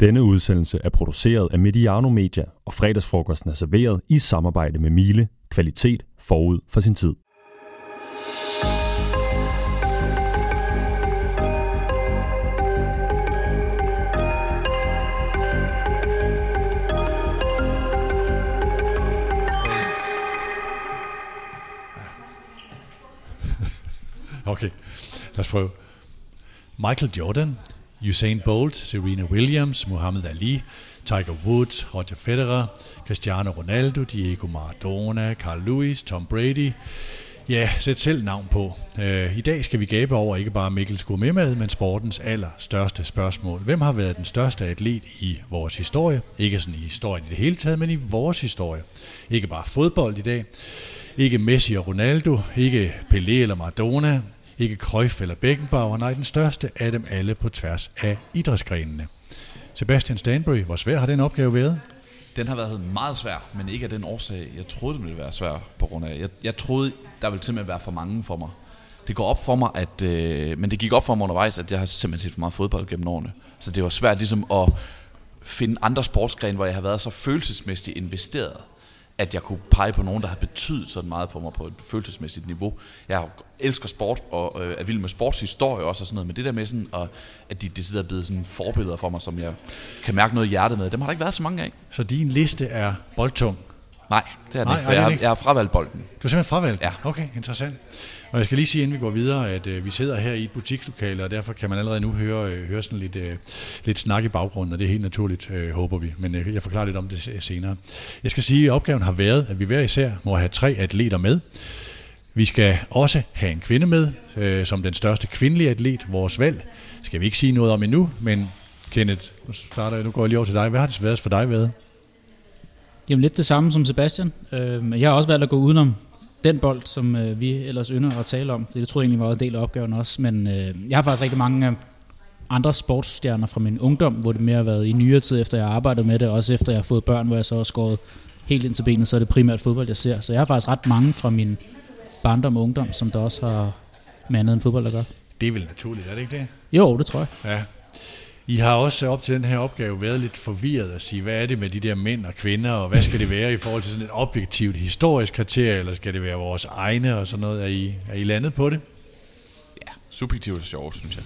Denne udsendelse er produceret af Mediano Media, og fredagsfrokosten er serveret i samarbejde med Miele. Kvalitet forud for sin tid. Okay, lad os prøve. Michael Jordan, Usain Bolt, Serena Williams, Muhammad Ali, Tiger Woods, Roger Federer, Cristiano Ronaldo, Diego Maradona, Carl Lewis, Tom Brady. Ja, sæt selv navn på. Uh, I dag skal vi gabe over ikke bare Mikkels gourmetmad, men sportens allerstørste spørgsmål. Hvem har været den største atlet i vores historie? Ikke sådan i historien i det hele taget, men i vores historie. Ikke bare fodbold i dag. Ikke Messi og Ronaldo, ikke Pelé eller Maradona, ikke Cruyff eller Beckenbauer, nej, den største af dem alle på tværs af idrætsgrenene. Sebastian Stanbury, hvor svær har den opgave været? Den har været meget svær, men ikke af den årsag, jeg troede, den ville være svær på grund af. Jeg, jeg troede, der ville simpelthen være for mange for mig. Det går op for mig, at, øh, men det gik op for mig undervejs, at jeg har simpelthen set for meget fodbold gennem årene. Så det var svært ligesom at finde andre sportsgrene, hvor jeg har været så følelsesmæssigt investeret at jeg kunne pege på nogen, der har betydet sådan meget for mig på et følelsesmæssigt niveau. Jeg har elsker sport og øh, er vild med sportshistorie også og sådan noget, men det der med sådan, og, at de decideret er blevet sådan forbilleder for mig, som jeg kan mærke noget hjerte med, dem har der ikke været så mange af. Så din liste er boldtung? Nej, det er det ikke, for jeg, har, jeg har fravalgt bolden. Du har simpelthen fravalgt Ja. Okay, interessant. Og jeg skal lige sige, inden vi går videre, at øh, vi sidder her i et butikslokale, og derfor kan man allerede nu høre, øh, høre sådan lidt, øh, lidt snak i baggrunden, og det er helt naturligt, øh, håber vi. Men øh, jeg forklarer lidt om det se- senere. Jeg skal sige, at opgaven har været, at vi hver især må have tre atleter med. Vi skal også have en kvinde med, øh, som den største kvindelige atlet, vores valg. Skal vi ikke sige noget om endnu, men Kenneth, nu, starter, jeg- nu går jeg lige over til dig. Hvad har det været for dig været? Jamen lidt det samme som Sebastian. Øh, men jeg har også valgt at gå udenom den bold, som øh, vi ellers ynder at tale om. Det tror jeg egentlig var en del af opgaven også. Men øh, jeg har faktisk rigtig mange øh, andre sportsstjerner fra min ungdom, hvor det mere har været i nyere tid, efter jeg har arbejdet med det, også efter jeg har fået børn, hvor jeg så har skåret helt ind til benet, så er det primært fodbold, jeg ser. Så jeg har faktisk ret mange fra min barndom og ungdom, som der også har med andet end fodbold at gøre. Det er vel naturligt, er det ikke det? Jo, det tror jeg. Ja. I har også op til den her opgave været lidt forvirret at sige, hvad er det med de der mænd og kvinder, og hvad skal det være i forhold til sådan et objektivt historisk kriterie, eller skal det være vores egne og sådan noget? Er I, er I landet på det? Subjektivt og sjovt, synes jeg.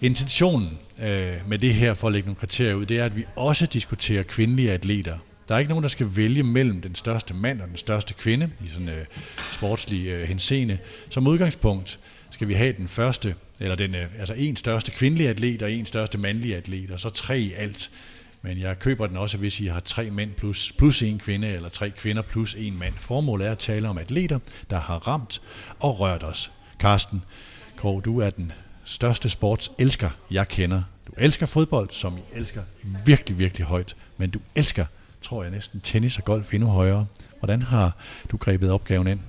Intentionen øh, med det her, for at lægge nogle kriterier ud, det er, at vi også diskuterer kvindelige atleter. Der er ikke nogen, der skal vælge mellem den største mand og den største kvinde i sådan øh, sportslig øh, henseende. Som udgangspunkt skal vi have den første, eller den, øh, altså en største kvindelige atlet og en største mandlige atlet, og så tre i alt. Men jeg køber den også, hvis I har tre mænd plus, plus en kvinde, eller tre kvinder plus en mand. Formålet er at tale om atleter, der har ramt og rørt os. Karsten Krog, du er den største sportselsker, jeg kender. Du elsker fodbold, som I elsker virkelig, virkelig højt. Men du elsker, tror jeg næsten, tennis og golf endnu højere. Hvordan har du grebet opgaven ind?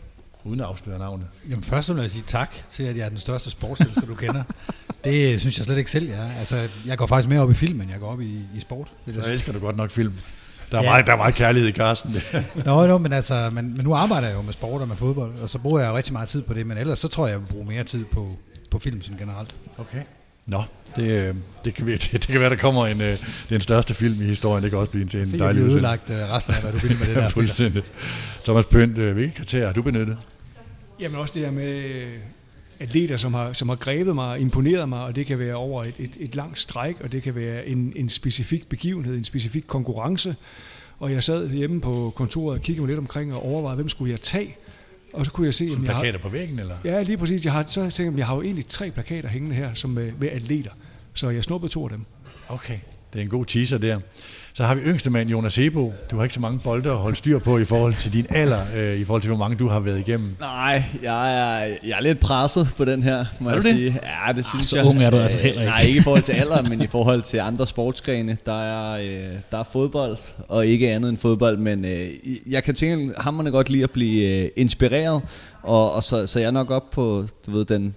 Uden at afsløre navnet. Jamen først vil jeg sige tak til, at jeg er den største sportselsker, du kender. Det synes jeg slet ikke selv, jeg er. Altså, jeg går faktisk mere op i film, end jeg går op i, i sport. Vil jeg elsker du godt nok film. Der er, Ja. meget, der er meget kærlighed i Karsten. Nå, nå, men altså, men, men nu arbejder jeg jo med sport og med fodbold, og så bruger jeg jo rigtig meget tid på det, men ellers så tror jeg, jeg vil bruge mere tid på, på film sådan generelt. Okay. Nå, det, øh, det, kan, det, det kan være, der kommer en, øh, den største film i historien. Det kan også blive til en Fik jeg dejlig udsendelse. ødelagt uh, resten af, hvad du vil med det der. Fuldstændig. Thomas Pønt, øh, hvilke kriterier har du benyttet? Jamen også det her med øh, atleter, som har, som har grebet mig, imponeret mig, og det kan være over et, et, et langt stræk, og det kan være en, en specifik begivenhed, en specifik konkurrence. Og jeg sad hjemme på kontoret og kiggede mig lidt omkring og overvejede, hvem skulle jeg tage? Og så kunne jeg se, Som at jeg har, plakater på væggen, eller? ja, lige præcis. Jeg har, så tænkte jeg, jeg har jo egentlig tre plakater hængende her som med, med atleter. Så jeg snuppede to af dem. Okay, det er en god teaser der. Så har vi yngste mand, Jonas Hebo. Du har ikke så mange bolde at holde styr på i forhold til din alder, øh, i forhold til hvor mange du har været igennem. Nej, jeg er, jeg er lidt presset på den her, må Er jeg det? sige. Ja, det synes så jeg. ung er du altså Øh, heller ikke. Nej, ikke i forhold til alder, men i forhold til andre sportsgrene. Der er, øh, der er fodbold, og ikke andet end fodbold, men øh, jeg kan tænke hammerne godt lide at blive øh, inspireret, og, og så, så jeg er nok op på, du ved, den,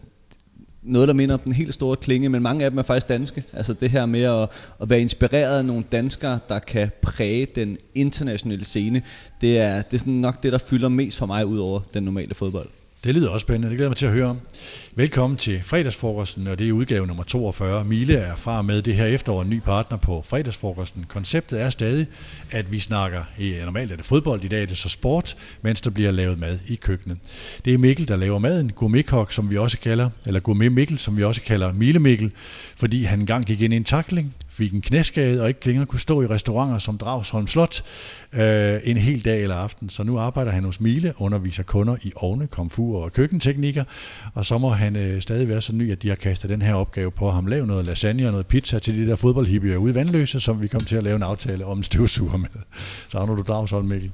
noget, der minder om den helt store klinge, men mange af dem er faktisk danske. Altså det her med at, at være inspireret af nogle danskere, der kan præge den internationale scene, det er, det er sådan nok det, der fylder mest for mig ud over den normale fodbold. Det lyder også spændende, det glæder jeg mig til at høre om. Velkommen til fredagsfrokosten, og det er udgave nummer 42. Mille er fra med det her efterår en ny partner på fredagsfrokosten. Konceptet er stadig, at vi snakker, ja, normalt er det fodbold, i dag er det så sport, mens der bliver lavet mad i køkkenet. Det er Mikkel, der laver maden, gourmetkok, som vi også kalder, eller gourmet Mikkel, som vi også kalder Mille Mikkel, fordi han engang gik ind i en takling, fik en knæskade og ikke længere kunne stå i restauranter som Dragsholm Slot øh, en hel dag eller aften. Så nu arbejder han hos Mile, underviser kunder i ovne, komfur og køkkenteknikker, og så må han øh, stadig være så ny, at de har kastet den her opgave på ham. Lav noget lasagne og noget pizza til de der fodboldhippier ude i Vandløse, som vi kom til at lave en aftale om en støvsuger med. Så har du Dragsholm, Mikkel.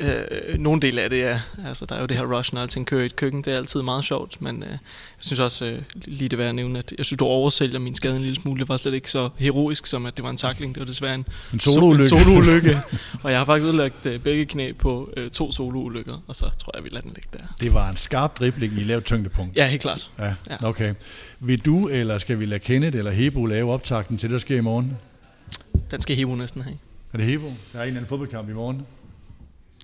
Øh, nogle del af det er, altså der er jo det her rush, når alting kører i et køkken, det er altid meget sjovt, men øh, jeg synes også øh, lige det værd at nævne, at jeg synes, du oversælger min skade en lille smule. Det var slet ikke så heroisk, som at det var en takling. Det var desværre en, En soloulykke. So, en soloulykke. og jeg har faktisk udlagt øh, begge knæ på øh, to soloulykker, og så tror jeg, vi lader den ligge der. Det var en skarp dribling i lavt tyngdepunkt. Ja, helt klart. Ja, Ja. okay. Vil du, eller skal vi lade Kenneth eller Hebo lave optakten til det, der sker i morgen? Den skal Hebo næsten have. Er det Hebo? Der er en eller anden fodboldkamp i morgen.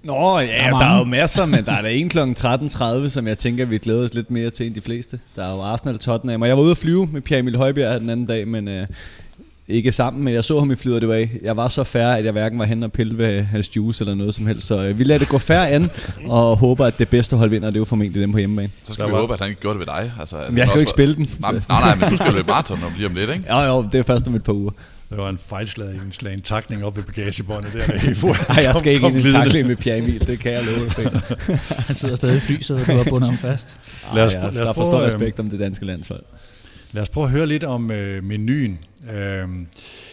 Nå, ja, Der er er, der er jo masser, men der er der en kl. 13.30, som jeg tænker, vi glæder os lidt mere til end de fleste. Der er jo Arsenal og Tottenham, og jeg var ude at flyve med Pierre Emil Højbjerg den anden dag, men øh, ikke sammen, men jeg så ham i flyet, det var af. Jeg var så færre, at jeg hverken var hen og pille ved hans juice eller noget som helst, så øh, vi lader det gå færre an, og håber, at det bedste hold vinder, det er jo formentlig dem på hjemmebane. Så skal Der vi var- håbe, at han ikke gjorde det ved dig. Altså, Men jeg kan jo ikke spille den. Nej, nej, nej, men du skal løbe maraton om lige om lidt, ikke? Jo, jo, det er først om et par uger. Der var en fejlslag, en slagen takning op ved bagagebåndet der. med Hebo. Ej, jeg skal ikke ind i en takling med Pierre Emil, det kan jeg love dig. Han sidder stadig i flysædet, og du har bundet ham fast. Lad os- Ej, lad os jeg, der er for prøve, stor øh, respekt om det danske landshold. Lad os prøve at høre lidt om øh, menuen. Øh,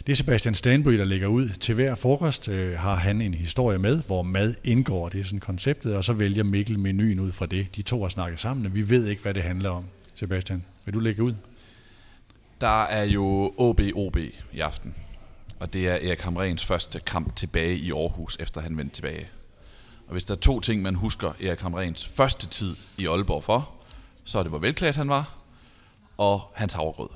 det er Sebastian Stanbury, der lægger ud. Til hver frokost øh, har han en historie med, hvor mad indgår. Det er sådan konceptet, og så vælger Mikkel menuen ud fra det. De to har snakket sammen, og vi ved ikke, hvad det handler om. Sebastian, vil du lægge ud? Der er jo OB-OB i aften. Og det er Erik Hamrens første kamp tilbage i Aarhus, efter han vendte tilbage. Og hvis der er to ting, man husker Erik Hamrens første tid i Aalborg for, så er det, hvor velklædt han var, og hans havregrød.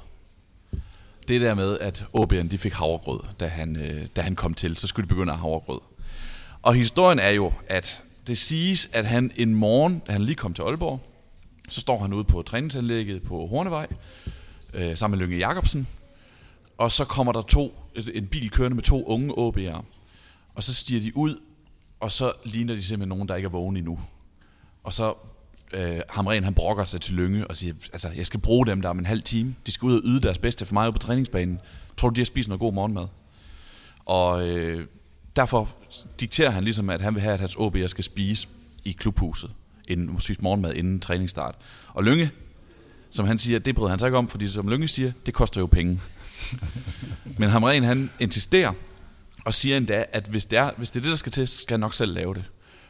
Det der med, at OB'erne de fik havregrød, da han, øh, da han kom til, så skulle de begynde at have havregrød. Og historien er jo, at det siges, at han en morgen, da han lige kom til Aalborg, så står han ude på træningsanlægget på Hornevej, øh, sammen med Lønge Jacobsen, og så kommer der to, en bil kørende med to unge OB'ere, og så stiger de ud, og så ligner de simpelthen nogen, der ikke er vågne endnu. Og så øh, Hamren, han brokker sig til Lønge og siger, altså, jeg skal bruge dem der om en halv time. De skal ud og yde deres bedste for mig ude på træningsbanen. Tror du, de har spist noget god morgenmad? Og øh, derfor dikterer han ligesom, at han vil have, at hans OB'er skal spise i klubhuset, inden, spise morgenmad inden træningsstart. Og Lønge, som han siger, det bryder han sig ikke om, fordi som Lønge siger, det koster jo penge. Men Hamren, han insisterer og siger endda, at hvis det, er, hvis det er det, der skal til, så skal han nok selv lave det.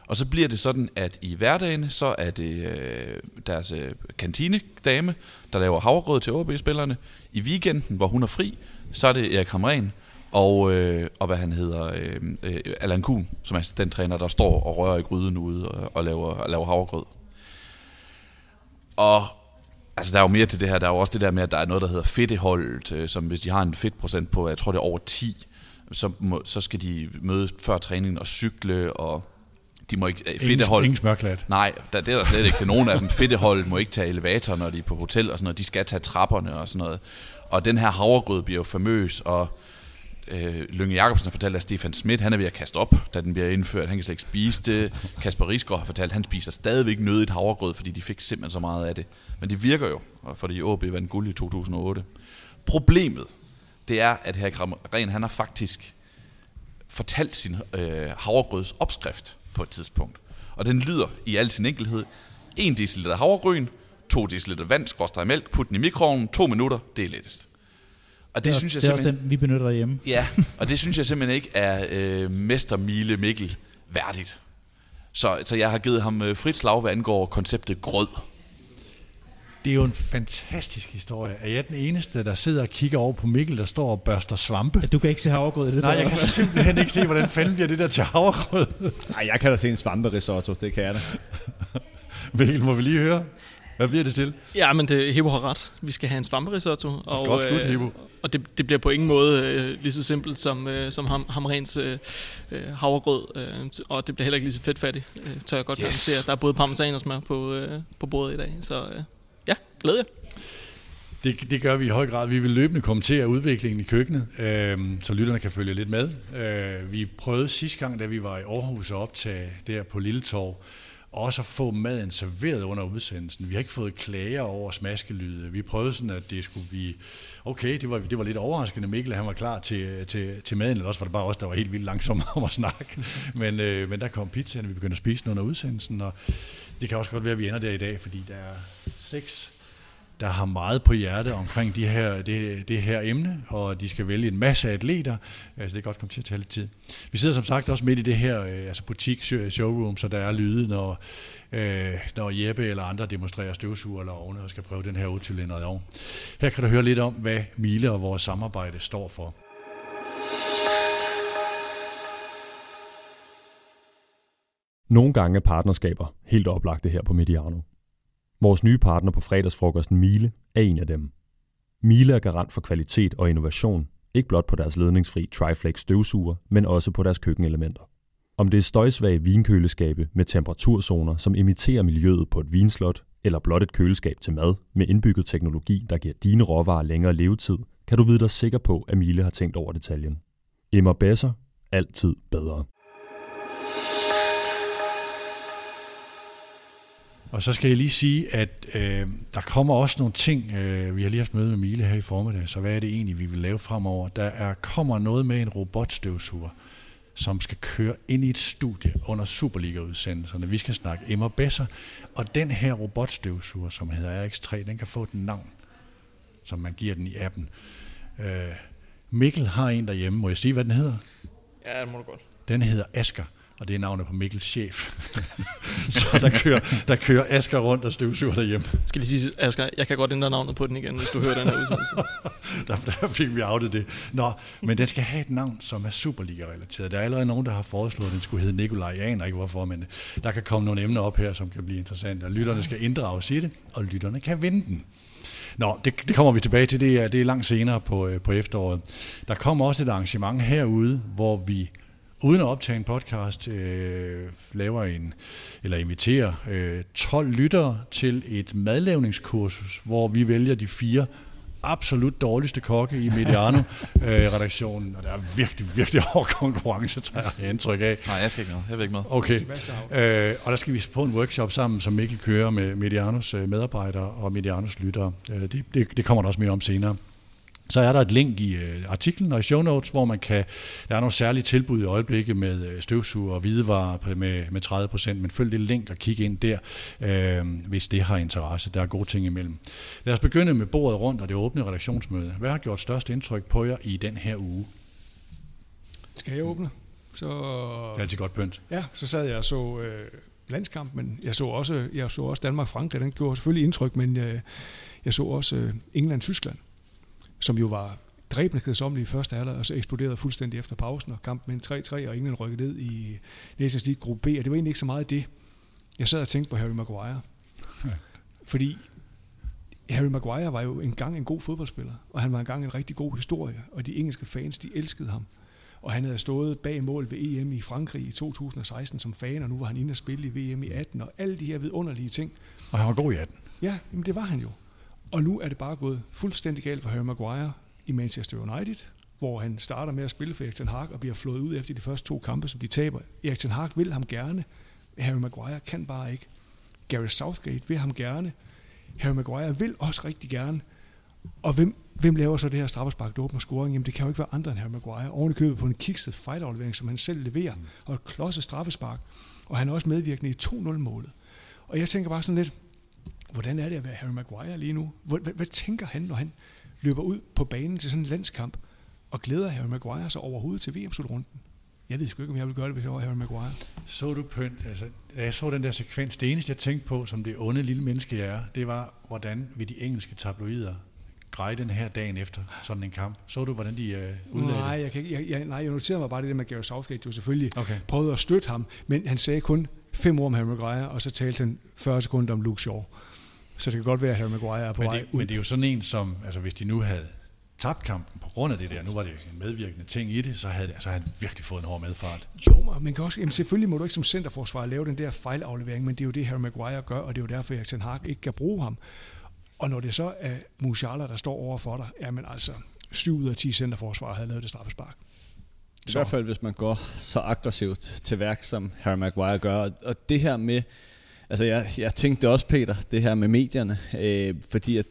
Og så bliver det sådan, at i hverdagen, så er det øh, deres øh, kantinedame, der laver havregrød til OB-spillerne. I weekenden, hvor hun er fri, så er det Erik Hamren og, øh, og hvad han hedder, øh, øh, Allan Kuhn, som er den træner, der står og rører i gryden ude og, og, laver, og laver havregrød. Og altså, der er jo mere til det her. Der er jo også det der med, at der er noget, der hedder fedteholdet, øh, som hvis de har en fedtprocent på, jeg tror det er over 10, så, må, så skal de mødes før træningen og cykle, og de må ikke... øh, Ingen, Fedtehold, ingen smørklat. Nej, der, det er der slet ikke til nogen af dem. Fedteholdet må ikke tage elevator, når de er på hotel og sådan noget. De skal tage trapperne og sådan noget. Og den her havregrød bliver jo famøs, og øh, Lønge Jacobsen har fortalt, at Stefan Schmidt, han er ved at kaste op, da den bliver indført. Han kan slet ikke spise det. Kasper Risgaard har fortalt, at han spiser stadigvæk nødigt havregrød, fordi de fik simpelthen så meget af det. Men det virker jo, fordi AB vandt guld i 2008. Problemet, det er, at her Ren, han har faktisk fortalt sin øh, havregrøds opskrift på et tidspunkt. Og den lyder i al sin enkelhed. 1 dl havregryn, 2 dl vand, skorstræk mælk, put den i mikroovnen, 2 minutter, det er lettest. Og det, Det, synes jeg det er også simpelthen... den, vi benytter derhjemme. Ja, og det synes jeg simpelthen ikke er øh, Mester Mile Mikkel værdigt. Så, så jeg har givet ham øh, frit slag, hvad angår konceptet grød. Det er jo en fantastisk historie. Er jeg den eneste, der sidder og kigger over på Mikkel, der står og børster svampe? Du kan ikke se havregrød i det Nej, der. jeg kan simpelthen ikke se, hvordan fanden bliver det der til havregrød. Nej, jeg kan da se en svamperisotto, det kan jeg da. Mikkel, må vi lige høre? Hvad bliver det til? Ja, men det, Hebo har ret. Vi skal have en svamperisotto. Og, Godt skudt, øh, Hebo. Og det, det bliver på ingen måde øh, lige så simpelt som, øh, som ham, hamrens øh, øh, havregrød. Øh, og det bliver heller ikke lige så fedtfattigt, øh, tør jeg godt Yes. yes. Der er både parmesan og smør på, øh, på bordet i dag. Så øh, ja, glæder jeg. Det, det gør vi i høj grad. Vi vil løbende kommentere udviklingen i køkkenet, øh, så lytterne kan følge lidt med. Øh, vi prøvede sidste gang, da vi var i Aarhus og optage der på Lille Torv, også at få maden serveret under udsendelsen. Vi har ikke fået klager over smaskelyde. Vi prøvede sådan, at det skulle blive... Okay, det var, det var lidt overraskende. Mikkel han var klar til, til, til maden, eller også var det bare os, der var helt vildt langsomme om at snakke. Men, øh, men der kom pizzaen, og vi begyndte at spise den under udsendelsen, og det kan også godt være, at vi ender der i dag, fordi der er seks der har meget på hjerte omkring de her, det, det her emne, og de skal vælge en masse atleter, altså det kan godt komme til at tage lidt tid. Vi sidder som sagt også midt i det her øh, altså butik showroom, så der er lyde, når, øh, når Jeppe eller andre demonstrerer støvsuger eller ovne og skal prøve den her 8 ovn. Her kan du høre lidt om, hvad Mile og vores samarbejde står for. Nogle gange er partnerskaber helt oplagte her på Mediano. Vores nye partner på fredagsfrokosten Miele er en af dem. Miele er garant for kvalitet og innovation, ikke blot på deres ledningsfri Triflex støvsuger, men også på deres køkkenelementer. Om det er støjsvage vinkøleskabe med temperaturzoner, som imiterer miljøet på et vinslot, eller blot et køleskab til mad med indbygget teknologi, der giver dine råvarer længere levetid, kan du vide dig sikker på, at Miele har tænkt over detaljen. Emmer Besser. Altid bedre. Og så skal jeg lige sige, at øh, der kommer også nogle ting, øh, vi har lige haft møde med Mile her i formiddag, så hvad er det egentlig, vi vil lave fremover? Der er, kommer noget med en robotstøvsuger, som skal køre ind i et studie under Superliga-udsendelserne. Vi skal snakke Emma Besser, og den her robotstøvsuger, som hedder RX3, den kan få et navn, som man giver den i appen. Øh, Mikkel har en derhjemme, må jeg sige, hvad den hedder? Ja, det må du godt. Den hedder Asker, og det er navnet på Mikkels chef. så der kører, der kører Asker rundt og støvsuger derhjemme. Skal lige sige, Asger, jeg kan godt ændre navnet på den igen, hvis du hører den her udsendelse. der, der fik vi outet det. Nå, men den skal have et navn, som er Superliga-relateret. Der er allerede nogen, der har foreslået, at den skulle hedde Nikolaj. Jeg aner ikke hvorfor, men der kan komme nogle emner op her, som kan blive interessante. Og lytterne skal inddrages i det, og lytterne kan vinde den. Nå, det, det kommer vi tilbage til. Det er, det er langt senere på, øh, på efteråret. Der kommer også et arrangement herude, hvor vi uden at optage en podcast, øh, laver en, eller inviterer øh, 12 lyttere til et madlavningskursus, hvor vi vælger de fire absolut dårligste kokke i Mediano-redaktionen, og der er virkelig, virkelig hård konkurrence, tror jeg, jeg indtryk af. Nej, jeg skal ikke med. Jeg vil ikke med. Okay, øh, og der skal vi på en workshop sammen, som Mikkel kører med Medianos øh, medarbejdere og Medianos lyttere. Øh, det, det, det kommer der også mere om senere. Så er der et link i øh, artiklen og i show notes, hvor man kan, der er nogle særlige tilbud i øjeblikket med øh, støvsuger og hvidevarer med, med 30%, men følg det link og kig ind der, øh, hvis det har interesse. Der er gode ting imellem. Lad os begynde med bordet rundt og det åbne redaktionsmøde. Hvad har gjort størst indtryk på jer i den her uge? Skal jeg åbne? Så, Det er altid godt pynt. ja, så sad jeg og så øh, landskamp, men jeg så også, jeg så også Danmark-Frankrig. Den gjorde selvfølgelig indtryk, men øh, jeg så også øh, England-Tyskland, som jo var dræbende kedsommelige i første halvleg, og så eksploderede fuldstændig efter pausen, og kampen med en 3-3, og England rykkede ned i Nations League gruppe B, og det var egentlig ikke så meget det. Jeg sad og tænkte på Harry Maguire. Fordi Harry Maguire var jo engang en god fodboldspiller, og han var engang en rigtig god historie, og de engelske fans, de elskede ham. Og han havde stået bag mål ved EM i Frankrig i 2016 som fan, og nu var han inde og spille i VM i 18, og alle de her vidunderlige ting. Og han var god i 18. Ja, jamen det var han jo. Og nu er det bare gået fuldstændig galt for Harry Maguire i Manchester United, hvor han starter med at spille for Erik Ten Hag og bliver flået ud efter de første to kampe, som de taber. Erik Ten Hag vil ham gerne. Harry Maguire kan bare ikke. Gary Southgate vil ham gerne. Harry Maguire vil også rigtig gerne. Og hvem, hvem laver så det her straffespark, der åbner scoring? Jamen det kan jo ikke være andre end Harry Maguire. Oven i købet på en kikset fejlaflevering, som han selv leverer, og et klodset straffespark. Og han er også medvirkende i 2-0-målet. Og jeg tænker bare sådan lidt, hvordan er det at være Harry Maguire lige nu? Hvad, hvad, hvad tænker han, når han løber ud på banen til sådan en landskamp, og glæder Harry Maguire sig overhovedet til VM-slutrunden? Jeg ved sgu ikke, om jeg ville gøre det, hvis jeg var Harry Maguire. Så du pynt, altså, da jeg så den der sekvens, det eneste jeg tænkte på, som det onde lille menneske jeg er, det var, hvordan vil de engelske tabloider greje den her dagen efter sådan en kamp. Så du, hvordan de øh, udlagde Nej, jeg, kan, ikke- jeg, jeg, nej, jeg noterede mig bare det der med Gary Southgate, jo selvfølgelig Okay. prøvede at støtte ham, men han sagde kun fem ord om Harry Maguire, og så talte han 40 sekunder om Luke Shaw. Så det kan godt være, at Harry Maguire er på men vej det, ud. men det er jo sådan en, som, altså hvis de nu havde tabt kampen på grund af det der, nu var det en medvirkende ting i det, så havde, så havde han virkelig fået en hård medfart. Jo, men kan også, jamen selvfølgelig må du ikke som centerforsvarer lave den der fejlaflevering, men det er jo det, Harry Maguire gør, og det er jo derfor, at Ten Hag ikke kan bruge ham. Og når det så er Musiala, der står over for dig, jamen altså, 7 ud af 10 centerforsvarer havde lavet det straffespark. I hvert fald, hvis man går så aggressivt til værk, som Harry Maguire gør. Og det her med, altså jeg, jeg tænkte også, Peter, det her med medierne, øh, fordi at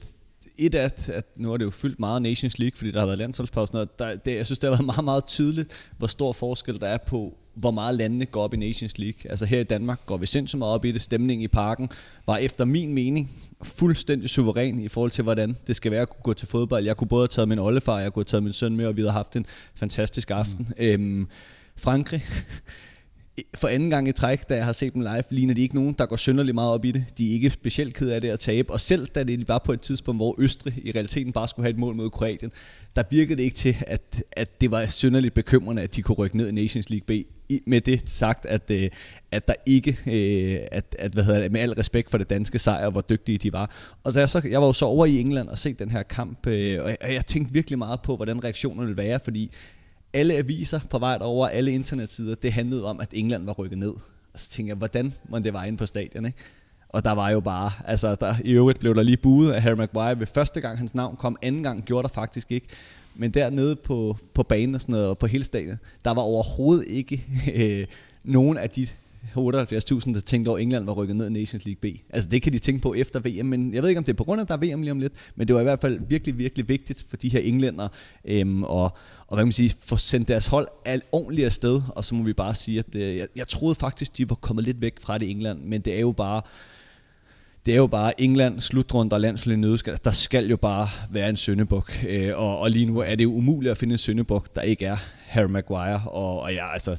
et af, at, at nu er det jo fyldt meget Nations League, fordi der har været landsholdspause, og der, det, jeg synes, det har været meget, meget tydeligt, hvor stor forskel der er på, hvor meget landene går op i Nations League. Altså her i Danmark går vi sindssygt meget op i det. Stemningen i parken var efter min mening fuldstændig suveræn i forhold til, hvordan det skal være at kunne gå til fodbold. Jeg kunne både have taget min oldefar, jeg kunne have taget min søn med, og vi havde haft en fantastisk aften. Mm. Øhm, Frankrig, for anden gang i træk, da jeg har set dem live, ligner de ikke nogen, der går synderligt meget op i det. De er ikke specielt ked af det at tabe. Og selv da det var på et tidspunkt, hvor Østrig i realiteten bare skulle have et mål mod Kroatien, der virkede det ikke til, at, at det var synderligt bekymrende, at de kunne rykke ned i Nations League B. Med det sagt, at, øh, at der ikke, øh, at, at, hvad hedder det, med al respekt for det danske sejr, hvor dygtige de var. Og så jeg, så, jeg var jo så over i England og set den her kamp, øh, og jeg, og jeg tænkte virkelig meget på, hvordan reaktionerne ville være, fordi alle aviser på vej over, alle internetsider, det handlede om, at England var rykket ned. Og så tænkte jeg, hvordan må det var inde på stadion, ikke? Og der var jo bare, altså der, i øvrigt blev der lige buet af Harry Maguire ved første gang hans navn kom, anden gang gjorde der faktisk ikke. Men dernede på, på banen og sådan noget, og på hele stadion, der var overhovedet ikke øh, nogen af de 78.000, der tænkte over, at England var rykket ned i Nations League B. Altså det kan de tænke på efter VM, men jeg ved ikke, om det er på grund af, at der er VM lige om lidt, men det var i hvert fald virkelig, virkelig vigtigt for de her englænder, øhm, og, og hvad kan man sige, få sendt deres hold alt ordentligt afsted, og så må vi bare sige, at øh, jeg, jeg troede faktisk, de var kommet lidt væk fra det England, men det er jo bare, det er jo bare England, slutrunde og landslig nødskal. Der skal jo bare være en søndebuk. Øh, og, og lige nu er det jo umuligt at finde en søndebuk, der ikke er Harry Maguire. Og, og jeg, altså,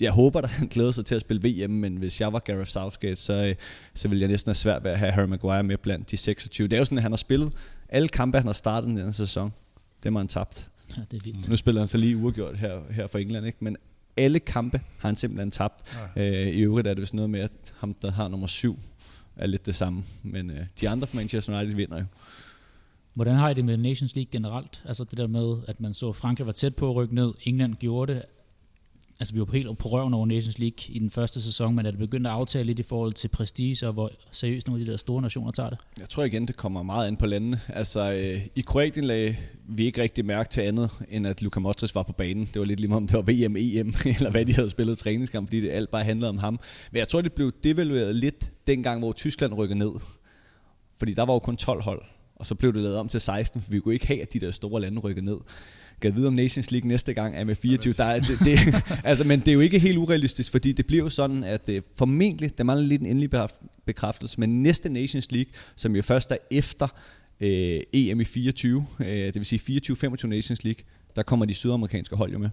jeg håber, der han glæder sig til at spille VM, men hvis jeg var Gareth Southgate, så, øh, så ville jeg næsten have svært ved at have Harry Maguire med blandt de 26. Det er jo sådan, at han har spillet alle kampe, han har startet i denne sæson. Dem har han tabt. Ja, det er vildt. Nu spiller han så lige uafgjort her, her for England, ikke? men alle kampe har han simpelthen tabt. Ja. Øh, I øvrigt er det vist noget med, at ham, der har nummer syv, er lidt det samme. Men øh, de andre fra Manchester United vinder jo. Hvordan har I det med Nations League generelt? Altså det der med, at man så, at Frankrig var tæt på at rykke ned, England gjorde det. Altså vi var på helt på røven over Nations League i den første sæson, men er det begyndt at aftale lidt i forhold til prestige, og hvor seriøst nogle af de der store nationer tager det? Jeg tror igen, det kommer meget ind på landene. Altså, øh, i Kroatien lagde vi ikke rigtig mærke til andet, end at Luka Modric var på banen. Det var lidt lige om det var VM, EM, eller hvad de havde spillet træningskamp, fordi det alt bare handlede om ham. Men jeg tror, det blev devalueret lidt dengang, hvor Tyskland rykkede ned. Fordi der var jo kun 12 hold, og så blev det lavet om til 16, for vi kunne ikke have, at de der store lande rykkede ned. Kan vide om Nations League næste gang er med 24. Der er, det, det, altså, men det er jo ikke helt urealistisk, fordi det bliver jo sådan, at øh, formentlig, der mangler lidt en endelig bekræft- bekræftelse, men næste Nations League, som jo først er efter øh, EM i 24, øh, det vil sige 24-25 Nations League, der kommer de sydamerikanske hold jo med.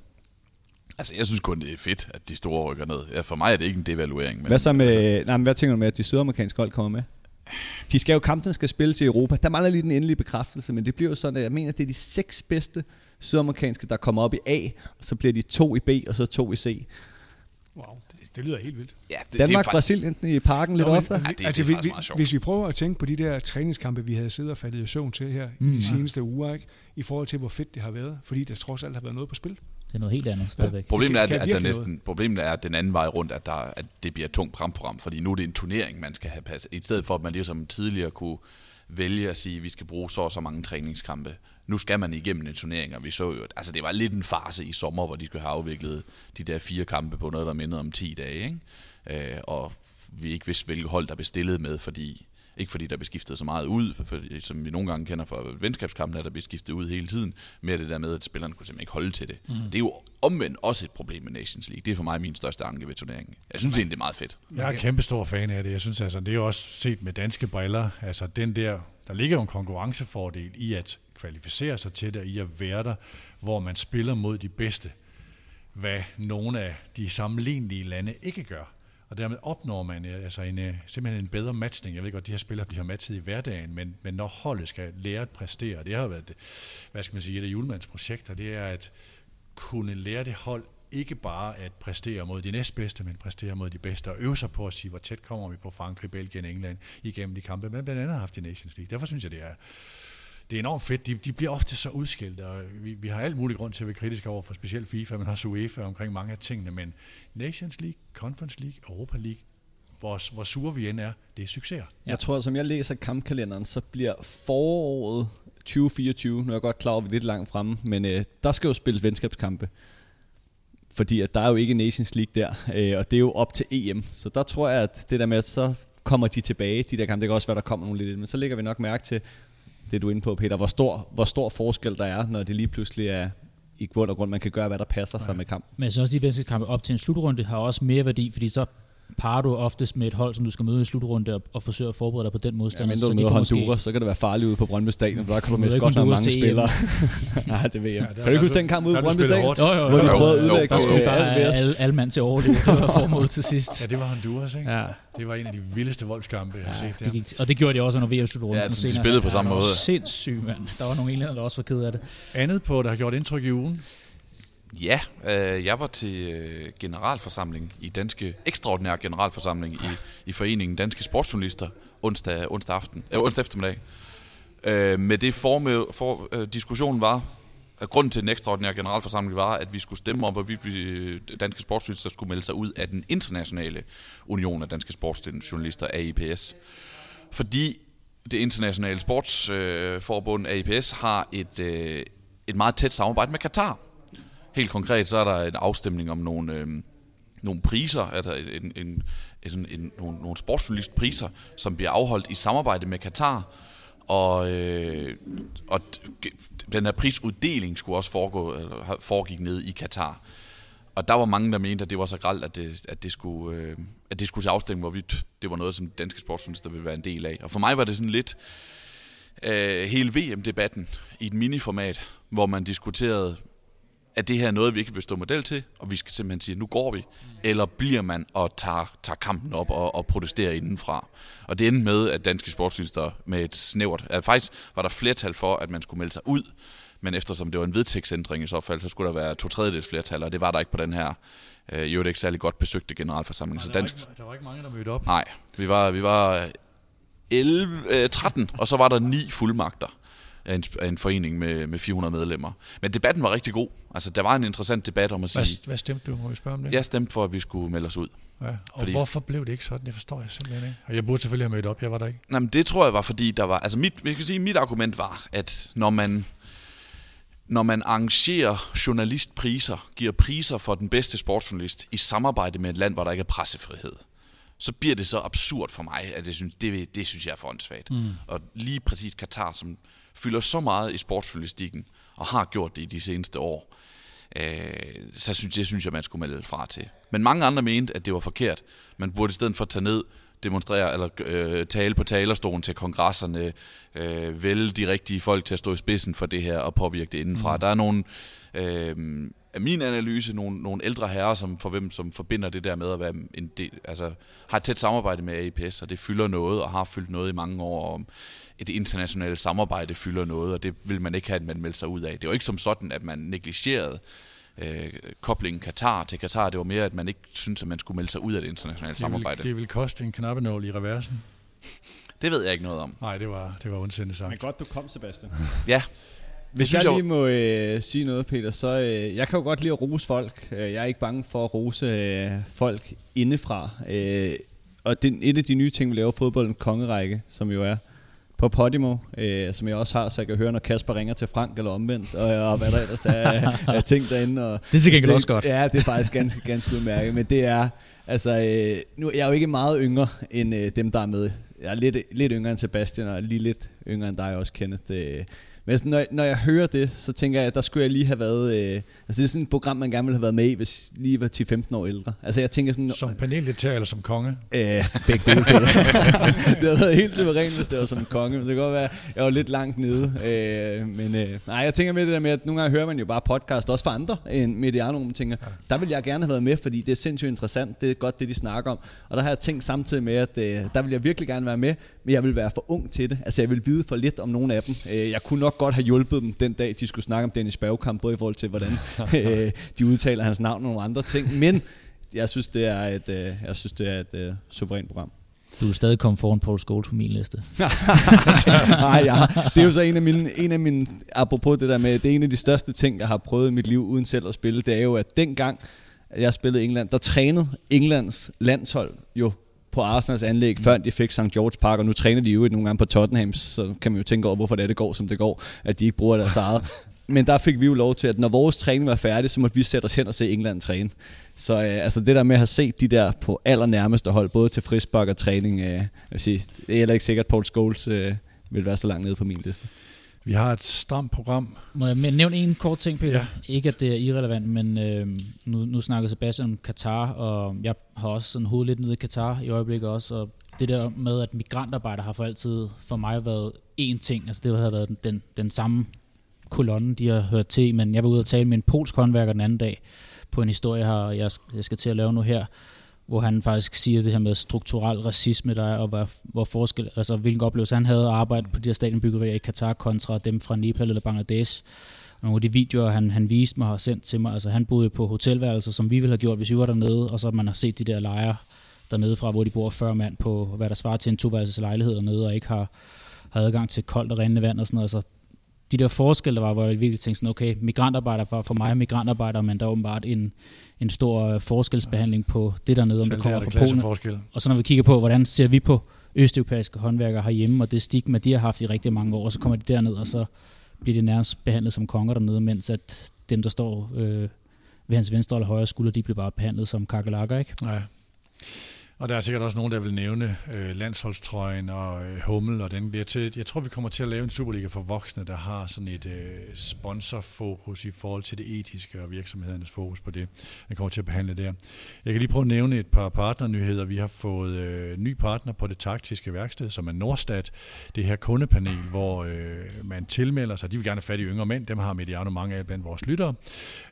Altså, jeg synes kun, det er fedt, at de store rykker ned. Ja, for mig er det ikke en devaluering. Men, Hvad så med, Altså, nej, men hvad tænker du med, at de sydamerikanske hold kommer med? De skal jo, kampen skal spilles i Europa. Der mangler lige den endelige bekræftelse, men det bliver jo sådan, at jeg mener, at det er de seks bedste sydamerikanske, der kommer op i A, og så bliver de to i B, og så to i C. Wow, det, det lyder helt vildt. ja, det, Danmark, det er Brasilien i parken lidt men oftere. vi- Ja, det- det er altså, vi, meget sjovt. hvis vi prøver at tænke på de der træningskampe, vi havde siddet og faldet i søvn til her mm, Mm, de ja. seneste uger, ikke? i forhold til, hvor fedt det har været, fordi der trods alt har været noget på spil. Det er noget helt andet stadigvæk. Problemet Det er, at, at der næsten, problemet er at den anden vej rundt, at, der, at det bliver et tungt program, fordi nu er det en turnering, man skal have passet. I stedet for, at man ligesom tidligere kunne vælge at sige, at vi skal bruge så og så mange træningskampe. Nu skal man igennem en turnering, og vi så jo, altså det var lidt en fase i sommer, hvor de skulle have afviklet de der fire kampe på noget, der mindede om 10 dage, ikke? Øh, og vi ikke vidste, hvilket hold der blev stillet med, fordi ikke fordi der blev skiftet så meget ud, for, for, som vi nogle gange kender fra venskabskampen, at der bliver skiftet ud hele tiden, med det der med, at spillerne kunne simpelthen ikke holde til det. Mm. Det er jo omvendt også et problem med Nations League. Det er for mig min største anke ved turneringen. Jeg synes egentlig, det er meget fedt. Jeg er kæmpe stor fan af det. Jeg synes altså, det er jo også set med danske briller. Altså den der, der ligger jo en konkurrencefordel i at kvalificere sig til det, i at være der, hvor man spiller mod de bedste, hvad nogle af de sammenlignelige lande ikke gør. Og dermed opnår man øh, altså en, øh, simpelthen en bedre matchning. Jeg ved godt, at de her spillere bliver matchet i hverdagen, men, men når holdet skal lære at præstere, det har været, hvad skal man sige, et af julemands projekter, det er at kunne lære det hold ikke bare at præstere mod de næstbedste, men præstere mod de bedste, og øve sig på at sige, hvor tæt kommer vi på Frankrig, Belgien, England igennem de kampe, men blandt andet har haft i Nations League. Derfor synes jeg, det er, det er enormt fedt. De, de bliver ofte så udskilt, og vi, vi har alt muligt grund til at være kritiske over for specielt FIFA, men også UEFA omkring mange af tingene, men Nations League, Conference League, Europa League, hvor, hvor sure vi end er, det er succeser. Jeg tror, som jeg læser kampkalenderen, så bliver foråret 2024, nu er jeg godt klar over, at vi er lidt langt fremme, men øh, der skal jo spilles venskabskampe. Fordi at der er jo ikke Nations League der, øh, og det er jo op til EM. Så der tror jeg, at det der med, at så kommer de tilbage, de der kampe, det kan også være, der kommer nogle lidt, men så lægger vi nok mærke til, det du er inde på, Peter, hvor stor, hvor stor forskel der er, når det lige pludselig er i grund og grund, man kan gøre, hvad der passer sig med kamp. Men synes også, de venskabskampe op til en slutrunde har også mere værdi, fordi så parer du oftest med et hold, som du skal møde i slutrunde og, og forsøge at forberede dig på den modstander. Ja, men du møder Honduras, måske... så kan det være farligt ude på Brøndby Stadion, for der kan du miste godt nok mange spillere. Nej, det ved jeg. Ja, kan du ikke huske den kamp ude på Brøndby Stadion? Jo, jo, jo. Hvor de prøvede at udlægge Der skulle bare alle, alle mand til overleve. Det var formålet til sidst. Ja, det var Honduras, ikke? Ja. Det var en af de vildeste voldskampe, jeg har set. Det gik, og det gjorde de også under VM-slutrunden. Ja, de spillede på samme måde. Sindssygt, mand. Der var nogle englænder, der også var ked af det. Andet på, der har gjort indtryk i ugen, Ja, øh, jeg var til øh, generalforsamling i Danske, ekstraordinær generalforsamling i, i foreningen Danske Sportsjournalister onsdag, onsdag, aften, øh, onsdag eftermiddag. Øh, med det form, for, øh, diskussionen var, at grunden til den ekstraordinære generalforsamling var, at vi skulle stemme om, hvorvidt vi øh, danske sportsjournalister skulle melde sig ud af den internationale union af danske sportsjournalister, AIPS. Fordi det internationale sportsforbund, øh, AIPS, har et, øh, et meget tæt samarbejde med Katar. Helt konkret så er der en afstemning om nogle, øh, nogle priser, altså en, en, en, en, nogle, nogle sportsjournalistpriser, som bliver afholdt i samarbejde med Katar. Og, øh, og den her prisuddeling skulle også foregå, eller foregik ned i Katar. Og der var mange, der mente, at det var så gralt, at det, at det skulle, øh, at det skulle til afstemning, hvorvidt det var noget, som danske sportsjournalister ville være en del af. Og for mig var det sådan lidt øh, hele VM-debatten i et miniformat, hvor man diskuterede, at det her er noget, vi ikke vil stå model til, og vi skal simpelthen sige, nu går vi, eller bliver man og tager, tager kampen op og, og protesterer indenfra. Og det endte med, at danske sportslister med et snævert, at faktisk var der flertal for, at man skulle melde sig ud, men eftersom det var en vedtægtsændring i så fald, så skulle der være to tredjedels flertal, og det var der ikke på den her øh, jo det ikke særlig godt besøgte generalforsamling. Nej, så dansk... der, var ikke, der var ikke mange, der mødte op. Nej, vi var, vi var 11, øh, 13, og så var der ni fuldmagter af en, af en forening med, med 400 medlemmer. Men debatten var rigtig god. Altså, der var en interessant debat om at sige... Hvad, hvad stemte du, må vi spørge om det? Jeg stemte for, at vi skulle melde os ud. Ja, og fordi, hvorfor blev det ikke sådan? Det forstår jeg simpelthen ikke. Og jeg burde selvfølgelig have mødt op, jeg var der ikke. Nej, men det tror jeg var, fordi der var... Altså, mit, vi kan sige, mit argument var, at når man når man arrangerer journalistpriser, giver priser for den bedste sportsjournalist i samarbejde med et land, hvor der ikke er pressefrihed, så bliver det så absurd for mig, at det synes, det, det synes jeg er for åndssvagt. Mm. Og lige præcis Katar, som fylder så meget i sportsjournalistikken, og har gjort det i de seneste år, øh, så synes, det synes jeg, man skulle melde fra til. Men mange andre mente, at det var forkert. Man burde i stedet for tage ned, demonstrere eller øh, tale på talerstolen til kongresserne, øh, vælge de rigtige folk til at stå i spidsen for det her og påvirke det indenfra. Mm. Der er nogle øh, af min analyse nogle, nogle ældre herrer, som, for hvem, som forbinder det der med at være en del, altså har et tæt samarbejde med AIPS, og det fylder noget, og har fyldt noget i mange år, og et internationalt samarbejde fylder noget, og det vil man ikke have, at man melder sig ud af. Det er jo ikke som sådan, at man negligerede øh, koblingen Katar til Katar. Det var mere, at man ikke synes, at man skulle melde sig ud af det internationale det samarbejde. Vil, det vil koste en knappenål i reversen. Det ved jeg ikke noget om. Nej, det var, det var ondsindet sagt. Men godt, du kom, Sebastian. ja, hvis jeg lige må øh, sige noget, Peter, så øh, jeg kan jo godt lide at rose folk. Øh, jeg er ikke bange for at rose øh, folk indefra. Øh, og det, et af de nye ting, vi laver fodbolden kongerække, som jo er på Podimo, øh, som jeg også har, så jeg kan høre, når Kasper ringer til Frank eller omvendt, og, og hvad der ellers er af ting derinde. Og det er til gengæld også godt. Ja, det er faktisk ganske, ganske udmærket, men det er, altså, øh, nu, jeg er jo ikke meget yngre end øh, dem, der er med. Jeg er lidt, lidt yngre end Sebastian, og lige lidt yngre end dig også, Kenneth. Øh, men sådan, når, når jeg hører det, så tænker jeg, at der skulle jeg lige have været... Øh, altså det er sådan et program, man gerne ville have været med i, hvis lige var 10-15 år ældre. Altså jeg tænker sådan... Som paneldeltager eller som konge? Øh, begge dele. det havde været helt suverænt, hvis det var som konge. Men det kan godt være, jeg var lidt langt nede. Øh, men øh, nej, jeg tænker med det der med, at nogle gange hører man jo bare podcast, også fra andre end Mediano, man tænker, der vil jeg gerne have været med, fordi det er sindssygt interessant. Det er godt, det de snakker om. Og der har jeg tænkt samtidig med, at øh, der vil jeg virkelig gerne være med, men jeg vil være for ung til det. Altså jeg vil vide for lidt om nogle af dem. Øh, jeg kunne nok godt have hjulpet dem den dag, de skulle snakke om Dennis Bergkamp, både i forhold til, hvordan øh, de udtaler hans navn og nogle andre ting. Men jeg synes, det er et, øh, jeg synes, det er et øh, suverænt program. Du vil stadig komme foran Paul Scholes på min liste. Nej, ja. det er jo så en af mine, en af mine, apropos det der med, det er en af de største ting, jeg har prøvet i mit liv uden selv at spille, det er jo, at dengang jeg spillede i England, der trænede Englands landshold jo på Arsenals anlæg, før de fik St. George Park, og nu træner de jo nogle gange på Tottenham, så kan man jo tænke over, hvorfor det, er, det går, som det går, at de ikke bruger deres eget. Men der fik vi jo lov til, at når vores træning var færdig, så måtte vi sætte os hen og se England træne. Så øh, altså det der med at have set de der på allernærmeste hold, både til frisbak og træning, øh, jeg vil sige, det er heller ikke sikkert, at Paul Scholes øh, vil være så langt nede på min liste. Vi har et stramt program. Må jeg nævne en kort ting, Peter? Ja. Ikke at det er irrelevant, men øh, nu, nu snakker Sebastian om Katar, og jeg har også sådan hovedet lidt nede i Katar i øjeblikket også, og det der med, at migrantarbejder har for altid for mig været én ting. Altså det har været den, den, den samme kolonne, de har hørt til, men jeg var ude og tale med en polsk håndværker den anden dag på en historie, her, jeg, jeg skal til at lave nu her, hvor han faktisk siger det her med strukturel racisme, der er, og hvor, hvor forskel, altså hvilken oplevelse han havde at arbejde på de her stadionbyggerier i Katar kontra dem fra Nepal eller Bangladesh. Og nogle af de videoer, han, han viste mig og sendt til mig, altså han boede på hotelværelser, som vi ville have gjort, hvis vi var dernede, og så man har set de der lejre dernede fra, hvor de bor 40 mand på, hvad der svarer til en toværelses lejlighed dernede, og ikke har, har adgang til koldt og rindende vand og sådan noget. Altså, de der forskelle, der var, hvor jeg virkelig tænkte sådan, okay, migrantarbejder for, for mig er migrantarbejder, men der er åbenbart en, en stor øh, forskelsbehandling på det dernede, om det kommer fra Polen. Og så når vi kigger på, hvordan ser vi på østeuropæiske håndværkere herhjemme, og det stigma, de har haft i rigtig mange år, og så kommer de derned, og så bliver de nærmest behandlet som konger dernede, mens at dem, der står øh, ved hans venstre eller højre skulder, de bliver bare behandlet som kakelakker, ikke? Nej. Og der er sikkert også nogen, der vil nævne øh, landsholdstrøjen og øh, Hummel og den. Jeg, til, jeg tror, vi kommer til at lave en Superliga for voksne, der har sådan et øh, sponsorfokus i forhold til det etiske og virksomhedernes fokus på det. Jeg kommer til at behandle der. Jeg kan lige prøve at nævne et par partnernyheder. Vi har fået øh, ny partner på det taktiske værksted, som er Nordstat. Det her kundepanel, hvor øh, man tilmelder sig. De vil gerne have fat i yngre mænd. Dem har Mediano mange af blandt vores lyttere.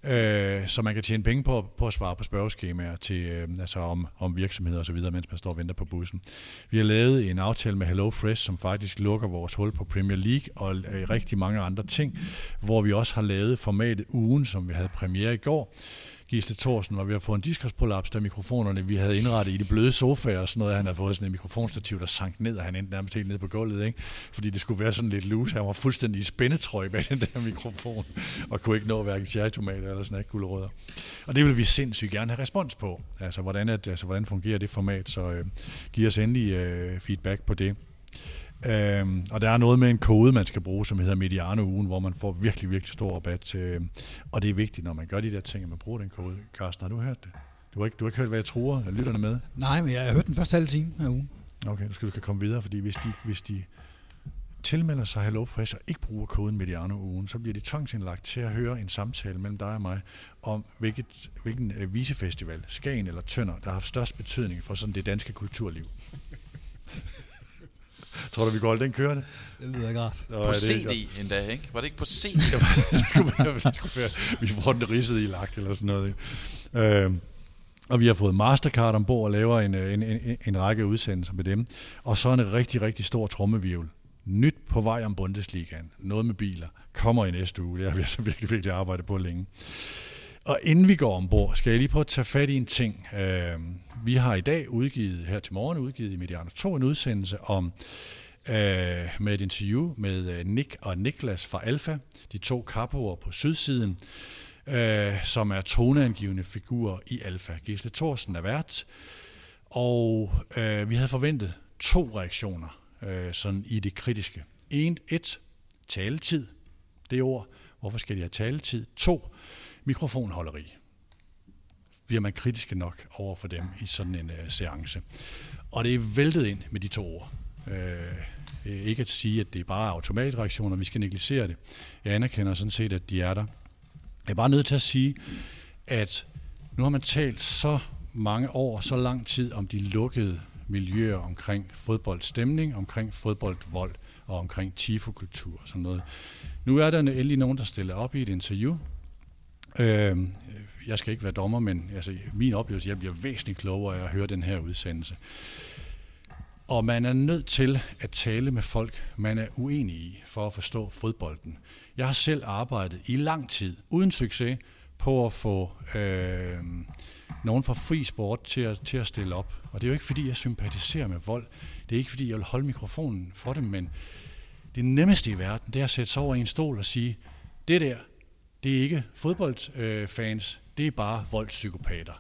Øh, så man kan tjene penge på, på at svare på spørgeskemaer til, øh, altså om, om virksomheder osv videre, mens man står og venter på bussen. Vi har lavet en aftale med Hello Fresh, som faktisk lukker vores hul på Premier League og øh, rigtig mange andre ting, hvor vi også har lavet formatet ugen, som vi havde premiere i går. Gisle Thorsen, var vi har fået en diskusprolaps, der mikrofonerne, vi havde indrettet i de bløde sofaer og sådan noget. Han havde fået sådan en mikrofonstativ, der sank ned, og han endte nærmest helt ned på gulvet, ikke? fordi det skulle være sådan lidt loose. Han var fuldstændig i spændetrøje bag den der mikrofon, og kunne ikke nå hverken cherrytomater eller sådan gulerødder. Og det vil vi sindssygt gerne have respons på. Altså, hvordan, at, altså, hvordan fungerer det format? Så øh, giv os endelig øh, feedback på det. Øhm, og der er noget med en kode, man skal bruge, som hedder Mediano-ugen, hvor man får virkelig, virkelig stor rabat. Til, og det er vigtigt, når man gør de der ting, at man bruger den kode. Carsten, har du hørt det? Du har ikke, du har ikke hørt, hvad jeg tror, jeg lytter med? Nej, men jeg har hørt den første halve time af ugen. Okay, nu skal du skal komme videre, fordi hvis de, hvis de tilmelder sig Hello Fresh og ikke bruger koden Mediano-ugen, så bliver de tvangsindlagt til at høre en samtale mellem dig og mig om, hvilket, hvilken uh, visefestival, Skagen eller Tønder, der har haft størst betydning for sådan det danske kulturliv. Tror du, vi går holde den kørende? Det lyder ikke rart. På CD endda, ikke? Var det ikke på CD? vi får den ridset i lak eller sådan noget. Ikke? Øh, og vi har fået Mastercard ombord og laver en, en, en, en række udsendelser med dem. Og så en rigtig, rigtig stor trommevivl. Nyt på vej om Bundesligaen. Noget med biler. Kommer i næste uge. Det har vi altså virkelig, virkelig arbejdet på længe. Og inden vi går ombord, skal jeg lige prøve at tage fat i en ting. Øh, vi har i dag udgivet, her til morgen udgivet i Mediano 2, en udsendelse om øh, med et interview med øh, Nick og Niklas fra Alfa, de to kapoer på sydsiden, øh, som er toneangivende figurer i Alfa. Gisle Thorsen er vært, og øh, vi havde forventet to reaktioner øh, sådan i det kritiske. En, et, taletid, det ord. Hvorfor skal de have taletid? To, mikrofonholderi. Bliver man kritiske nok over for dem i sådan en uh, seance? Og det er væltet ind med de to ord. Uh, ikke at sige, at det er bare automatreaktioner, vi skal negligere det. Jeg anerkender sådan set, at de er der. Jeg er bare nødt til at sige, at nu har man talt så mange år, så lang tid om de lukkede miljøer omkring fodboldstemning, omkring fodboldvold og omkring tifokultur og sådan noget. Nu er der endelig nogen, der stiller op i et interview, Øh, jeg skal ikke være dommer, men altså, min oplevelse, jeg bliver væsentligt klogere af at høre den her udsendelse. Og man er nødt til at tale med folk, man er uenig i, for at forstå fodbolden. Jeg har selv arbejdet i lang tid, uden succes, på at få øh, nogen fra fri sport til at, til at stille op. Og det er jo ikke, fordi jeg sympatiserer med vold. Det er ikke, fordi jeg vil holde mikrofonen for dem, men det nemmeste i verden, det er at sætte sig over i en stol og sige, det der, det er ikke fodboldfans, øh, det er bare voldspsykopater.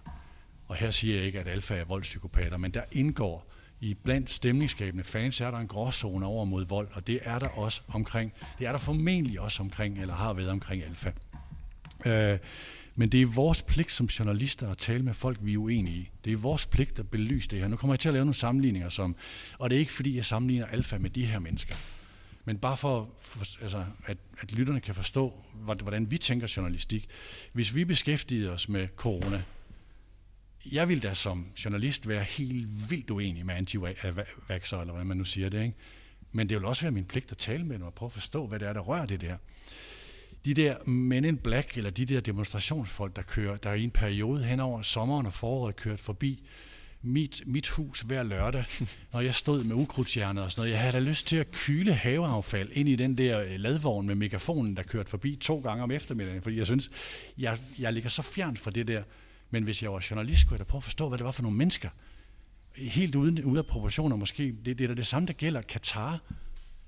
Og her siger jeg ikke, at alfa er voldspsykopater, men der indgår i blandt stemningsskabende fans, er der en gråzone over mod vold, og det er der også omkring, det er der formentlig også omkring, eller har været omkring alfa. Øh, men det er vores pligt som journalister at tale med folk, vi er uenige i. Det er vores pligt at belyse det her. Nu kommer jeg til at lave nogle sammenligninger, som, og det er ikke fordi, jeg sammenligner alfa med de her mennesker. Men bare for, for altså, at, at lytterne kan forstå, hvordan vi tænker journalistik. Hvis vi beskæftiger os med corona, jeg vil da som journalist være helt vildt uenig med anti eller hvordan man nu siger det. Ikke? Men det vil også være min pligt at tale med dem og prøve at forstå, hvad det er, der rører det der de der men in black, eller de der demonstrationsfolk, der kører, der i en periode hen over sommeren og foråret kørt forbi mit, mit hus hver lørdag, når jeg stod med ukrudtshjernet og sådan noget. Jeg havde da lyst til at kyle haveaffald ind i den der øh, ladvogn med megafonen, der kørte forbi to gange om eftermiddagen, fordi jeg synes, jeg, jeg ligger så fjernt fra det der. Men hvis jeg var journalist, skulle jeg da prøve at forstå, hvad det var for nogle mennesker. Helt uden, ude af proportioner måske. Det, det er da det samme, der gælder Katar.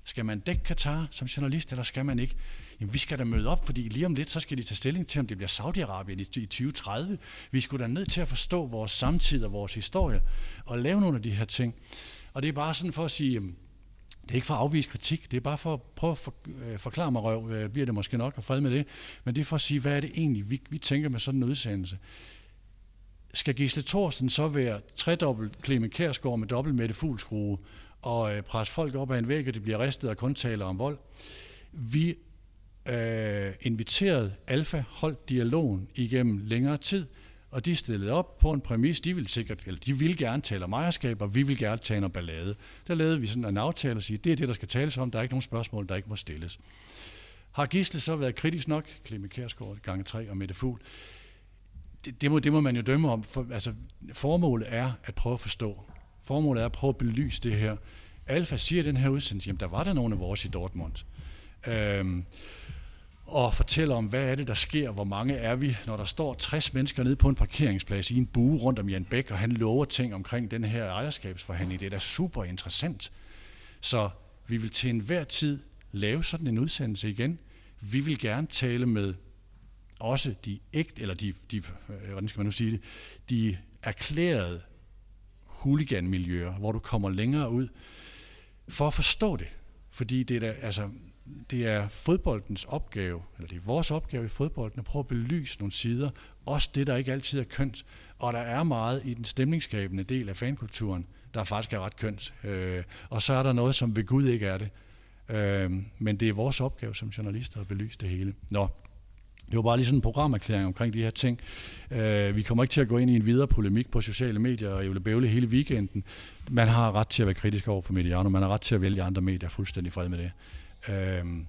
Skal man dække Katar som journalist, eller skal man ikke? Jamen vi skal da møde op, fordi lige om lidt, så skal de tage stilling til, om det bliver Saudi-Arabien i 2030. Vi skulle da nødt til at forstå vores samtid og vores historie, og lave nogle af de her ting. Og det er bare sådan for at sige, det er ikke for at afvise kritik, det er bare for at prøve at for, øh, forklare mig røv, øh, bliver det måske nok, og fred med det, men det er for at sige, hvad er det egentlig, vi, vi tænker med sådan en udsendelse. Skal Gisle Thorsten så være tredobbelt Clemen Kærsgaard med dobbelt Mette Fuglskrue, og øh, presse folk op ad en væg, og det bliver ristet og kun taler om vold? Vi øh, inviteret Alfa, holdt dialogen igennem længere tid, og de stillede op på en præmis, de ville sikkert, eller de ville gerne tale om ejerskab, og vi vil gerne tale om ballade. Der lavede vi sådan en aftale og sige, det er det, der skal tales om, der er ikke nogen spørgsmål, der ikke må stilles. Har Gisle så været kritisk nok? Klemme Kærsgaard, gange 3 og Mette Fugl. Det, det, må, det må man jo dømme om. For, altså, formålet er at prøve at forstå. Formålet er at prøve at belyse det her. Alfa siger i den her udsendelse, jamen der var der nogle af vores i Dortmund. Øhm, og fortæller om, hvad er det, der sker, hvor mange er vi, når der står 60 mennesker nede på en parkeringsplads i en bue rundt om Jan Bæk, og han lover ting omkring den her ejerskabsforhandling. Det er da super interessant. Så vi vil til enhver tid lave sådan en udsendelse igen. Vi vil gerne tale med også de ægte, eller de, de øh, hvordan skal man nu sige det, de erklærede huliganmiljøer, hvor du kommer længere ud, for at forstå det. Fordi det er da, altså, det er fodboldens opgave, eller det er vores opgave i fodbolden, at prøve at belyse nogle sider, også det, der ikke altid er kønt. Og der er meget i den stemningsskabende del af fankulturen, der faktisk er ret kønt. Øh, og så er der noget, som ved Gud ikke er det. Øh, men det er vores opgave som journalister at belyse det hele. Nå, det var bare lige sådan en programerklæring omkring de her ting. Øh, vi kommer ikke til at gå ind i en videre polemik på sociale medier, og jeg vil bævle hele weekenden. Man har ret til at være kritisk over for Mediano, man har ret til at vælge andre medier, fuldstændig fred med det. Øhm,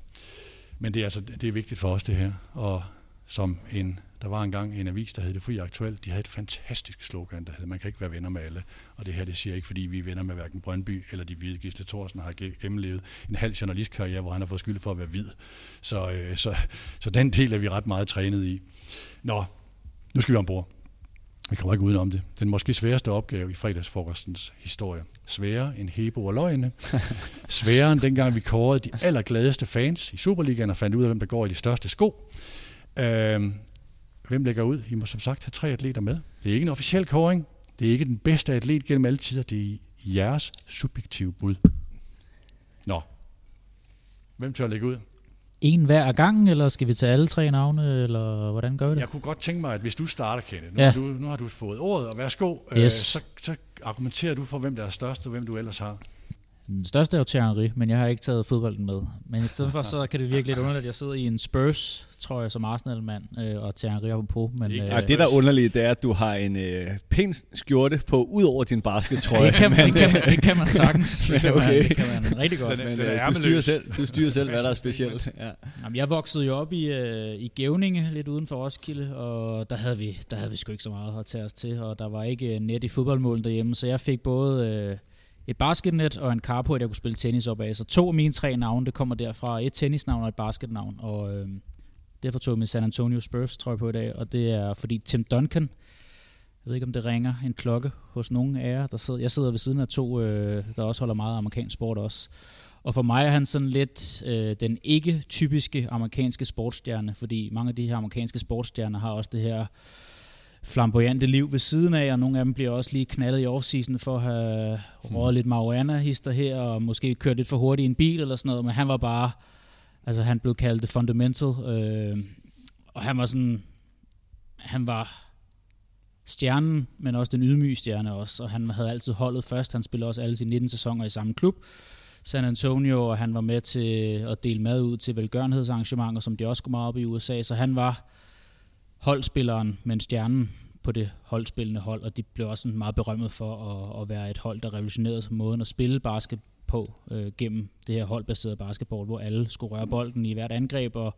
men det er, altså, det er vigtigt for os det her, og som en, der var engang en avis, der hed Det Fri Aktuelt, de havde et fantastisk slogan, der hed, man kan ikke være venner med alle. Og det her, det siger ikke, fordi vi er venner med hverken Brøndby eller de hvide. Gisle Thorsen har gennemlevet en halv journalistkarriere, hvor han har fået skyld for at være hvid. Så, øh, så, så den del er vi ret meget trænet i. Nå, nu skal vi ombord. Vi kommer ikke udenom det. Den måske sværeste opgave i fredagsfrokostens historie. Sværere end Hebo og Løgne. Sværere end dengang vi kårede de allergladeste fans i Superligaen og fandt ud af, hvem der går i de største sko. Øhm, hvem lægger ud? I må som sagt have tre atleter med. Det er ikke en officiel kåring. Det er ikke den bedste atlet gennem alle tider. Det er jeres subjektive bud. Nå. Hvem tør at lægge ud? En hver af gangen, eller skal vi tage alle tre navne, eller hvordan gør vi det? Jeg kunne godt tænke mig, at hvis du starter, Kenneth, nu, ja. du, nu har du fået ordet, og værsgo, øh, yes. øh, så, så argumenterer du for, hvem der er størst, og hvem du ellers har. Den største er jo Thierry, men jeg har ikke taget fodbolden med. Men i stedet for, så kan det virkelig lidt underligt, at jeg sidder i en Spurs, tror jeg, som Arsenal-mand, øh, og Thierry er på. Men, det, øh, det, der er underligt, det er, at du har en øh, pæn skjorte på, ud over din baskettrøje. det, kan, man, det, kan man, det kan man sagtens. Det kan, okay. man, det kan man rigtig godt. Men, øh, du, styrer selv, du styrer selv, hvad der er specielt. Ja. Jamen, jeg voksede jo op i, øh, i Gævninge, lidt uden for Roskilde, og der havde, vi, der havde vi sgu ikke så meget at tage os til, og der var ikke net i fodboldmålen derhjemme, så jeg fik både... Øh, et basketnet og en carport, jeg kunne spille tennis op af. Så to af mine tre navne, det kommer derfra. Et tennisnavn og et basketnavn. Og øh, derfor tog jeg min San Antonio Spurs trøje på i dag. Og det er fordi Tim Duncan, jeg ved ikke om det ringer en klokke hos nogen af jer. Der sidder, jeg sidder ved siden af to, øh, der også holder meget amerikansk sport også. Og for mig er han sådan lidt øh, den ikke typiske amerikanske sportsstjerne, fordi mange af de her amerikanske sportsstjerner har også det her flamboyante liv ved siden af, og nogle af dem bliver også lige knaldet i offseason for at have røget lidt marijuana-hister her, og måske kørt lidt for hurtigt i en bil eller sådan noget, men han var bare, altså han blev kaldt the fundamental, øh, og han var sådan, han var stjernen, men også den ydmyge stjerne også, og han havde altid holdet først, han spillede også alle sine 19 sæsoner i samme klub, San Antonio, og han var med til at dele mad ud til velgørenhedsarrangementer, som de også kommer op i USA, så han var holdspilleren, men stjernen på det holdspillende hold, og de blev også meget berømmet for at, at være et hold, der revolutionerede måden at spille basket på øh, gennem det her holdbaserede basketball, hvor alle skulle røre bolden i hvert angreb, og,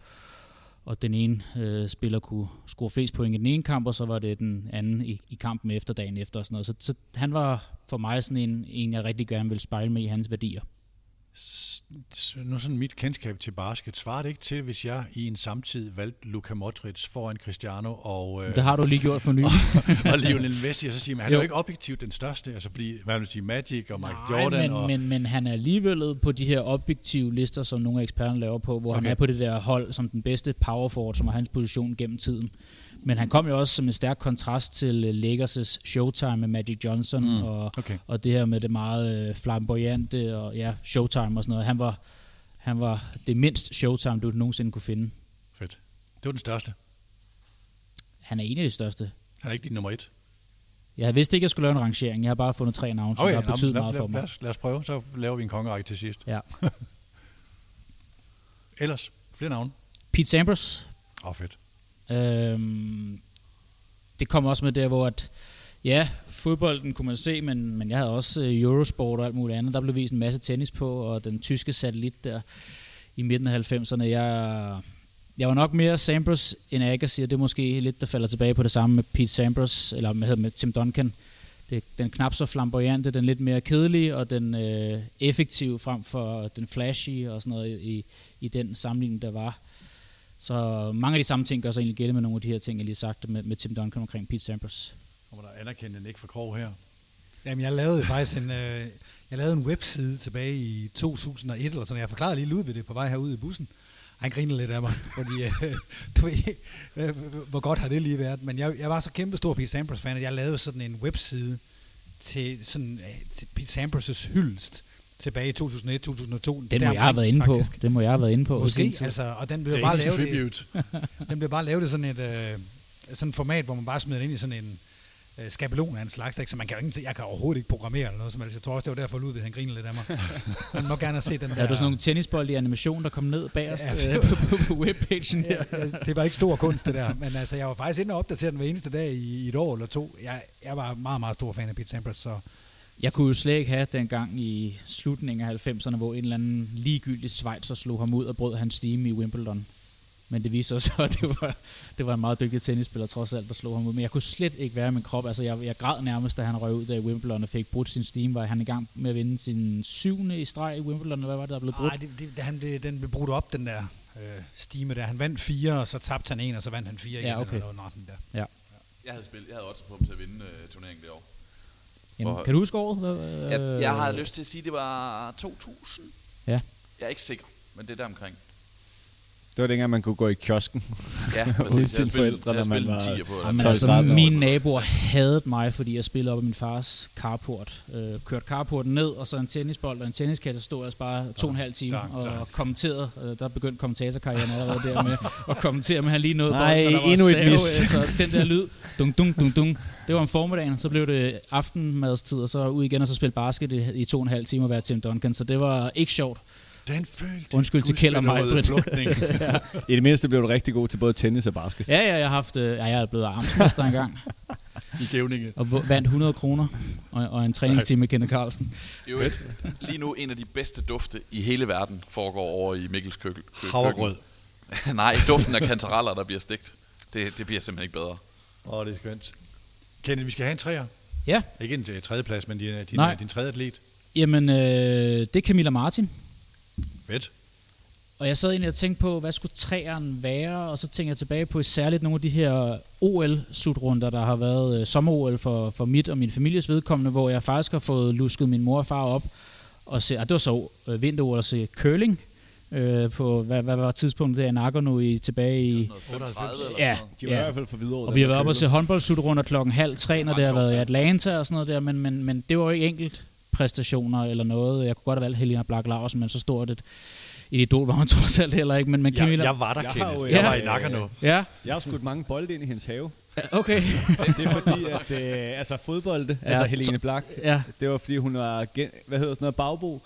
og den ene øh, spiller kunne score flest point i den ene kamp, og så var det den anden i, i kampen efter dagen efter og sådan noget. Så, så han var for mig sådan en, en, jeg rigtig gerne vil spejle med i hans værdier nu sådan mit kendskab til basket, svarer det ikke til, hvis jeg i en samtid valgte Luka Modric foran Cristiano og... Øh, det har du lige gjort for nylig. og, og Lionel Messi, og så siger man, han jo. er jo ikke objektivt den største, altså fordi, hvad vil sige, Magic og Mike Nej, Jordan men, og... men, men han er alligevel på de her objektive lister, som nogle af eksperterne laver på, hvor okay. han er på det der hold som den bedste power forward, som er hans position gennem tiden. Men han kom jo også som en stærk kontrast til øh, Lakers' Showtime med Magic Johnson, mm, og, okay. og det her med det meget øh, flamboyante, og ja, Showtime og sådan noget. Han var, han var det mindst Showtime, du nogensinde kunne finde. Fedt. Det var den største. Han er en af de største. Han er ikke din nummer et. Jeg vidste ikke, at jeg skulle lave en rangering. Jeg har bare fundet tre navne, som okay, har betydet meget for mig. Lad os, lad os prøve, så laver vi en kongerække til sidst. Ja. Ellers, flere navne. Pete Sampras. Åh, oh, fedt. Øhm, det kommer også med der, hvor at, ja, fodbolden kunne man se, men, men jeg havde også øh, Eurosport og alt muligt andet. Der blev vist en masse tennis på, og den tyske satellit der i midten af 90'erne. Jeg, jeg var nok mere Sampras end Agassi, og det er måske lidt, der falder tilbage på det samme med Pete Sampras, eller med, med Tim Duncan. Det, den knap så flamboyante, den lidt mere kedelige, og den øh, effektive frem for den flashy og sådan noget i, i den sammenligning, der var. Så mange af de samme ting gør sig egentlig gælde med nogle af de her ting, jeg lige sagt med, med Tim Duncan omkring Pete Sampras. Kommer der anerkendt en ikke for Krog her? Jamen, jeg lavede faktisk en, øh, jeg lavede en webside tilbage i 2001, eller sådan, jeg forklarede lige ud ved det på vej herude i bussen. Han griner lidt af mig, fordi øh, du ved, øh, hvor godt har det lige været. Men jeg, jeg var så kæmpe stor Pete Sampras-fan, at jeg lavede sådan en webside til, sådan, øh, til Pete Sampras' hyldest tilbage i 2001-2002. Den må jeg have været inde på. Det må jeg have været inde på. Måske, altså, og den blev bare lavet den blev bare lavet i sådan et øh, sådan et format, hvor man bare smider ind i sådan en øh, skabelon af en slags, ikke? så man kan jo ikke, jeg kan overhovedet ikke programmere eller noget som helst. Jeg tror også, det var derfor, Ludvig han griner lidt af mig. Man må gerne se den der... Er du sådan nogle tennisbold i animation, der kom ned bagerst ja, øh, på, på, på webpagen her? Ja, det var ikke stor kunst, det der. Men altså, jeg var faktisk inde og opdatere den hver eneste dag i, i et år eller to. Jeg, jeg var meget, meget stor fan af Pete Sampras, så jeg kunne jo slet ikke have dengang i slutningen af 90'erne, hvor en eller anden ligegyldig Schweizer slog ham ud og brød hans stime i Wimbledon. Men det viser sig, at det var, det var en meget dygtig tennisspiller trods alt, der slog ham ud. Men jeg kunne slet ikke være i min krop. Altså, jeg, jeg græd nærmest, da han røg ud af Wimbledon og fik brudt sin stime. Var han i gang med at vinde sin syvende i streg i Wimbledon, hvad var det, der blev brudt? Nej, det, det, han, det, den blev brudt op, den der øh, stime der. Han vandt fire, og så tabte han en, og så vandt han fire igen. Ja, okay. Eller noget, der. Ja. Jeg havde, spillet, jeg havde også på ham til at vinde uh, turneringen det år. Jamen, og, kan du huske året? Jeg, jeg har lyst til at sige, at det var 2000. Ja. Jeg er ikke sikker, men det er der omkring. Det var dengang, man kunne gå i kiosken. Ja, uden sine forældre, når man var på. Jamen, altså, mine naboer havde mig, fordi jeg spillede op i min fars carport. Øh, kørte carporten ned, og så en tennisbold og en tenniskasse stod jeg bare to og en halv time og ja. kommenterede. Øh, der begyndte kommentatorkarrieren allerede der med at kommentere, men han lige nåede Nej, bolden, endnu et mis. Altså, den der lyd, dung, dung, dung, dung. Det var om formiddagen, så blev det aftenmadstid, og så ud igen og så spille basket i, i to og en halv time og være Tim Duncan, så det var ikke sjovt. Den følte Undskyld til Kjell og mig, ja. I det mindste blev du rigtig god til både tennis og basket. Ja, ja, jeg har haft, øh, ja, jeg er blevet armsmester engang. I Gævninge. Og vandt 100 kroner og, og en træningstime med Kenneth Carlsen. Jo, lige nu en af de bedste dufte i hele verden foregår over i Mikkels køkken. Havregrød. Nej, duften af kantareller, der bliver stegt. Det, det bliver simpelthen ikke bedre. Åh, oh, det er skønt. Kenneth, vi skal have en træer. Ja. Ikke en tredje plads, men din, din, din tredje atlet. Jamen, øh, det er Camilla Martin. Fedt. Og jeg sad egentlig og tænkte på, hvad skulle træeren være, og så tænkte jeg tilbage på særligt nogle af de her OL-slutrunder, der har været øh, sommer-OL for, for mit og min families vedkommende, hvor jeg faktisk har fået lusket min mor og far op, og se, ah, det var så øh, vinter-OL at se curling, øh, på, hvad, hvad var tidspunktet der i Nagano i, tilbage i... 35 eller Ja, sådan De var i ja. hvert fald for videre. Og vi har været oppe og se håndboldslutrunder klokken halv tre, når det har været i Atlanta og sådan noget der, men, men, men det var jo ikke enkelt præstationer eller noget. Jeg kunne godt have valgt Helena Black Larsen, men så stort et, et idol var hun trods alt heller ikke. Men, men Jeg, Camilla... jeg var der, Jeg Kenneth. jo, Jeg øh, var i Nagano. Ja, Jeg har skudt mange bolde ind i hendes have. okay. Det er fordi, at øh, altså fodbolde, ja, altså Helene Blak, Ja, det var fordi hun var, gen, hvad hedder sådan noget, bagbo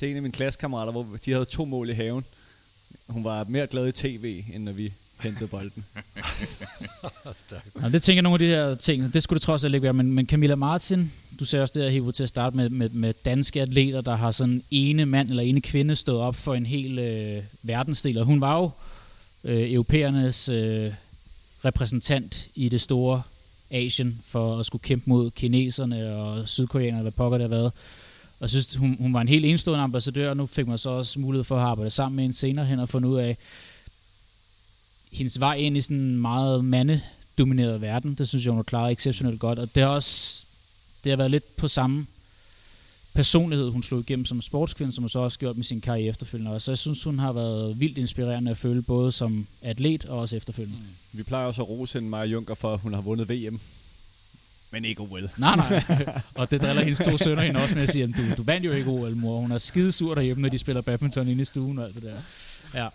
til en af mine klassekammerater, hvor de havde to mål i haven. Hun var mere glad i tv, end når vi hentede bolden. Nå, det tænker jeg nogle af de her ting, det skulle det trods alt ikke være, men, men Camilla Martin, du sagde også det her, Hivo, til at starte med, med, med danske atleter, der har sådan ene mand eller ene kvinde stået op for en hel øh, verdensdel, og hun var jo øh, europæernes øh, repræsentant i det store Asien for at skulle kæmpe mod kineserne og sydkoreanerne, hvad pokker det har været. Og jeg synes, hun, hun var en helt enestående ambassadør, og nu fik man så også mulighed for at arbejde sammen med en senere hen og fundet ud af, hendes vej ind i sådan en meget mandedomineret verden, det synes jeg, hun har klaret exceptionelt godt. Og det har også det har været lidt på samme personlighed, hun slog igennem som sportskvinde, som hun så også gjort med sin karriere efterfølgende. Og så jeg synes, hun har været vildt inspirerende at føle, både som atlet og også efterfølgende. Mm. Vi plejer også at rose hende, Maja Junker, for at hun har vundet VM. Men ikke OL. Nej, nej. og det driller hendes to sønner hende også med at sige, at du, du vandt jo ikke OL, mor. Hun er skide sur derhjemme, når de spiller badminton inde i stuen og alt det der. Ja.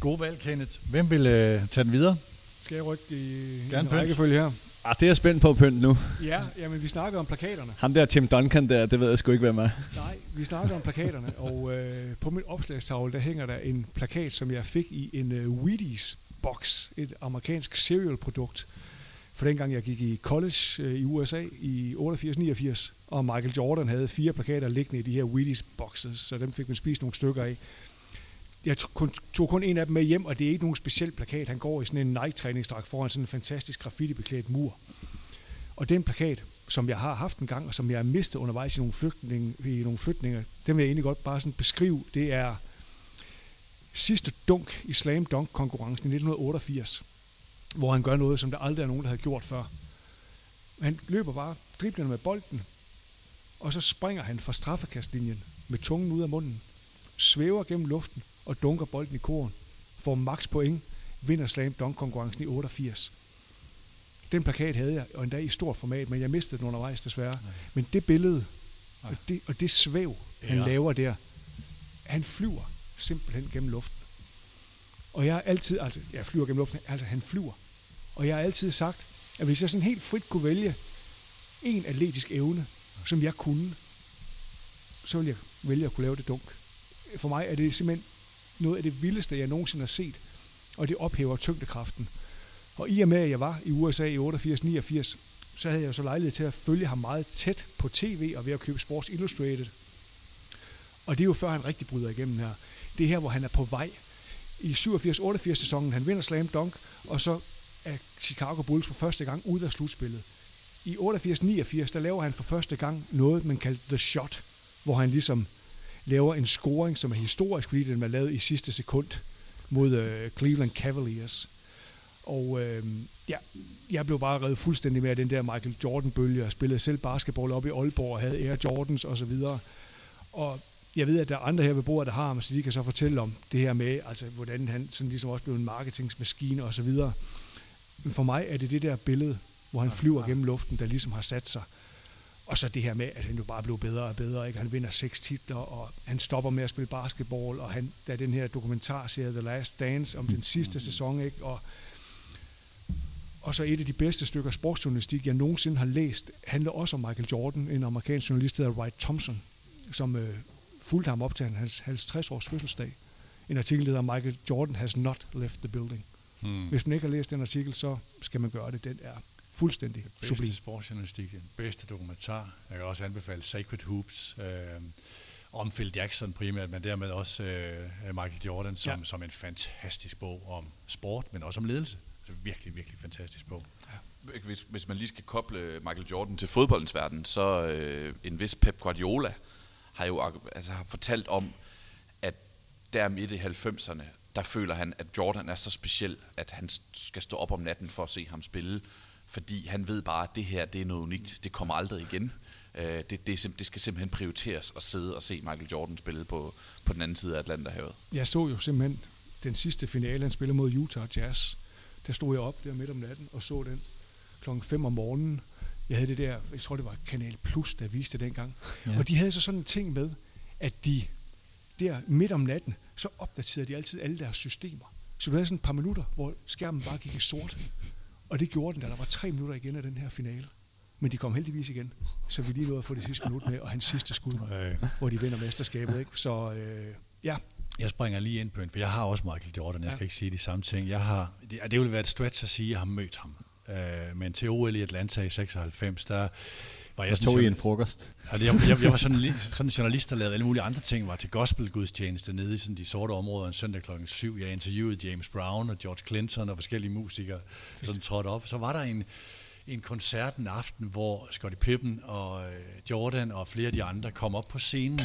God valg, Kenneth. Hvem vil øh, tage den videre? Skal jeg rykke i Gerne en pynt. rækkefølge her? Ah, det er jeg spændt på at pynte nu. Ja, jamen vi snakker om plakaterne. Ham der Tim Duncan der, det ved jeg sgu ikke, hvem er. Nej, vi snakker om plakaterne, og øh, på min opslagstavle, der hænger der en plakat, som jeg fik i en øh, Wheaties box, et amerikansk cereal-produkt. For dengang jeg gik i college øh, i USA i 88-89, og Michael Jordan havde fire plakater liggende i de her Wheaties boxes, så dem fik man spist nogle stykker af. Jeg tog kun, tog kun en af dem med hjem, og det er ikke nogen speciel plakat. Han går i sådan en Nike-træningsdragt foran sådan en fantastisk graffiti-beklædt mur. Og den plakat, som jeg har haft en gang, og som jeg har mistet undervejs i nogle, flygtninge, i nogle flytninger, den vil jeg egentlig godt bare sådan beskrive. Det er sidste dunk i slam dunk konkurrencen i 1988, hvor han gør noget, som der aldrig er nogen, der havde gjort før. Han løber bare driblende med bolden, og så springer han fra straffekastlinjen med tungen ud af munden, svæver gennem luften og dunker bolden i koren, får max point, vinder slam dunk konkurrencen i 88. Den plakat havde jeg, og endda i stort format, men jeg mistede den undervejs desværre. Nej. Men det billede, og det, og det svæv, han Ja. laver der, han flyver simpelthen gennem luften. Og jeg har altid, altså jeg flyver gennem luften, altså han flyver. Og jeg har altid sagt, at hvis jeg sådan helt frit kunne vælge en atletisk evne, som jeg kunne, så ville jeg vælge at kunne lave det dunk. For mig er det simpelthen noget af det vildeste, jeg nogensinde har set, og det ophæver tyngdekraften. Og i og med, at jeg var i USA i 88-89, så havde jeg så lejlighed til at følge ham meget tæt på tv og ved at købe Sports Illustrated. Og det er jo før han rigtig bryder igennem her. Det er her, hvor han er på vej. I 87-88 sæsonen, han vinder Slam Dunk, og så af Chicago Bulls for første gang ud af slutspillet. I 88-89, der laver han for første gang noget, man kalder The Shot, hvor han ligesom laver en scoring, som er historisk, fordi den var lavet i sidste sekund mod øh, Cleveland Cavaliers. Og øh, ja, jeg blev bare reddet fuldstændig med af den der Michael Jordan-bølge. og spillede selv basketball op i Aalborg og havde Air Jordans og så videre. Og jeg ved, at der er andre her ved bordet, der har ham, så de kan så fortælle om det her med, altså hvordan han sådan ligesom også blev en marketingsmaskine og så videre. Men for mig er det det der billede, hvor han flyver gennem luften, der ligesom har sat sig. Og så det her med, at han jo bare blev bedre og bedre. Ikke? Han vinder seks titler, og han stopper med at spille basketball, og han, der er den her dokumentarserie The Last Dance om den sidste sæson, ikke? Og, og så et af de bedste stykker sportsjournalistik, jeg nogensinde har læst, handler også om Michael Jordan, en amerikansk journalist, der hedder Wright Thompson, som øh, fulgte ham op til hans 50-års fødselsdag. En artikel, der hedder Michael Jordan has not left the building. Hmm. Hvis man ikke har læst den artikel, så skal man gøre det. Den er fuldstændig Bedste sublim. sportsjournalistik, den bedste dokumentar. Jeg kan også anbefale Sacred Hoops, øh, om Phil Jackson primært, men dermed også øh, Michael Jordan som, Ja. ja. som en fantastisk bog om sport, men også om ledelse. Så virkelig, virkelig fantastisk bog. Hvis, hvis man lige skal koble Michael Jordan til fodboldens verden, så øh, en vis Pep Guardiola har jo altså, har fortalt om, at der midt i 90'erne, der føler han, at Jordan er så speciel, at han skal stå op om natten for at se ham spille, fordi han ved bare, at det her det er noget unikt, det kommer aldrig igen. Øh, det, det, det skal simpelthen prioriteres at sidde og se Michael Jordan spille på, på den anden side af Atlanterhavet. Jeg så jo simpelthen den sidste finale, han spiller mod Utah Jazz. Der stod jeg op der midt om natten og så den klokken 5 om morgenen. Jeg havde det der, jeg tror det var Kanal Plus, der viste det dengang. Ja. Og de havde så sådan en ting med, at de der midt om natten, så opdaterede de altid alle deres systemer. Så du havde sådan et par minutter, hvor skærmen bare gik i sort. Og det gjorde den, da der var tre minutter igen af den her finale. Men de kom heldigvis igen, så vi lige nåede at få det sidste minut med, og hans sidste skud, øh. hvor de vinder mesterskabet. Ikke? Så øh, ja. Jeg springer lige ind på en, for jeg har også Michael Jordan, jeg ja. skal ikke sige de samme ting. Jeg har, det, det vil være et stretch at sige, at jeg har mødt ham. Øh, men til OL i Atlanta i 96, der var jeg tog i en frokost. Altså, jeg, jeg, jeg, var sådan, sådan en journalist, der lavede alle mulige andre ting, var til gospelgudstjeneste nede i sådan de sorte områder en søndag klokken 7. Jeg interviewede James Brown og George Clinton og forskellige musikere, sådan trådte op. Så var der en, en koncert en aften, hvor Scottie Pippen og øh, Jordan og flere af de andre kom op på scenen,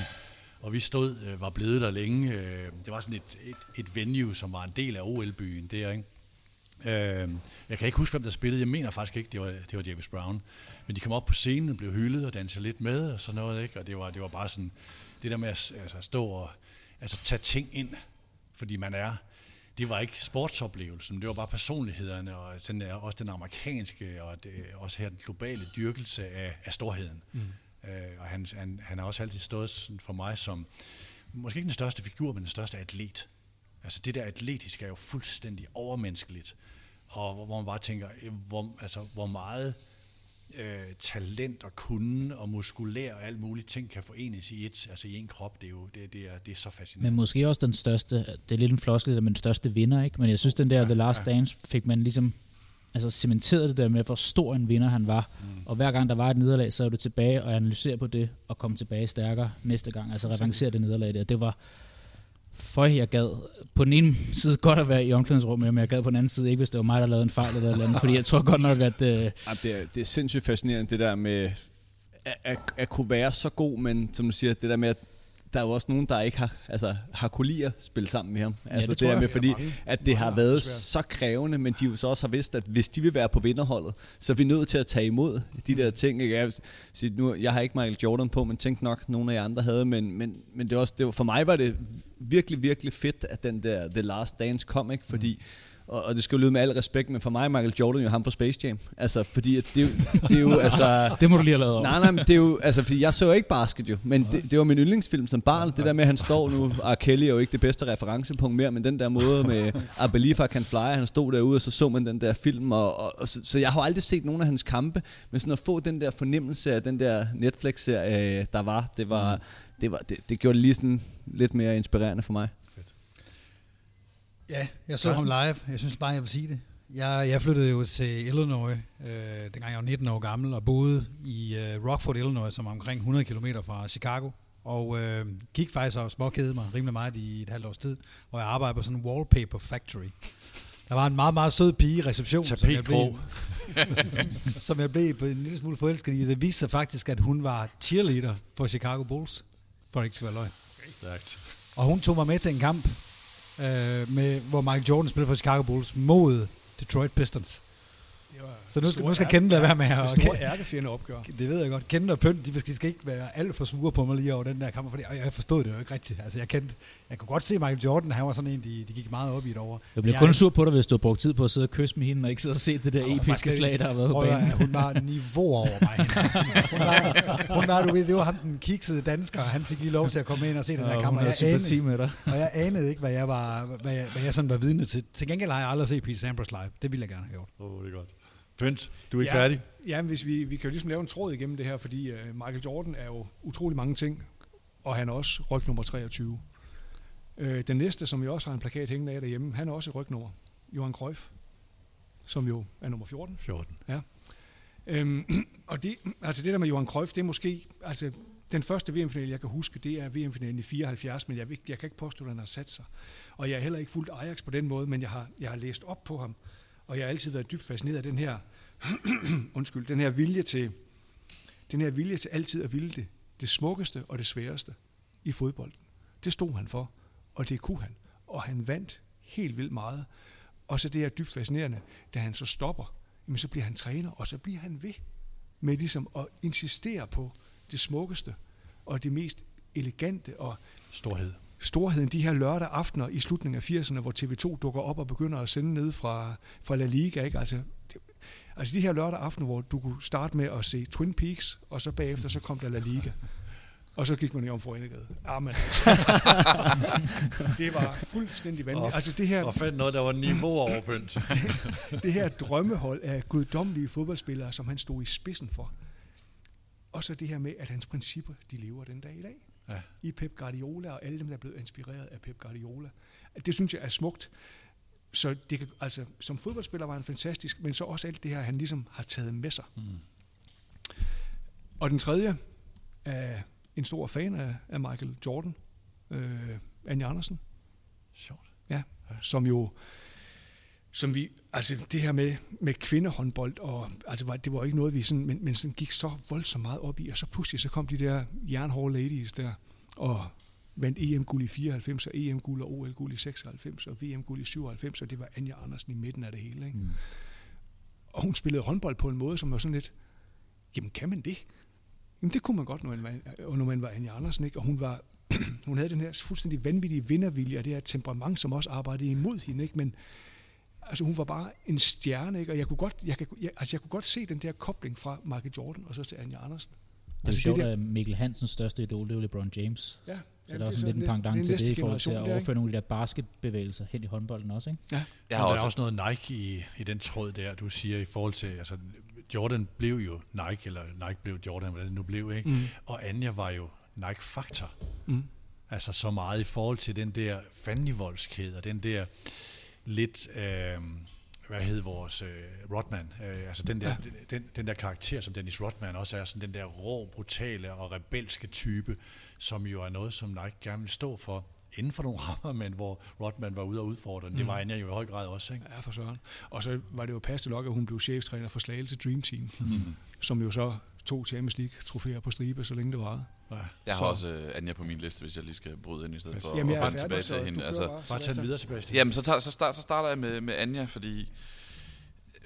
og vi stod, øh, var blevet der længe. Øh, det var sådan et, et, et venue, som var en del af OL-byen der, ikke? Øh, jeg kan ikke huske, hvem der spillede. Jeg mener faktisk ikke, det var, det var James Brown. Men de kom op på scenen og blev hyldet og dansede lidt med og sådan noget. Ikke? Og det var, det var bare sådan, det der med at altså, stå og altså, tage ting ind, fordi man er, det var ikke sportsoplevelsen, det var bare personlighederne, og den, også den amerikanske, og det, også her den globale dyrkelse af, af storheden. Mm. Øh, og han, han, han har også altid stået for mig som, måske ikke den største figur, men den største atlet. Altså det der atletiske er jo fuldstændig overmenneskeligt, og hvor man bare tænker, hvor, altså, hvor meget øh, talent og kunde og muskulær og alt muligt ting kan forenes i et, altså i en krop, det er jo det, det er, det er så fascinerende. Men måske også den største, det er lidt en floskel, men den største vinder, ikke? Men jeg synes, den der ja, The Last ja. Dance fik man ligesom altså cementeret det der med, hvor stor en vinder han var. Mm. Og hver gang der var et nederlag, så er du tilbage og analyserer på det, og komme tilbage stærkere næste gang. Altså revancere det nederlag der. Det var, for jeg gad på den ene side godt at være i omklædningsrummet, men jeg gad på den anden side ikke, hvis det var mig, der lavede en fejl eller noget andet, fordi jeg tror godt nok, at... Øh... det, er, det er sindssygt fascinerende, det der med at, at, at kunne være så god, men som du siger, det der med, at der er jo også nogen, der ikke har, altså, har at spille sammen med ham. Altså, ja, det, det er med, fordi at det har været så krævende, men de jo så også har vidst, at hvis de vil være på vinderholdet, så er vi nødt til at tage imod de der ting. Ikke? Jeg, sige, nu, jeg har ikke Michael Jordan på, men tænk nok, nogle af jer andre havde, men, men, men det var også, det var, for mig var det virkelig, virkelig fedt, at den der The Last Dance kom, ikke? fordi mm og, og det skal jo lyde med al respekt, men for mig er Michael Jordan jo ham fra Space Jam. Altså, fordi at det, det er jo, altså... det må du lige have lavet om. Nej, nej, men det er jo, altså, fordi jeg så ikke basket jo, men det, det var min yndlingsfilm som barn. Det der med, at han står nu, og Kelly er jo ikke det bedste referencepunkt mere, men den der måde med I Believe I Can Fly, han stod derude, og så så man den der film, og, og, og så, så, jeg har aldrig set nogen af hans kampe, men sådan at få den der fornemmelse af den der Netflix-serie, der var, det var, det, var, det, det gjorde det lige sådan lidt mere inspirerende for mig. Ja, jeg så ham live. Jeg synes bare, jeg vil sige det. Jeg, jeg flyttede jo til Illinois, øh, dengang jeg var 19 år gammel, og boede i øh, Rockford, Illinois, som er omkring 100 km fra Chicago. Og øh, gik faktisk og småkede mig rimelig meget i et halvt års tid, hvor jeg arbejdede på sådan en wallpaper factory. Der var en meget, meget sød pige i receptionen, som jeg, blev, som jeg blev en lille smule forelsket i. Det viste sig faktisk, at hun var cheerleader for Chicago Bulls, for det ikke skal være løgn. Og hun tog mig med til en kamp, øh, med, hvor Michael Jordan spiller for Chicago Bulls mod Detroit Pistons. Så nu skal, nu skal Kende lade være med her. Det store ærkefjende opgør. Det ved jeg godt. Kende og Pønt, de skal, skal ikke være alt for sure på mig lige over den der kamp, for jeg forstod det jo ikke rigtigt. Altså, jeg, kendte, jeg kunne godt se Michael Jordan, han var sådan en, de, de gik meget op i et over. Jeg bliver kun sur på dig, hvis du har brugt tid på at sidde og kysse med hende, og ikke sidde og se det der oh, episke slag, der har været på banen. Hun var niveau over mig. hun, var, hun var, du ved, det var ham den kiksede dansker, og han fik lige lov til at komme ind og se den der kamp. Og jeg, anede, med dig. og jeg anede ikke, hvad jeg, var, hvad jeg, hvad jeg sådan var vidne til. Til gengæld har jeg aldrig set Pete Sampras live. Det ville jeg gerne have gjort. Åh, oh, det er godt. Pynt, du er ikke ja, færdig? Ja, hvis vi, vi kan jo ligesom lave en tråd igennem det her, fordi uh, Michael Jordan er jo utrolig mange ting, og han er også ryg nummer 23. Øh, den næste, som vi også har en plakat hængende af derhjemme, han er også et rygnummer. Johan Cruyff, som jo er nummer 14. 14. Ja. Um, og det, altså det der med Johan Cruyff, det er måske, altså den første VM-finale, jeg kan huske, det er VM-finalen i 74, men jeg, jeg kan ikke påstå, at han har sat sig. Og jeg har heller ikke fulgt Ajax på den måde, men jeg har, jeg har læst op på ham, og jeg har altid været dybt fascineret af den her, undskyld, den her vilje til, den her vilje til altid at ville det det smukkeste og det sværeste i fodbolden. Det stod han for, og det kunne han. Og han vandt helt vildt meget. Og så det er dybt fascinerende, da han så stopper, jamen så bliver han træner, og så bliver han ved med ligesom at insistere på det smukkeste og det mest elegante og Storhed. storheden de her lørdag aftener i slutningen af 80'erne, hvor TV2 dukker op og begynder at sende ned fra, fra La Liga. Ikke? Altså, det, altså de her lørdag aftener, hvor du kunne starte med at se Twin Peaks, og så bagefter så kom der La Liga. Og så gik man i om for Enegade. Ja, men altså. det var fuldstændig vanvittigt. Altså det her, Og fandt noget, der var niveau over pynt. det her drømmehold af guddommelige fodboldspillere, som han stod i spidsen for. Og så det her med, at hans principper, de lever den dag i dag. Ja. I Pep Guardiola og alle dem, der er blevet inspireret af Pep Guardiola. Det synes jeg er smukt. Så det kan, altså, som fodboldspiller var han fantastisk, men så også alt det her, han ligesom har taget med sig. Mm. Og den tredje er en stor fan af, af Michael Jordan, øh, Anja Andersen Sjovt. som jo som vi, altså det her med, med kvindehåndbold, og, altså var, det var ikke noget, vi sådan, men, men sådan gik så voldsomt meget op i, og så pludselig så kom de der jernhårde ladies der, og vandt EM-guld i 94, og EM-guld og OL-guld i 96, og VM-guld i 97, og det var Anja Andersen i midten af det hele. Ikke? Mm. Og hun spillede håndbold på en måde, som var sådan lidt, jamen kan man det? Jamen det kunne man godt, når man var, når man var Anja Andersen, ikke? og hun var hun havde den her fuldstændig vanvittige vindervilje, og det her temperament, som også arbejdede imod hende, ikke? men altså hun var bare en stjerne, ikke? og jeg kunne, godt, jeg, kan, jeg, altså jeg kunne godt se den der kobling fra Michael Jordan og så til Anja Andersen. Det er jo Altså, sjovt, der- at Mikkel Hansens største idol, det er LeBron James. Ja, Så der er også sådan lidt en pendant til det i forhold til at overføre overføre nogle af de der basketbevægelser hen i håndbolden også, ikke? Jeg Jeg har der også, er også noget Nike i, i den tråd der, du siger i forhold til, altså Jordan blev jo Nike, eller Nike blev Jordan, hvad det nu blev, ikke? Mm. Og Anja var jo Nike-faktor. Mm. Altså så meget i forhold til den der fandenivoldskhed, og den der lidt, øh, hvad hed vores øh, Rodman, øh, altså den der, ja. den, den der karakter, som Dennis Rodman også er, sådan den der rå, brutale og rebelske type, som jo er noget, som Nike gerne vil stå for, inden for nogle rammer, men hvor Rodman var ude og udfordre den. Det var Anja jo i høj grad også, ikke? Ja, for søren. Og så var det jo passende nok, at hun blev cheftræner for Slagelse Dream Team, mm. som jo så tog Champions League-trofæer på stribe, så længe det varede. Ja. jeg har så- også uh, Anja på min liste, hvis jeg lige skal bryde ind i stedet for Jamen, jeg at er vende tilbage så til hende. Altså, bare. Bare tag den videre, Sebastian. Jamen, så, tager, så, start, så starter jeg med, med Anja, fordi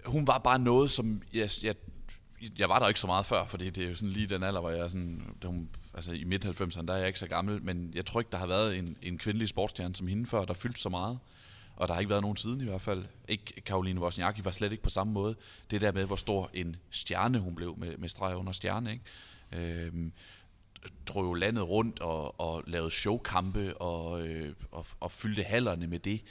hun var bare noget, som jeg, jeg, jeg var der ikke så meget før, fordi det er jo sådan lige den alder, hvor jeg sådan, da hun, altså i midt-90'erne, der er jeg ikke så gammel, men jeg tror ikke, der har været en, en kvindelig sportsstjerne som hende før, der fyldte så meget. Og der har ikke været nogen siden i hvert fald. Ikke Karoline Wozniacki var slet ikke på samme måde. Det der med, hvor stor en stjerne hun blev med, med streg under stjerne. Ikke? Øhm, drog jo landet rundt og, og lavede showkampe og, øh, og, og fyldte hallerne med det.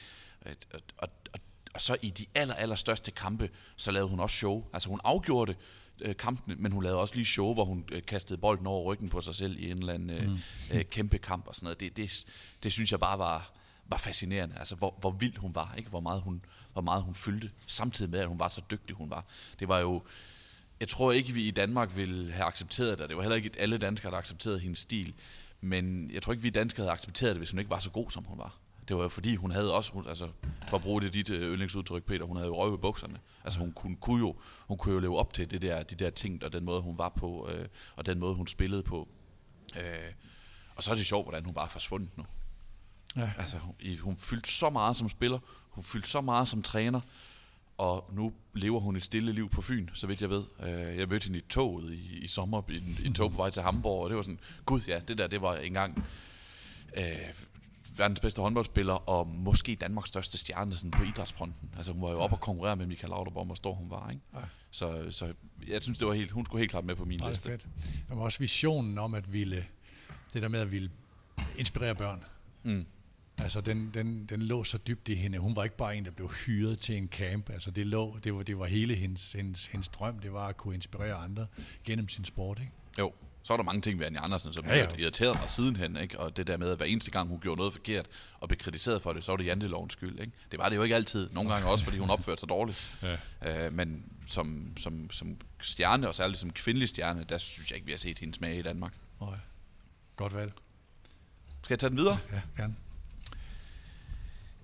Og, og, og, og så i de aller, aller største kampe, så lavede hun også show. Altså hun afgjorde det, øh, kampene, men hun lavede også lige show, hvor hun øh, kastede bolden over ryggen på sig selv i en eller anden øh, mm. øh, kæmpe kamp og sådan noget. Det, det, det synes jeg bare var, var fascinerende, altså hvor, hvor vild hun var, ikke? Hvor, meget hun, hvor meget hun fyldte, samtidig med, at hun var så dygtig, hun var. Det var jo, jeg tror ikke, vi i Danmark ville have accepteret det, det var heller ikke alle danskere, der accepterede hendes stil, men jeg tror ikke, vi danskere havde accepteret det, hvis hun ikke var så god, som hun var. Det var jo fordi, hun havde også, hun, altså, for at bruge det dit øh, yndlingsudtryk, Peter, hun havde jo røg ved bukserne. Altså hun kunne, kunne, jo, hun kunne jo leve op til det der, de der ting, og den måde, hun var på, øh, og den måde, hun spillede på. Øh, og så er det sjovt, hvordan hun bare er forsvundet nu. Ja. Altså, hun, i- hun fyldte så meget som spiller, hun fyldte så meget som træner, og nu lever hun et stille liv på Fyn, så vidt jeg ved. Øh, Jeg mødte hende i toget i, i sommer, i en, i en tog på vej til Hamburg, og det var sådan, gud ja, det der, det var engang øh, verdens bedste håndboldspiller, og måske Danmarks største stjerne sådan på idrætsfronten. Altså hun var jo oppe og konkurrere med Michael Laudrup om, hvor stor hun var. Ikke? Ja. Så, så jeg synes, det var helt, hun skulle helt klart med på min Meget liste. fedt. Der var også visionen om at ville, det der med at ville inspirere børn. Mm. Altså, den, den, den lå så dybt i hende. Hun var ikke bare en, der blev hyret til en camp. Altså, det, lå, det, var, det var hele hendes, hendes, hendes drøm. Det var at kunne inspirere andre gennem sin sport, ikke? Jo, så var der mange ting ved Anja Andersen, som Ja, ja, irriterede mig sidenhen, ikke? og det der med, at hver eneste gang hun gjorde noget forkert og blev kritiseret for det, så var det jantelovens skyld. Ikke? Det var det jo ikke altid, nogle gange også, fordi hun opførte sig dårligt. Ja. Øh, men som, som, som stjerne, og særligt som kvindelig stjerne, der synes jeg ikke, vi har set hendes smag i Danmark. Og, godt valg. Skal jeg tage den videre? Ja, gerne.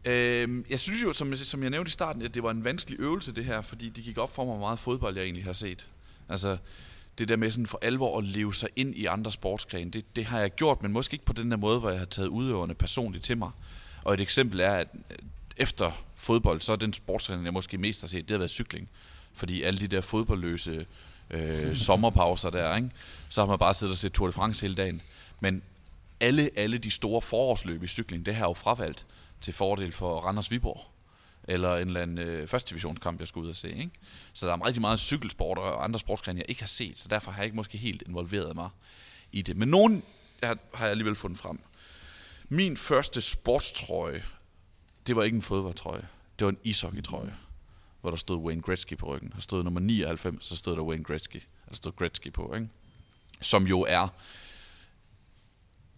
Øh, jeg synes jo, som, som jeg nævnte i starten, at det var en vanskelig øvelse det her, fordi det gik op for mig, hvor meget fodbold jeg egentlig har set. Altså, det der med sådan for alvor at leve sig ind i andre sportsgrene, det, det har jeg gjort, men måske ikke på den der måde, hvor jeg har taget udøverne personligt til mig. Og et eksempel er, at efter fodbold, så er den sportsgren, jeg måske mest har set, det har været cykling. Fordi alle de der fodboldløse øh, sommerpauser der, ikke? så har man bare siddet og set Tour de France hele dagen. Men alle, alle de store forårsløb i cykling, det har jeg jo fravalgt til fordel for Randers Viborg eller en eller anden øh, første divisionskamp, jeg skulle ud og se. Ikke? Så der er rigtig meget cykelsport og andre sportsgrene, jeg ikke har set, så derfor har jeg ikke måske helt involveret mig i det. Men nogen jeg har, har jeg alligevel fundet frem. Min første sportstrøje, det var ikke en fodboldtrøje, det var en ishockeytrøje, hvor der stod Wayne Gretzky på ryggen. Der stod nummer 99, så stod der Wayne Gretzky. Der stod Gretzky på, ikke? Som jo er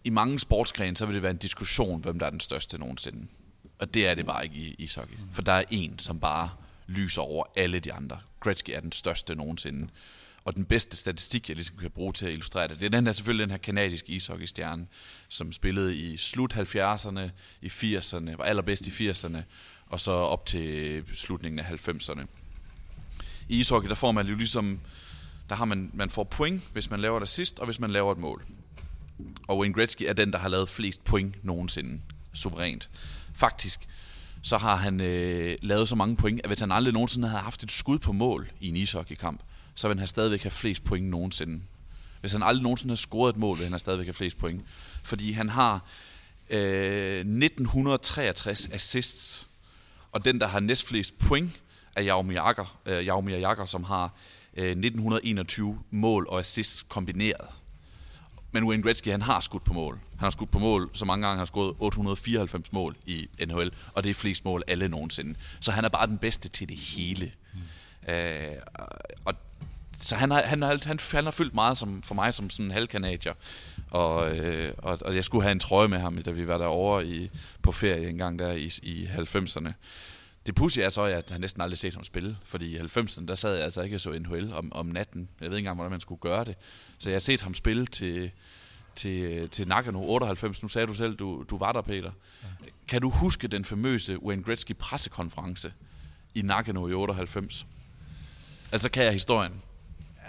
i mange sportsgrene, så vil det være en diskussion, hvem der er den største nogensinde. Og det er det bare ikke i ishockey. For der er en, som bare lyser over alle de andre. Gretzky er den største nogensinde. Og den bedste statistik, jeg ligesom kan bruge til at illustrere det, det er den her, selvfølgelig den her kanadiske ishockeystjerne, som spillede i slut 70'erne, i 80'erne, var allerbedst i 80'erne, og så op til slutningen af 90'erne. I ishockey, der får man jo ligesom, der har man, man får point, hvis man laver det sidst, og hvis man laver et mål. Og Wayne Gretzky er den, der har lavet flest point nogensinde, suverænt. Faktisk, så har han øh, lavet så mange point, at hvis han aldrig nogensinde havde haft et skud på mål i en ishockeykamp, så ville han stadigvæk have flest point nogensinde. Hvis han aldrig nogensinde har scoret et mål, vil han stadigvæk have flest point. Fordi han har øh, 1963 assists, og den, der har næstflest point, er Jaromir øh, Jagger, øh, Jaromir som har øh, 1921 mål og assists kombineret. Men Wayne Gretzky, han har skudt på mål. Han har skudt på mål så mange gange, han har skåret 894 mål i NHL, og det er flest mål alle nogensinde. Så han er bare den bedste til det hele. Mm. Øh, og så han har, han, har, han, han har fyldt meget som, for mig som sådan en halvkanadier. Og, øh, og, og jeg skulle have en trøje med ham, da vi var derovre i, på ferie en gang der i, i 90'erne. Det pudsige er så, at jeg næsten aldrig set ham spille, fordi i 90'erne, der sad jeg altså ikke og så NHL om, om natten. Jeg ved ikke engang, hvordan man skulle gøre det. Så jeg har set ham spille til, til, til Nagano 98. Nu sagde du selv, du, du var der, Peter. Ja. Kan du huske den famøse Wayne Gretzky pressekonference i Nagano i 98? Altså kan jeg historien.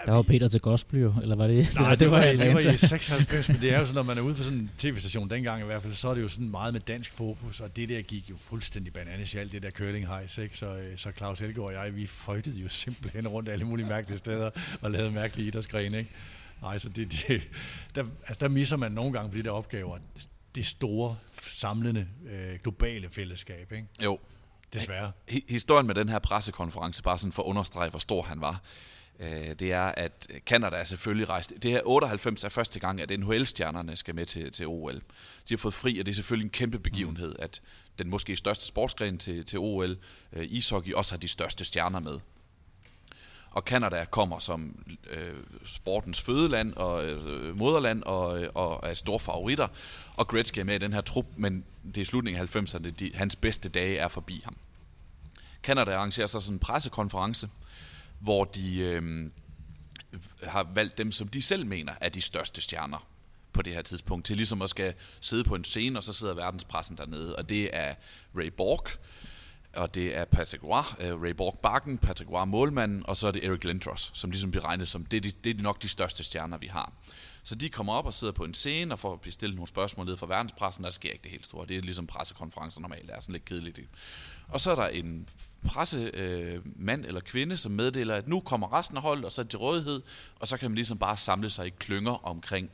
Der var Peter til jo, eller var det? Nej, det, det, var, det, var, det var i 96, men det er jo sådan, når man er ude på sådan en tv-station dengang i hvert fald, så er det jo sådan meget med dansk fokus, og det der gik jo fuldstændig bananas i alt det der curling hejs, ikke? Så, øh, så Claus Elgaard og jeg, vi frygtede jo simpelthen rundt alle mulige mærkelige steder og lavede mærkelige idrætsgrene, ikke? Nej, så det, det, der, altså der misser man nogle gange på de der opgaver, det store, samlende, øh, globale fællesskab, ikke? Jo. Desværre. Historien med den her pressekonference, bare sådan for at understrege, hvor stor han var, øh, det er, at Kanada er selvfølgelig rejst. Det her 98 er første gang, at NHL-stjernerne skal med til, til OL. De har fået fri, og det er selvfølgelig en kæmpe begivenhed, at den måske største sportsgren til, til OL, øh, ishockey, også har de største stjerner med. Og Kanada kommer som øh, sportens fødeland og øh, moderland og, øh, og er store favoritter. Og Gretzky er med i den her trup, men det er slutningen af 90'erne. De, hans bedste dage er forbi ham. Kanada arrangerer så sådan en pressekonference, hvor de øh, har valgt dem, som de selv mener er de største stjerner på det her tidspunkt, til ligesom at skal sidde på en scene, og så sidder verdenspressen dernede. Og det er Ray Borg, og det er Patrick Roy, uh, Ray Borg Bakken, Patrick Roy målmanden, og så er det Eric Lindros, som ligesom bliver regnet som, det er, de, det er nok de største stjerner, vi har. Så de kommer op og sidder på en scene og får blive stillet nogle spørgsmål ned fra verdenspressen, der sker ikke det helt store. Det er ligesom pressekonferencer normalt, det er sådan lidt kedeligt. Og så er der en pressemand øh, eller kvinde, som meddeler, at nu kommer resten af holdet, og så er det til rådighed, og så kan man ligesom bare samle sig i klynger omkring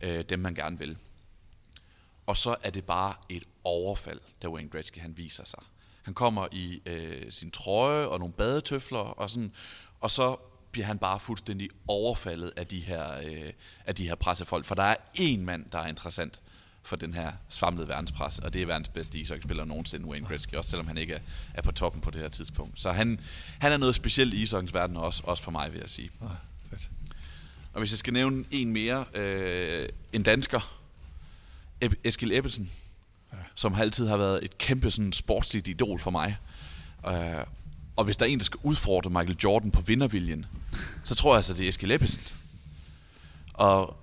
øh, dem, man gerne vil. Og så er det bare et overfald, da Wayne Gretzky han viser sig. Han kommer i øh, sin trøje og nogle badetøfler, og, sådan, og så bliver han bare fuldstændig overfaldet af de her, øh, af de her pressefolk. For der er én mand, der er interessant for den her svamlede verdenspres, og det er verdens bedste ishockeyspiller nogensinde, Wayne Gretzky, også selvom han ikke er, er på toppen på det her tidspunkt. Så han, han er noget specielt i ishockeyens verden, også, også for mig, vil jeg sige. Ah, fedt. Og hvis jeg skal nævne en mere, øh, en dansker, Eskil Ebbelsen, ja. som altid har været et kæmpe sådan, sportsligt idol for mig. Uh, og hvis der er en, der skal udfordre Michael Jordan på vinderviljen, så tror jeg altså, det er Eskil Ebbesen. Og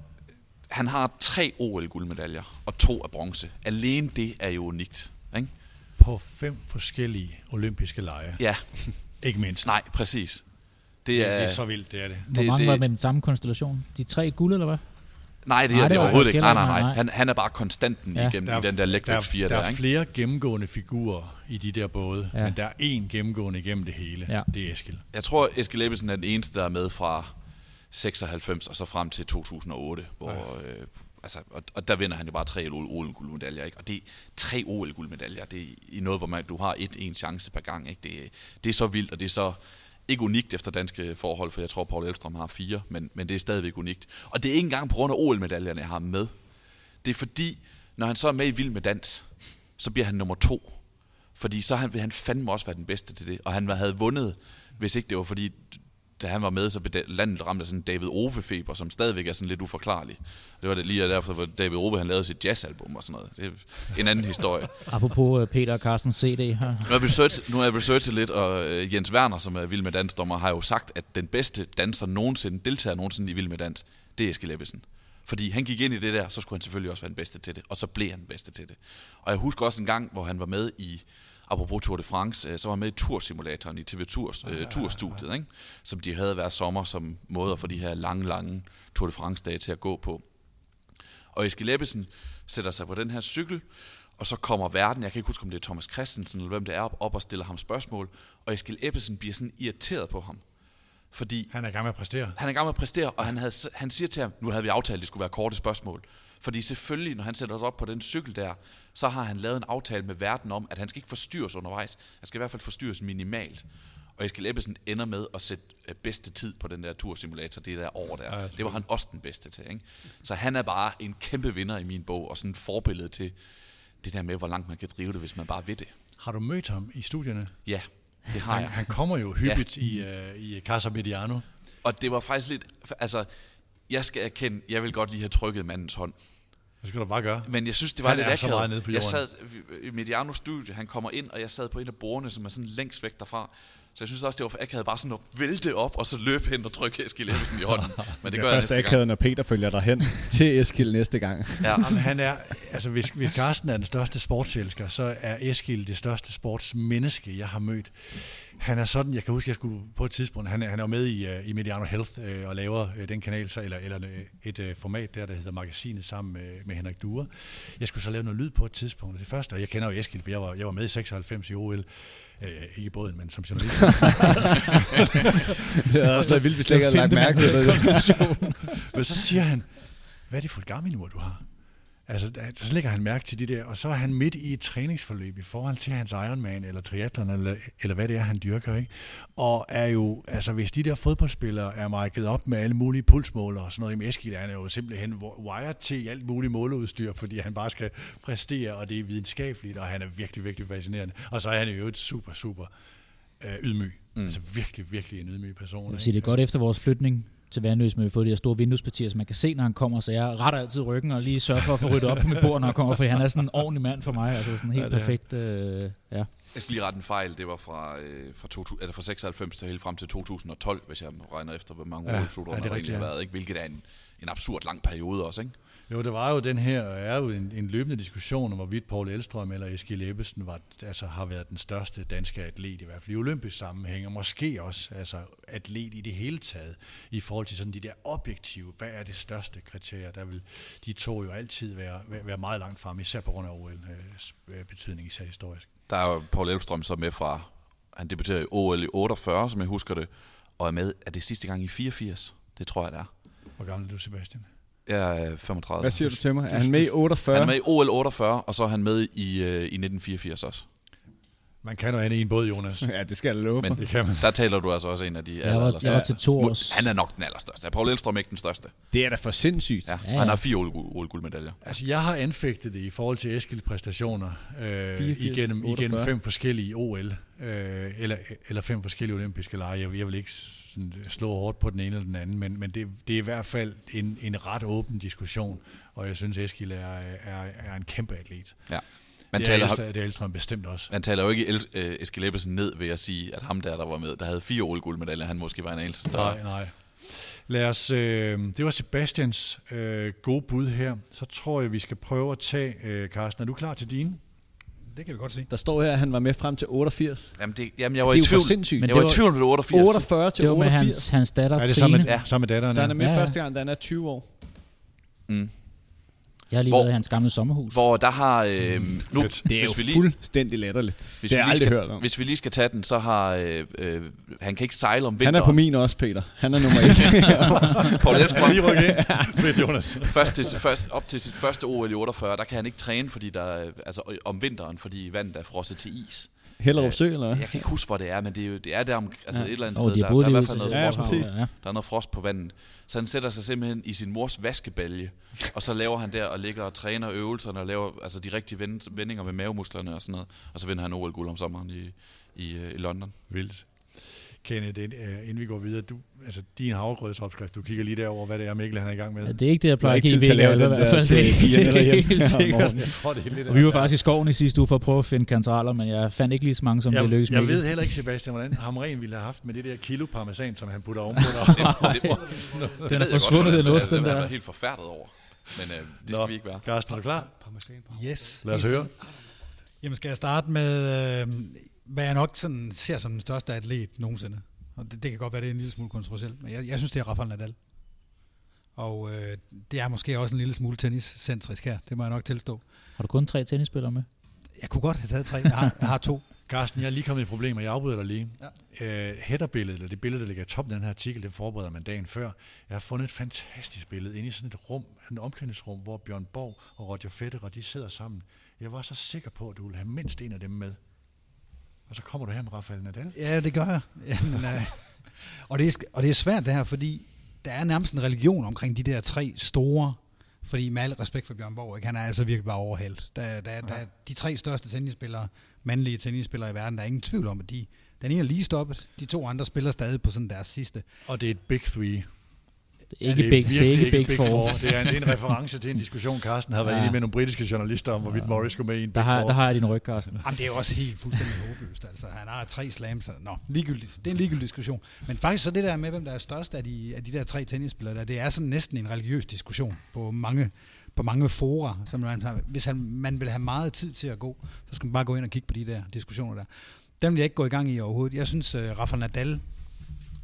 han har tre OL-guldmedaljer, og to af bronze. Alene det er jo unikt. Ikke? På fem forskellige olympiske lege. Ja. ikke mindst. Nej, præcis. Det er, det er så vildt, det er det. Hvor Det- mange det- var med den samme konstellation? De tre guld, eller hvad? nej, det Nej, er det det var overhovedet ikke. Nej, nej, nej. nej. Han, han er bare konstanten Ja. igennem i den der lægtvægts 4 der, der, der er ikke? flere gennemgående figurer i de der både, Ja. men der er én gennemgående igennem det hele. Ja. Det er Eskild. Jeg tror, Eskild Ebbesen er den eneste, der er med fra 96 og så frem til 2008, hvor, ja. øh, altså, og, og der vinder han jo bare tre OL-guldmedaljer, ikke? Og det er tre OL-guldmedaljer, det er i noget, hvor man, du har et en chance per gang, ikke? Det, det er så vildt, og det er så ikke unikt efter danske forhold, for jeg tror, Paul Elstrøm har fire, men, men det er stadigvæk unikt. Og det er ikke engang på grund af OL-medaljerne, jeg har med. Det er fordi, når han så er med i Vild med Dans, så bliver han nummer to. Fordi så han, vil han fandme også være den bedste til det. Og han havde vundet, hvis ikke det var fordi, da han var med, så blev landet ramt af sådan David Ove-feber, som stadigvæk er sådan lidt uforklarlig. Det var det lige derfor, hvor David Ove han lavede sit jazzalbum og sådan noget. Det er en anden historie. Apropos øh, Peter og Carsten CD her. Nu har jeg researchet, nu har jeg researchet lidt, og øh, Jens Werner, som er vild med dansdommer, har jo sagt, at den bedste danser nogensinde, deltager nogensinde i vild med dans, det er Eskild Ebbesen. Fordi han gik ind i det der, så skulle han selvfølgelig også være den bedste til det, og så blev han den bedste til det. Og jeg husker også en gang, hvor han var med i, apropos Tour de France, øh, så var han med i Toursimulatoren i TV Tours, øh, Tourstudiet, ikke? som de havde hver sommer som måde at få de her lange, lange Tour de France-dage til at gå på. Og Eskild Ebbesen sætter sig på den her cykel, og så kommer verden, jeg kan ikke huske, om det er Thomas Christensen, eller hvem det er, op, op og stiller ham spørgsmål, og Eskild Ebbesen bliver sådan irriteret på ham. Fordi Han er i gang med at præstere. han er i gang med at præstere, og han, havde, han siger til ham, nu havde vi aftalt, at det skulle være korte spørgsmål. Fordi selvfølgelig, når han sætter sig op på den cykel der, så har han lavet en aftale med verden om, at han skal ikke forstyrres undervejs. Han skal i hvert fald forstyrres minimalt. Og Eskild Ebbesen ender med at sætte øh, bedste tid på den der tursimulator, det der år der. Ja, det var han også den bedste til. Ikke? Så han er bare en kæmpe vinder i min bog, og sådan et forbillede til det der med, hvor langt man kan drive det, hvis man bare vil det. Har du mødt ham i studierne? Ja, det har Han, jeg. han kommer jo hyppigt ja. i, uh, i Casa Mediano. Og det var faktisk lidt, altså, jeg skal erkende, jeg vil godt lige have trykket mandens hånd. Det skal du bare gøre. Men jeg synes, det var Han lidt er så akavet. meget nede på Jeg sad i Mediano studie, han kommer ind, og jeg sad på en af bordene, som er sådan længst væk derfra. Så jeg synes også, det var for akavet bare sådan at vælte op, og så løbe hen og trykke Eskild Ebbesen i hånden. Men det gør jeg næste akavet, gang. når Peter følger dig hen til Eskild næste gang. Ja. Jamen, han er, altså hvis, hvis Carsten er den største sportselsker, så er Eskild det største sportsmenneske, jeg har mødt. Han er sådan, jeg kan huske, jeg skulle på et tidspunkt, han han er jo med i, uh, i Mediano Health uh, og laver uh, den kanal, så, eller, eller øh, et uh, format der, der hedder Magasinet sammen med, med Henrik Dure. Jeg skulle så lave noget lyd på et tidspunkt, det første, og jeg kender jo Eskild, for jeg var, jeg var med i 96 i OL, uh, ikke i båden, men som journalist. Det er også vildt, vi slet ikke har lagt mærke til det. Men så siger han, hvad er det for et Garmin-ur, du har? Altså, så lægger han mærke til de der, og så er han midt i et træningsforløb i forhold til hans Ironman, eller triathlon, eller, eller hvad det er, han dyrker, ikke? Og er jo, altså hvis de der fodboldspillere er markedet op med alle mulige pulsmålere og sådan noget, i Eskild er han jo simpelthen wired til alt muligt måleudstyr, fordi han bare skal præstere, og det er videnskabeligt, og han er virkelig, virkelig fascinerende. Og så er han jo et super, super øh, ydmyg. Mm. Altså virkelig, virkelig en ydmyg person. Jeg vil sige, det er godt efter vores flytning til Vandløs, men vi har fået de her store vinduespartier, som man kan se, når han kommer, så jeg retter altid ryggen og lige sørger for at få ryddet op på mit bord, når han kommer, for han er sådan en ordentlig mand for mig, altså sådan helt Ja, det er. perfekt, øh, ja. Jeg skal lige rette en fejl. Det var fra, øh, fra, 2000, eller fra 96 til helt frem til 2012, hvis jeg regner efter, hvor mange Ja, ja, ja, det ja, rigtigt, egentlig har været. Ikke? Hvilket er en, en absurd lang periode også. Ikke? Jo, det var jo den her, er jo en, en løbende diskussion om, hvorvidt Paul Elstrøm eller Eskild Ebbesen var, altså, har været den største danske atlet, i hvert fald i olympisk sammenhæng, og måske også altså, atlet i det hele taget, i forhold til sådan de der objektive, hvad er det største kriterie, der vil de to jo altid være, være- meget langt frem, især på grund af OL's øh, betydning, især historisk. Der er jo Paul Elvstrøm så med fra, han debuterede i OL i 48, som jeg husker det, og er med, er det sidste gang i 84? Det tror jeg, det er. Hvor gammel er du, Sebastian? Jeg er 35. Hvad siger du til mig? Er han med i 48? Han er med i OL 48, og så er han med i, øh, i 1984 også. Man kan jo andet i en båd, Jonas. Ja, det skal jeg love for. Men Det kan man. der taler du altså også en af de Jeg var, jeg var til to års... Han er nok den allerstørste. Er Paul Elvstrøm ikke den største? Det er da for sindssygt. Ja, Ja, ja. Han har fire OL-guldmedaljer. Altså, jeg har anfægtet det i forhold til Eskilds præstationer øh, 84, igennem, 48. igennem fem forskellige OL, øh, eller, eller fem forskellige olympiske lege. Jeg, vil- jeg vil ikke sådan, slå hårdt på den ene eller den anden, men, men det, det er i hvert fald en, en ret åben diskussion, og jeg synes, Eskild er, er, er en kæmpe atlet. Ja. Man det, er taler, Elstrøm, det er Elstrøm bestemt også. man taler jo ikke El, øh, Eskild Ebbesen ned ved at sige, at ham der, der var med, der havde fire OL-guldmedaljer, han måske var en anelse større. Nej, nej. Lad os, øh, det var Sebastians øh, gode bud her. Så tror jeg, vi skal prøve at tage, øh, Carsten, er du klar til dine? det kan vi godt se. Der står her, at han var med frem til 88. Jamen, det, jamen jeg var Det er i tvivl. sindssygt. Men Jeg det var i var- tvivl var 88. 48 til Det var med 88. hans, hans datter Er det Trine. med, ja. sammen med datteren? Så han er med Ja, ja. første gang, da han er 20 år. Mm. Jeg har lige Hvor- været i hans gamle sommerhus. Hvor der har... Øh, nu. Det er jo hvis vi lige, fuldstændig latterligt. hvis det vi har jeg lige aldrig skal, hørt om. Hvis vi lige skal tage den, så har... Øh, øh, han kan ikke sejle om Han vinteren. er på min også, Peter. Han er nummer 1. Paul Elfstrøm. Lige rykke ind. Fedt, Jonas. først til, først, op til sit første OL i 48, der kan han ikke træne fordi der, er- altså, om vinteren, fordi vandet er frosset til is. Hellerup Sø, eller? Jeg kan ikke huske, hvor det er, men det er, jo, det er der om, altså Ja. et eller andet Åh, sted, de der, boet der er i hvert fald noget Ja, frost, på. Ja. der er noget frost på vandet. Så han sætter sig simpelthen i sin mors vaskebalje, og så laver han der og ligger og træner øvelserne og laver altså de rigtige vend- vendinger med mavemusklerne og sådan noget. Og så vinder han OL-guld om sommeren i, i, øh, i London. Vildt. Kenneth, ind- øh, inden vi går videre, du, altså din havregrødsopskrift, du kigger lige derover, hvad det er, Mikkel han er i gang med. Ja, det er ikke det, jeg plejer at give lave Vega, i den hvert der fald. til Det, det eller. Jeg det vi var faktisk i skoven i sidste uge for at prøve at finde kantraler, men jeg fandt ikke lige så mange, som det jeg, lykkedes jeg Mikkel. ved heller ikke, Sebastian, hvordan hamren ville have haft med det der kilo parmesan, som han putter ovenpå dig. det, det, det, Den er forsvundet, den ost, den den der. er helt forfærdet over. Men øh, det Nå. skal vi ikke være. Carsten, er du klar? Parmesan. Yes. Lad os høre. Jamen skal jeg starte med, øh, hvad jeg nok sådan ser som den største atlet nogensinde. Og det, det kan godt være, det er en lille smule kontroversielt, men jeg, jeg synes, det er Rafael Nadal. Og øh, det er måske også en lille smule tenniscentrisk her, det må jeg nok tilstå. Har du kun tre tennisspillere med? Jeg kunne godt have taget tre, jeg har, jeg har to. Carsten, jeg er lige kommet i et problem, og jeg afbryder dig lige. Ja. Øh, headerbilledet, eller det billede, der ligger i toppen af den her artikel, det forbereder man dagen før. Jeg har fundet et fantastisk billede inde i sådan et rum, en omklædningsrum, hvor Bjørn Borg og Roger Federer, de sidder sammen. Jeg var så sikker på, at du ville have mindst en af dem med. Og så kommer du her med Rafael Nadal. Ja, det gør jeg. Jamen, øh, og, det er, og det er svært det her, fordi der er nærmest en religion omkring de der tre store, fordi med al respekt for Bjørn Borg, ikke, han er altså virkelig bare overhældt. Der, der, der, er de tre største tennisspillere, mandlige tennisspillere i verden, der er ingen tvivl om, at de, den ene er lige stoppet, de to andre spiller stadig på sådan deres sidste. Og det er et big three. Det er ikke, det big, det er virkelig ikke big, four. Det er en, det er en reference til en diskussion, Carsten havde været Ja. inde i med nogle britiske journalister om, hvorvidt Morris skulle med i en big Der har, four. der har jeg din ryg, Carsten. Jamen, det er jo også helt fuldstændig håbløst. Altså, han har tre slams. så- Nå, ligegyldigt. Det er en ligegyldig diskussion. Men faktisk så det der med, hvem der er størst af de, af de der tre tennisspillere, der, det er sådan næsten en religiøs diskussion på mange, på mange fora. Så man, har- hvis han, man vil have meget tid til at gå, så skal man bare gå ind og kigge på de der diskussioner der. Dem vil jeg ikke gå i gang i overhovedet. Jeg synes, uh, Rafa Nadal,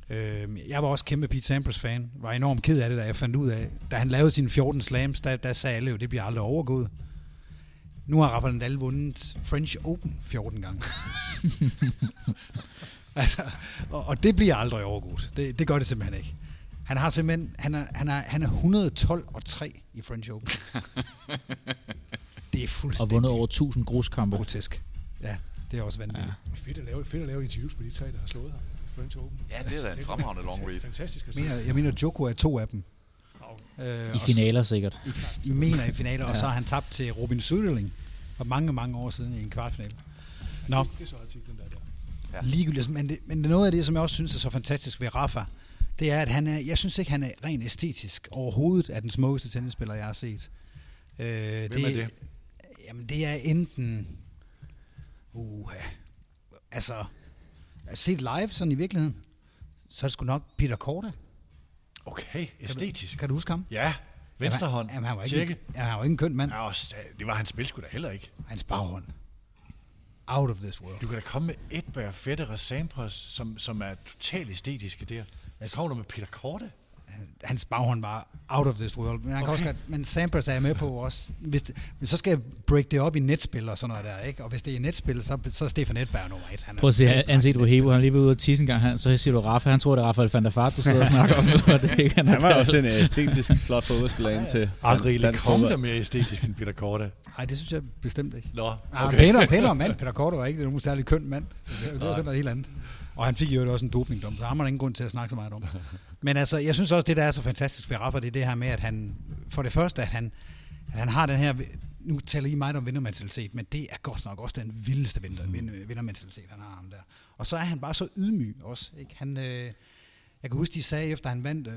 øh, jeg var også kæmpe Pete Sampras-fan, var enormt ked af det, da jeg fandt ud af, da han lavede sine 14 slams, der, der sagde alle jo, det bliver aldrig overgået. Nu har Rafael Nadal vundet French Open 14 gange. altså, og, og det bliver aldrig overgået. Det, det gør det simpelthen ikke. Han har simpelthen, han er, han er, han er 112 og 3 i French Open. det er Og fuldstændig vundet over 1000 gruskampe. grotesk. Ja, det er også vanvittigt. Ja. Fedt at lave, fedt at lave interviews med de tre, der har slået ham. French Open. Ja, det er da en fremragende long read. Fantastisk at Jeg se. mener, jeg mener, Joko er to af dem. Øh, I finaler sikkert. I, I mener i finaler, og så har han tabt til Robin Söderling for mange, mange år siden i en kvartfinale. Nå, Det er så artiklen der. der. Ja. ligegyldigt. Men, det, men det er noget af det, som jeg også synes er så fantastisk ved Rafa, det er, at han er, jeg synes ikke, han er rent æstetisk overhovedet af den smukkeste tennisspiller, jeg har set. Øh, Hvem er det? Jamen, det er enten... Uh, altså, set live sådan i virkeligheden, så er det sgu nok Peter Korte. Okay, æstetisk. Kan du huske ham? Ja, venstre hånd. Jamen, han var ikke, Tjekke. ja, han var ikke en køn mand. Ja, også, det var hans spil sgu da heller ikke. Hans baghånd. Out of this world. Du kan da komme med Edberg, Federer, Sampras, som, som er totalt æstetiske der. Jeg kommer du med Peter Korte. Hans baghånd var out of this world. Men, han kan Okay. også godt, men Sampras er jeg med på også. Hvis det, men så skal jeg break det op i netspil og sådan noget der, ikke? Og hvis det er netspil, så, så er Stefan Edberg nummer et. Han Prøv at se fabelagtig ansigtet på Hebo. Han lige ved ude at tisse en gang. Han, så siger du Rafa. Han tror, det er Rafael van der Fart, du sidder og snakker om nu. Og det er ikke, han, Han var også en æstetisk flot fodboldspiller ind til Henri Lecomte er mere æstetisk end Peter Korte. Nej, det synes jeg bestemt ikke. Nå, Okay. okay. pænere, pænere mand, Peter Korte var ikke nogen særlig køn mand. Det, det var sådan noget helt andet. Og han fik jo også en dopingdom, så har man ingen grund til at snakke så meget om. Men altså, jeg synes også, det der er så fantastisk ved Rafa, det er det her med, at han, for det første, at han, at han har den her, nu taler I meget om vindermentalitet, men det er godt nok også den vildeste vinder, vind- vindermentalitet, han har ham der. Og så er han bare så ydmyg også. Ikke? Han, øh, jeg kan huske, de sagde, efter han vandt øh,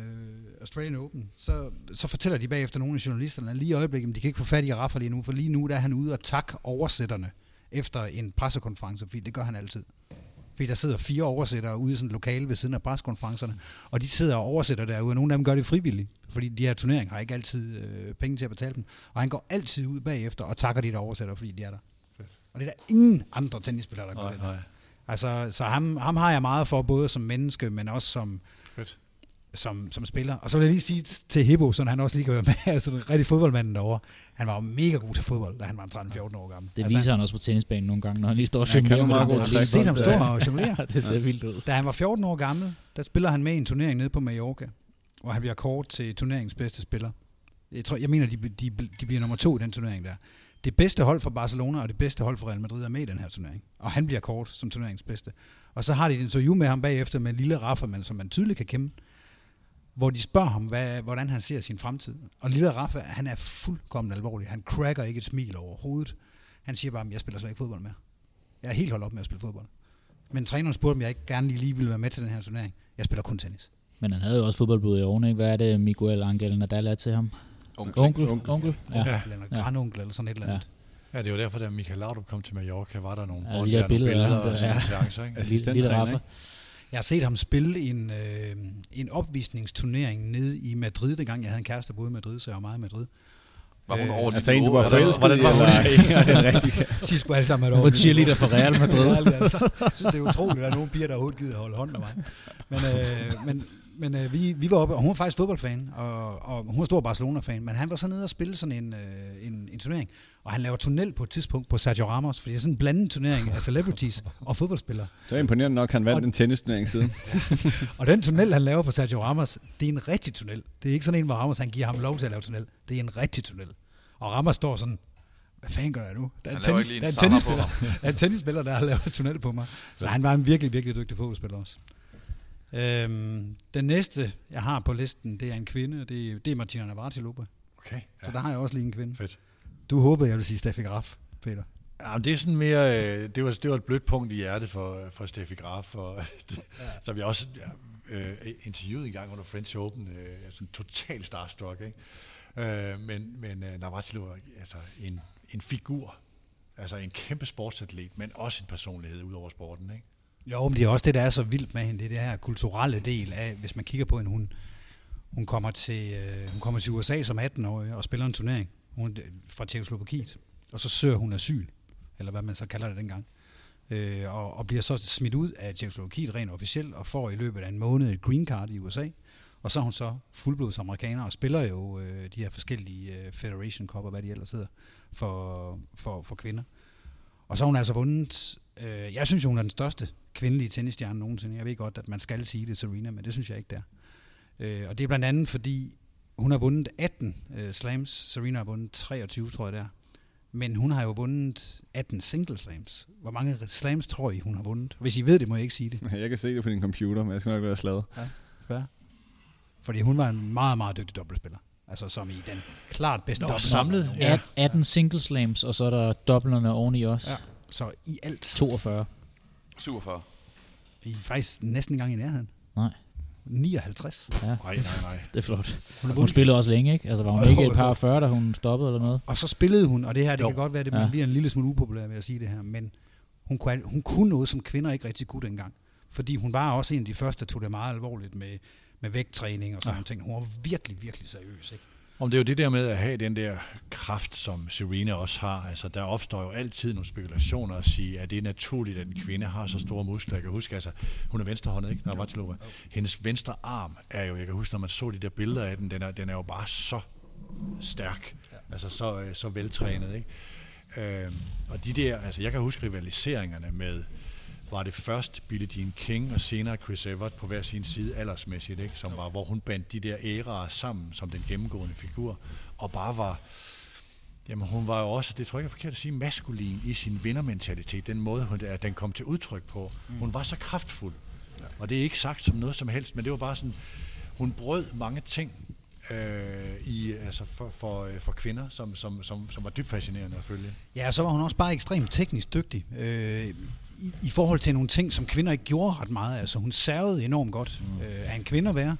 Australian Open, så, så fortæller de bagefter nogle af journalisterne, at lige i øjeblikket, de kan ikke få fat i Rafa lige nu, for lige nu der er han ude og takke oversætterne efter en pressekonference, fordi det gør han altid. Fordi der sidder fire oversættere ude i sådan et lokale ved siden af pressekonferencerne, og de sidder og oversætter derude, og nogle af dem gør det frivilligt, fordi de her turneringer har ikke altid øh, penge til at betale dem. Og han går altid ud bagefter og takker de der oversættere, fordi de er der. Og det er der ingen andre tennisspillere, der gør Nej, det. nej. Altså, så ham, ham har jeg meget for, både som menneske, men også som, Fedt. Som, som spiller. Og så vil jeg lige sige til Hebo, så han også lige kan være med, altså den rigtig fodboldmanden derovre. Han var jo mega god til fodbold, da han var 13-14 år gammel. Det altså, viser han også på tennisbanen nogle gange, når han lige står og Ja, han kan jonglerer jo med den der set ham lille stå og jonglere? det ser vildt ud. Da han var 14 år gammel, der spiller han med i en turnering nede på Mallorca, hvor han bliver kort til turneringens bedste spiller. Jeg, tror, jeg mener, de, de, de bliver nummer to i den turnering der. Det bedste hold for Barcelona og det bedste hold for Real Madrid er med i den her turnering. Og han bliver kort som turneringens bedste. Og så har de et interview med ham bagefter med lille Rafa, men som man tydeligt kan kende, hvor de spørger ham, hvad, hvordan han ser sin fremtid. Og lille Rafa, han er fuldkommen alvorlig. Han cracker ikke et smil overhovedet. Han siger bare, jeg spiller slet ikke fodbold mere. Jeg er helt holdt op med at spille fodbold. Men træneren spurgte, om jeg ikke gerne lige ville være med til den her turnering. Jeg spiller kun tennis. Men han havde jo også fodboldblod i årene, ikke? Hvad er det, Miguel Angel Nadal er til ham? Onkel. Onkel? Onkel? Ja. Ja. Eller en Ja. grandonkel eller sådan et eller andet. Ja, det er jo derfor, da Michael Laudrup kom til Mallorca, var der nogle Ja, bold de der der, nogle billeder billeder og der, sådan ja. seancer, ikke? Lille, lille ikke? Jeg har set ham spille en, øh, en opvisningsturnering nede i Madrid, dengang jeg havde en kæreste, der boede i Madrid, så jeg var meget i Madrid. Var hun Øh, over dit Altså en, du var forelsket i, var eller ikke? Ja, det er rigtigt. De skulle alle sammen have var et cheerleader for Real Madrid. Madrid. altså. Jeg synes, det er utroligt, at der er nogle piger, der overhovedet gider holde hånden af mig. Men, øh, men, men øh, vi, vi var oppe, og hun var faktisk fodboldfan, og, og hun var stor Barcelona-fan, men han var så nede og spille sådan en, øh, en, en turnering, og han laver tunnel på et tidspunkt på Sergio Ramos, fordi det er sådan en blandet turnering af celebrities og fodboldspillere. Det er imponerende nok, han vandt Og- en tennisturnering siden. Og den tunnel, han laver på Sergio Ramos, det er en rigtig tunnel. Det er ikke sådan en, hvor Ramos han giver ham lov til at lave tunnel. Det er en rigtig tunnel. Og Ramos står sådan, hvad fanden gør jeg nu? Der er en, tennis, lige der er en en tennisspiller, der er en tennisspiller, der har lavet tunnel på mig. Så han var en virkelig, virkelig dygtig fodboldspiller også. Øhm, den næste, jeg har på listen, det er en kvinde, og det, er- det er Martina Navratilova. Okay, Så der har jeg også lige en kvinde. fedt. Du håbede, jeg ville sige Steffi Graf, Peter. Ja, det er sådan mere, øh, det var, det var et blødt punkt i hjertet for, for Steffi Graf, og, det, som jeg også ja, øh, interviewede en gang under French Open, øh, sådan total starstruck, ikke? Øh, men men øh, Navratilova, altså en, en figur, altså en kæmpe sportsatlet, men også en personlighed ud over sporten, ikke? Jo, men det er også det, der er så vildt med hende. Det er det her kulturelle del af, hvis man kigger på hende, hun, hun, kommer, til, øh, hun kommer til USA som 18-årig og spiller en turnering hun, er fra Tjekoslovakiet. Og så søger hun asyl, eller hvad man så kalder det dengang. Øh, og, og bliver så smidt ud af Tjekoslovakiet rent officielt, og får i løbet af en måned et green card i USA. Og så er hun så fuldblods amerikaner og spiller jo øh, de her forskellige øh, Federation Cup og hvad de ellers hedder for, for, for kvinder. Og så har hun altså vundet, øh, jeg synes jo, hun er den største kvindelige tennisstjerne nogensinde. Jeg ved godt, at man skal sige det, Serena, men det synes jeg ikke, der. Øh, og det er blandt andet, fordi hun har vundet 18 øh, slams. Serena har vundet 23, tror jeg det er. Men hun har jo vundet 18 single slams. Hvor mange slams tror I, hun har vundet? Hvis I ved det, må jeg ikke sige det. Jeg kan se det på din computer, men jeg skal nok være slaget. Fair. Fordi hun var en meget, meget dygtig dobbeltspiller. Altså som i den klart bedste dobbelt- samlet, Ja. 18 single slams, og så er der doblerne oveni også. Ja. Så i alt 42. 47. I er faktisk næsten engang i nærheden. Nej. 59. Ja, Nej, nej, nej. det er flot. Hun Hun spillede også længe, ikke? Altså var hun Jo, ikke et par 40, da hun stoppede eller noget? Og så spillede hun, og det her, det Jo. kan godt være, det Ja. bliver en lille smule upopulær ved at sige det her, men hun kunne, hun kunne noget, som kvinder ikke rigtig kunne dengang. Fordi hun var også en af de første, der tog det meget alvorligt med, med vægttræning og sådan Ja. nogle ting. Hun var virkelig, virkelig seriøs. Ikke? Om det er jo det der med at have den der kraft, som Serena også har. Altså, der opstår jo altid nogle spekulationer at sige, at det er naturligt, at en kvinde har så store muskler. Jeg kan huske, altså, hun er venstrehåndet, ikke? Navratilova. Hendes venstre arm er jo, jeg kan huske, når man så de der billeder af den, den er, den er jo bare så stærk. Altså, så, øh, så veltrænet, ikke? Øhm, og de der, altså, jeg kan huske rivaliseringerne med, var det først Billie Jean King og senere Chris Evert på hver sin side aldersmæssigt, ikke? Som var, hvor hun bandt de der æraer sammen som den gennemgående figur, og bare var, jamen hun var jo også, det tror jeg ikke er forkert at sige, maskulin i sin vindermentalitet, den måde, hun, at den kom til udtryk på. Hun var så kraftfuld, og det er ikke sagt som noget som helst, men det var bare sådan, hun brød mange ting øh, i, altså for, for, øh, for kvinder, som, som, som, som var dybt fascinerende at følge. Ja, så var hun også bare ekstremt teknisk dygtig. Øh, i, I forhold til nogle ting, som kvinder ikke gjorde ret meget. Altså hun servede enormt godt mm. øh, af en kvinde at være.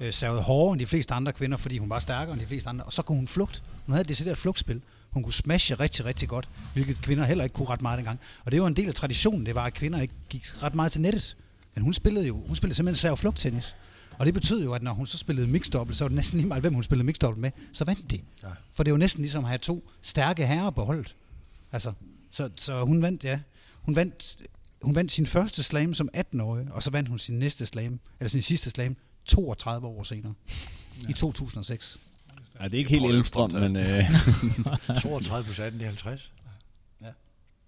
Øh, servede hårdere end de fleste andre kvinder, fordi hun var stærkere end de fleste andre. Og så kunne hun flugt. Hun havde et decideret flugtspil. Hun kunne smashe rigtig, rigtig godt, hvilket kvinder heller ikke kunne ret meget dengang. Og det var en del af traditionen, det var, at kvinder ikke gik ret meget til nettet. Men hun spillede jo, hun spillede simpelthen serv flugttennis. Og det betød jo, at når hun så spillede mixed så var det næsten lige meget, hvem hun spillede mixed med, så vandt de. Ja. For det var næsten ligesom at have to stærke herrer på holdet. Altså, Så, så hun vandt, ja. Hun vandt, hun vandt sin første slam som 18-årig, og så vandt hun sin næste slam, eller sin sidste slam, 32 år senere. Ja. I 2006. Ja, det er ikke helt Elmstrøm, men... Øh, 32 plus 18, det er 50. Ja.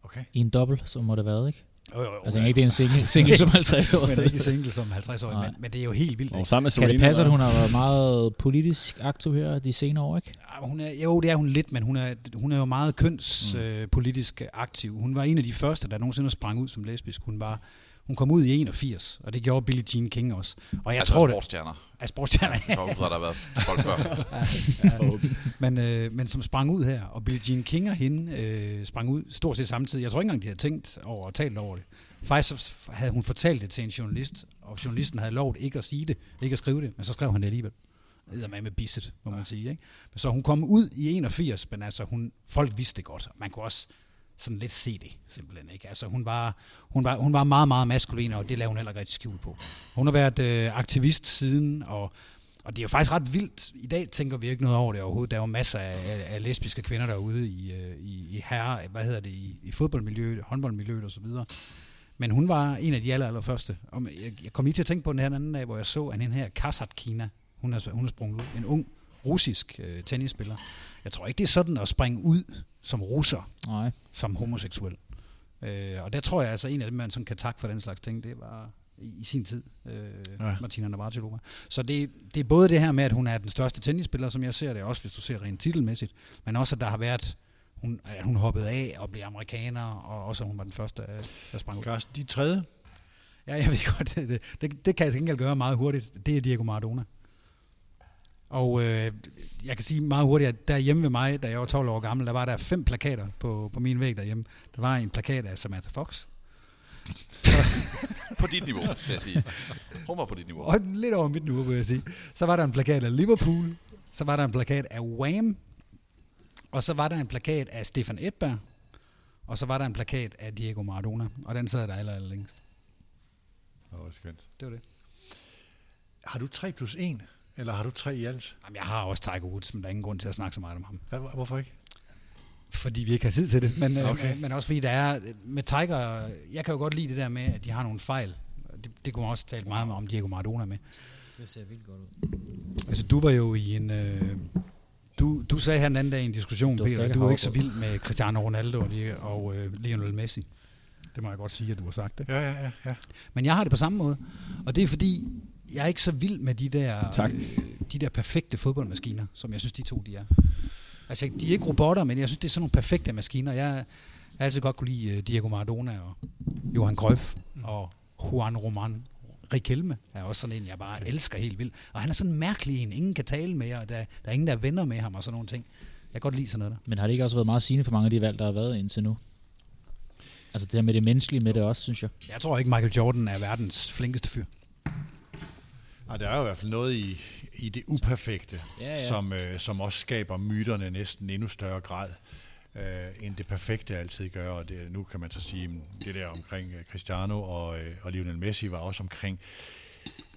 Okay. I en dobbelt, så må det være, ikke? Jo, jo, jo. Jeg tænker ikke, det er en single, single som 50 år. men ikke single som 50 år, men, men det er jo helt vildt. og sammen med Kan det passe, at hun har været meget politisk aktiv her de senere år, ikke? Ja, Hun er, jo, det er hun lidt, men hun er, hun er jo meget kønspolitisk Mm. øh, politisk aktiv. Hun var en af de første, der nogensinde sprang ud som lesbisk. Hun var hun kom ud i 81, og det gjorde Billie Jean King også. Og jeg altså tror det er sportsstjerner. At der har været folk før. men, øh, men som sprang ud her, og Billie Jean King og hende øh, sprang ud stort set samtidig. Jeg tror ikke engang, de havde tænkt over og talt over det. Faktisk så havde hun fortalt det til en journalist, og journalisten havde lovet ikke at sige det, ikke at skrive det, men så skrev han det alligevel. Det er med med bisset, må man sige. Ikke? Men så hun kom ud i 81, men altså hun, folk vidste det godt. Man kunne også sådan lidt CD, simpelthen. Ikke? Altså hun var, hun, var, hun var meget, meget maskulin, og det lavede hun heller ikke rigtig skjul på. Hun har været øh, aktivist siden, og og det er jo faktisk ret vildt. I dag tænker vi ikke noget over det overhovedet. Der er jo masser af, af, af lesbiske kvinder derude i, øh, i, i herre, hvad hedder det, i, i fodboldmiljøet, håndboldmiljøet og så videre. Men hun var en af de aller, aller første. Og jeg, jeg kom lige til at tænke på den her anden dag, hvor jeg så, at den her Kina, hun er, hun er sprunget ud. En ung russisk øh, tennisspiller. Jeg tror ikke, det er sådan at springe ud som russer, Nej. som homoseksuel. Øh, og der tror jeg altså, en af dem, man sådan kan takke for den slags ting, det var i, i sin tid, øh, Ja. Martina Navratilova. Så det, det er både det her med, at hun er den største tennisspiller, som jeg ser det, også hvis du ser rent titelmæssigt, men også, at der har været, hun, at hun hoppede af og blev amerikaner, og også at hun var den første, øh, der sprang ud. Carsten, de tredje. Ja, jeg ved godt, det, det, det, det kan jeg til gengæld gøre meget hurtigt. Det er Diego Maradona. Og øh, jeg kan sige meget hurtigt, at der hjemme ved mig, da jeg var 12 år gammel, der var der fem plakater på, på min væg derhjemme. Der var en plakat af Samantha Fox, På dit niveau, vil jeg sige. Hun var på dit niveau. og lidt over mit niveau, vil jeg sige. Så var der en plakat af Liverpool, så var der en plakat af Wham, og så var der en plakat af Stefan Edberg, og så var der en plakat af Diego Maradona, og den sad der aller, aller længst. Åh, oh, skønt. Det var det. Har du 3 plus 1, eller har du 3 i alt? Jamen, jeg har også Tiger Woods, men der er ingen grund til at snakke så meget om ham. Hvad- Hvorfor ikke? fordi vi ikke har tid til det, men, Okay. okay. men også fordi der er, med Tiger, jeg kan jo godt lide det der med, at de har nogle fejl. Det, det kunne man også tale meget om Diego Maradona med. Det ser vildt godt ud. Altså, du var jo i en... Øh, du, du sagde her den anden dag i en diskussion, Peter, at du er ikke så vild med Cristiano Ronaldo og, og øh, Lionel Messi. Det må jeg godt sige, at du har sagt det. Ja, ja, ja. ja. Men jeg har det på samme måde. Og det er fordi, jeg er ikke så vild med de der, Tak. øh, de der perfekte fodboldmaskiner, som jeg synes, de to de er. Altså, de er ikke robotter, men jeg synes, det er sådan nogle perfekte maskiner. Jeg, jeg har altid godt kunne lide øh, Diego Maradona og Johan Cruyff og Juan Roman. Riquelme er også sådan en, jeg bare elsker helt vildt. Og han er sådan en mærkelig en. Ingen kan tale med, og der, der er ingen, der er venner med ham og sådan nogle ting. Jeg kan godt lide sådan noget der. Men har det ikke også været meget sigende for mange af de valg, der har været indtil nu? Altså det her med det menneskelige med det også, synes jeg. Jeg tror ikke, Michael Jordan er verdens flinkeste fyr. Ej, der er jo i hvert fald noget i, i det uperfekte, Ja, ja. Som, øh, som også skaber myterne næsten endnu større grad, øh, end det perfekte altid gør. Og det, nu kan man så sige, at det der omkring øh, Cristiano og, øh, og Lionel Messi var også omkring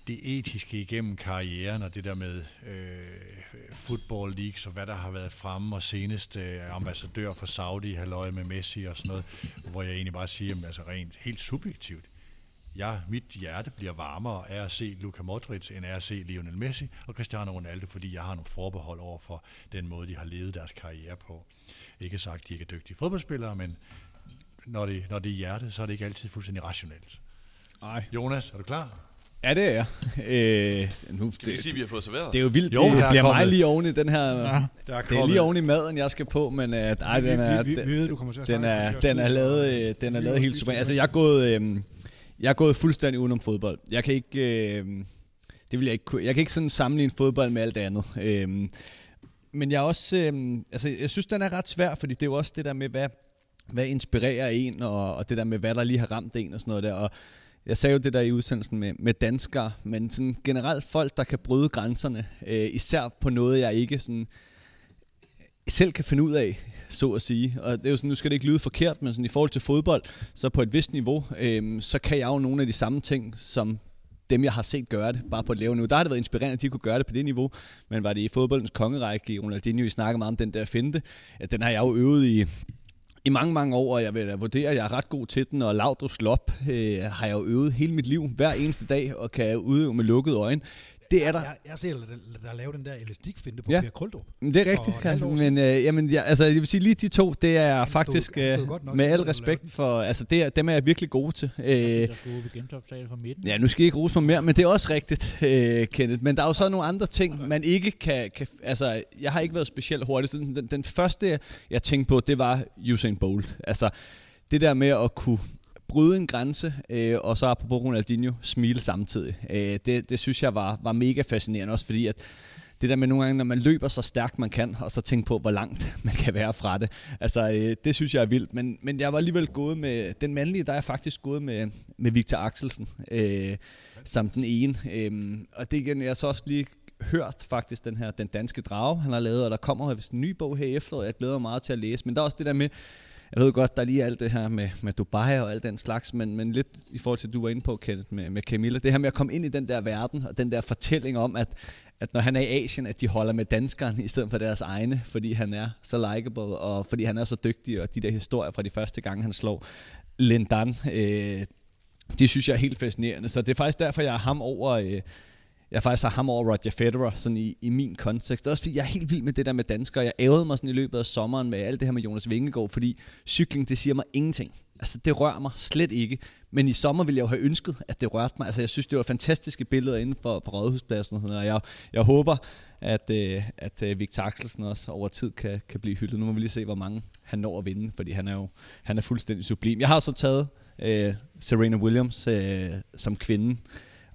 det etiske igennem karrieren, og det der med øh, football leagues, og hvad der har været fremme, og senest øh, ambassadør for Saudi, halløj med Messi og sådan noget, hvor jeg egentlig bare siger, jamen, altså rent helt subjektivt, jeg, mit hjerte bliver varmere af at se Luka Modric, end af at se Lionel Messi og Cristiano Ronaldo, fordi jeg har nogle forbehold over for den måde, de har levet deres karriere på. Ikke sagt, at de ikke er dygtige fodboldspillere, men når det, når det er hjertet, så er det ikke altid fuldstændig rationelt. Nej. Jonas, er du klar? Ja, det er jeg. Øh, nu, Skal vi sige, at vi har fået serveret? det er jo vildt. Jo, det er bliver kommet- meget lige oven i den her... Der er Det er lige oven i maden, jeg skal på, men uh, ej, den er, vi, vi, vi ved, du kommer til at den er, den er lavet, øh, den er lavet helt super. Altså, jeg er gået, øh, jeg er gået fuldstændig udenom fodbold. Jeg kan ikke, øh, det vil jeg ikke, jeg kan ikke sådan sammenligne fodbold med alt andet. Øh, men jeg er også, øh, altså, jeg synes, den er ret svær, fordi det er jo også det der med, hvad, hvad inspirerer en, og, og det der med, hvad der lige har ramt en og sådan noget der. Og jeg sagde jo det der i udsendelsen med, med danskere, men sådan generelt folk, der kan bryde grænserne, øh, især på noget, jeg ikke sådan selv kan finde ud af, så at sige. Og det er jo sådan, nu skal det ikke lyde forkert, men sådan i forhold til fodbold, så på et vist niveau, øh, så kan jeg jo nogle af de samme ting, som dem, jeg har set gøre det, bare på et lavere niveau. Der har det været inspirerende, at de kunne gøre det på det niveau, men var det i fodboldens kongerække i Ronaldinho, I snakker meget om den der finte, at den har jeg jo øvet i i mange, mange år, og jeg vil vurdere, at jeg er ret god til den, og Laudrup's Lop øh, har jeg jo øvet hele mit liv, hver eneste dag, og kan udøve med lukkede øjne. Det er der. Jeg, jeg ser, der, der laver den der elastikfinte på Ja. Per Krøldrup. Men Det er rigtigt, siden. men øh, jamen, ja, altså, jeg vil sige lige de to, det er Han faktisk, stod øh, nok med al respekt den. for, altså det er, dem er jeg virkelig gode til. Øh, Der skulle på gentoptale fra midten. Ja, nu skal I ikke rose mig mere, men det er også rigtigt, øh, Kenneth. Men der er jo så nogle andre ting, man ikke kan, kan... Altså, jeg har ikke været specielt hurtig. Sådan, Den, den første, jeg tænkte på, det var Usain Bolt. Altså, det der med at kunne bryde en grænse, øh, og så apropos Ronaldinho, smile samtidig. Øh, det, det synes jeg var, var mega fascinerende, også fordi at det der med nogle gange, når man løber så stærkt man kan, og så tænke på, hvor langt man kan være fra det. Altså, øh, det synes jeg er vildt. Men, men jeg var alligevel gået med, den mandlige, der er jeg faktisk gået med, med Victor Axelsen, øh, som den ene. Øh, og det igen, jeg så også lige hørt faktisk den her Den Danske Drage, han har lavet, og der kommer vist en ny bog her efter, og jeg glæder mig meget til at læse. Men der er også det der med, jeg ved godt, der er lige alt det her med, med Dubai og alt den slags, men, men lidt i forhold til, at du var inde på, Kenneth, med, med Camilla, det her med at komme ind i den der verden, og den der fortælling om, at, at når han er i Asien, at de holder med danskeren i stedet for deres egne, fordi han er så likable, og fordi han er så dygtig, og de der historier fra de første gange, han slår Lindan, øh, det synes jeg er helt fascinerende. Så det er faktisk derfor, jeg er ham over... Øh, jeg faktisk har ham over Roger Federer sådan i, i min kontekst. Også fordi jeg er helt vild med det der med danskere. Jeg ævede mig sådan i løbet af sommeren med alt det her med Jonas Vingegaard, fordi cykling, det siger mig ingenting. Altså, det rører mig slet ikke. Men i sommer ville jeg jo have ønsket, at det rørte mig. Altså, jeg synes, det var fantastiske billeder inden for, for Rådhuspladsen. Og, sådan noget. og jeg, jeg håber, at, øh, at øh, Victor Axelsen også over tid kan, kan blive hyldet. Nu må vi lige se, hvor mange han når at vinde, fordi han er jo han er fuldstændig sublim. Jeg har så taget øh, Serena Williams øh, som kvinde,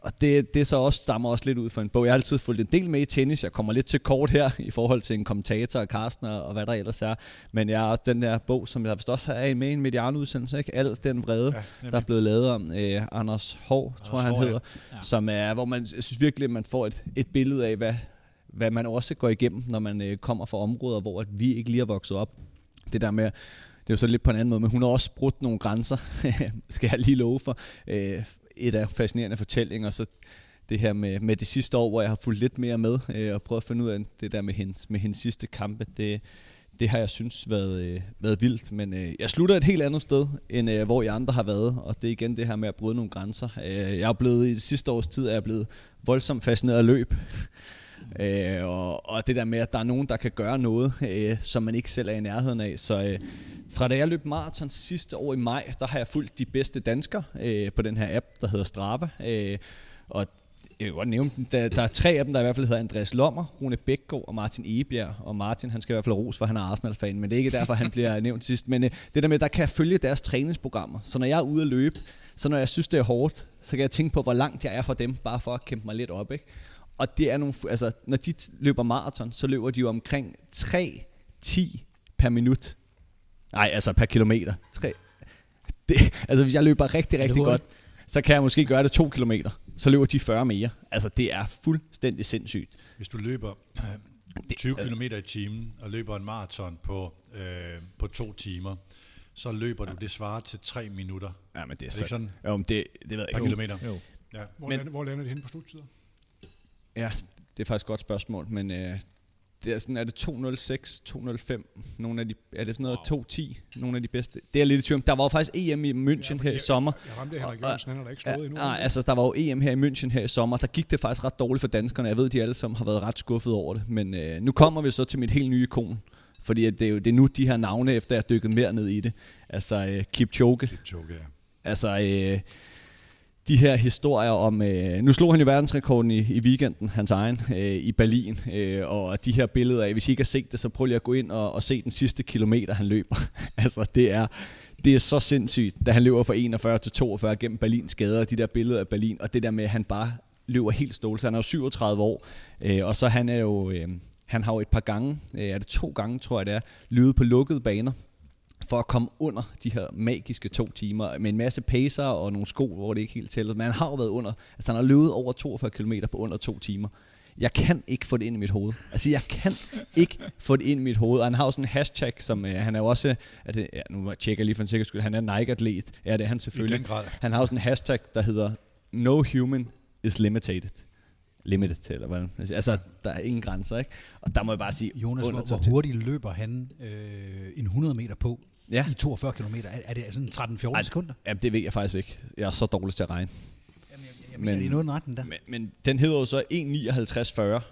og det, det så også stammer også lidt ud fra en bog. Jeg har altid fulgt en del med i tennis. Jeg kommer lidt til kort her i forhold til en kommentator og Carsten og, og hvad der ellers er. Men jeg har også den der bog, som jeg vist også har med i en medianudsendelse, ikke? Al den vrede, ja, der er blevet lavet om øh, Anders Hov, tror jeg han hedder. Ja. Som er, hvor man synes virkelig, at man får et, et billede af, hvad, hvad man også går igennem, når man øh, kommer fra områder, hvor at vi ikke lige er vokset op. Det der med, det er jo så lidt på en anden måde, men hun har også brudt nogle grænser, skal jeg lige love for. Øh, et af fascinerende fortællinger, så det her med, med det sidste år, hvor jeg har fulgt lidt mere med, øh, og prøvet at finde ud af det der med hendes, med hendes sidste kampe, det, det har jeg synes været, øh, været vildt, men øh, jeg slutter et helt andet sted, end øh, hvor jeg andre har været, og det er igen det her med at bryde nogle grænser. Øh, jeg er blevet i det sidste års tid, er jeg blevet voldsomt fascineret af løb, øh, og, og det der med, at der er nogen, der kan gøre noget, øh, som man ikke selv er i nærheden af, så øh, fra da jeg løb maraton sidste år i maj, der har jeg fulgt de bedste danskere øh, på den her app, der hedder Strava, øh, og jeg kan godt nævne dem. Der, der er tre af dem, der i hvert fald hedder Andreas Lommer, Rune Bækgaard og Martin Egebjerg. Og Martin, han skal i hvert fald ros, for han er Arsenal-fan, men det er ikke derfor, han bliver nævnt sidst. Men øh, det der med, der kan jeg følge deres træningsprogrammer. Så når jeg er ude at løbe, så når jeg synes, det er hårdt, så kan jeg tænke på, hvor langt jeg er fra dem, bare for at kæmpe mig lidt op. Ikke? Og det er nogle, altså, når de løber maraton, så løber de jo omkring 3-10 per minut. Nej, altså per kilometer. 3. Det, altså hvis jeg løber rigtig, rigtig godt, så kan jeg måske gøre det 2 kilometer. Så løber de 40 mere. Altså det er fuldstændig sindssygt. Hvis du løber øh, 20 km i timen og løber en maraton på, øh, på to timer, så løber du, det svarer til 3 minutter Ja, men det er, Er det ikke sådan? Jo, men det, det ved jeg per ikke. kilometer. Jo. Ja. Hvor, Men- lander, hvor lander det hen på sluttider? Ja, det er faktisk et godt spørgsmål, men øh, det er sådan, er det 206, 205, nogle af de, er det sådan noget 210, nogle af de bedste? Det er lidt i tvivl. Der var jo faktisk EM i München fordi her i jeg- sommer. Jeg ramte Henrik Jørgensen, han har da ikke Ja, slået endnu. nej, altså der var jo EM her i München her i sommer. Der gik det faktisk ret dårligt for danskerne. Jeg ved, de alle sammen har været ret skuffet over det. Men øh, nu kommer vi så til mit helt nye ikon. Fordi det er jo det er nu de her navne, efter jeg har dykket mere ned i det. Altså øh, Kipchoge. Kipchoge, ja. Altså, øh, de her historier om... Øh, nu slog han jo verdensrekorden i, i weekenden, hans egen, øh, i Berlin. Øh, og de her billeder af, hvis I ikke har set det, så prøv lige at gå ind og, og se den sidste kilometer, han løber. altså, det er, det er så sindssygt, da han løber fra 41 til 42 gennem Berlins gader, de der billeder af Berlin, og det der med, at han bare løber helt stål. Så han er jo 37 år, øh, og så han er jo... Øh, han har jo et par gange, øh, er det to gange, tror jeg det er, løbet på lukkede baner for at komme under de her magiske to timer med en masse pacer og nogle sko, hvor det ikke helt tæller. Men han har jo været under, altså han har løbet over 42 km på under to timer. Jeg kan ikke få det ind i mit hoved. Altså jeg kan ikke få det ind i mit hoved. Og han har jo sådan en hashtag, som øh, han er jo også, er det, ja, nu tjekker jeg lige for en sikker skyld, han er Nike-atlet. Ja, det er han I selvfølgelig. den grad. Han har jo sådan en hashtag, der hedder No human is limited. Limited, eller hvad? Altså, der er ingen grænser, ikke? Og der må jeg bare sige, Jonas, under hvor, hvor hurtigt løber han øh, en 100 meter på Ja. i 42 km? Er, er det sådan 13-14 sekunder? Jamen, det ved jeg faktisk ikke. Jeg er så dårlig til at regne. Jamen, jeg, jeg mener, Men- det er noget den retning der. Men, men den hedder jo så 1.59.40.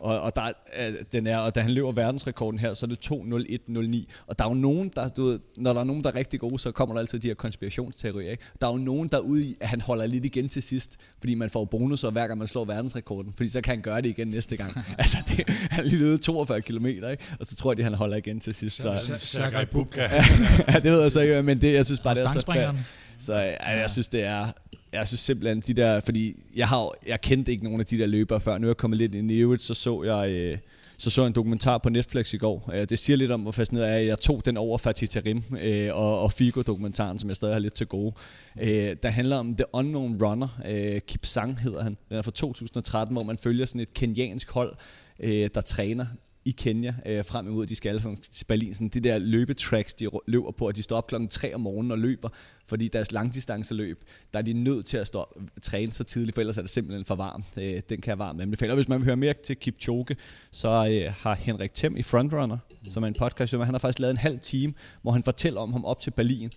Og, og, der, er, den er, og da han løber verdensrekorden her, så er det 2.01.09. Og der er jo nogen, der, du ved, når der er nogen, der er rigtig gode, så kommer der altid de her konspirationsteorier. Ikke? Der er jo nogen, der er ude i, at han holder lidt igen til sidst, fordi man får bonusser hver gang man slår verdensrekorden. Fordi så kan han gøre det igen næste gang. altså, det, han er lige ude 42 km, ikke? og så tror jeg, at han holder igen til sidst. Så, Sergej Bubka. ja, det ved jeg så ikke, men det, jeg synes bare, det er så Stangspringeren. så ja, jeg synes, det er... Jeg synes simpelthen, de der... Fordi jeg, har, jeg kendte ikke nogen af de der løbere før. Nu er jeg kommet lidt ind i øvrigt, så så jeg... Øh, så så jeg en dokumentar på Netflix i går. Øh, det siger lidt om, hvor fascineret jeg er. Jeg tog den over Fatih Terim øh, og, og Figo-dokumentaren, som jeg stadig har lidt til gode. Øh, der handler om The Unknown Runner. Øh, Kip Sang hedder han. Den er fra 2013, hvor man følger sådan et kenyansk hold, øh, der træner i Kenya øh, frem imod, de skal alle sådan, til Berlin. Sådan det der løbetracks, de løber på, at de står op klokken 3 om morgenen og løber, fordi deres langdistanceløb, der er de nødt til at stå træne så tidligt, for ellers er det simpelthen for varmt. Øh, den kan jeg varmt anbefale. Og hvis man vil høre mere til Kipchoge, så øh, har Henrik Thiem i Frontrunner, som er en podcast, han har faktisk lavet en halv time, hvor han fortæller om ham op til Berlin.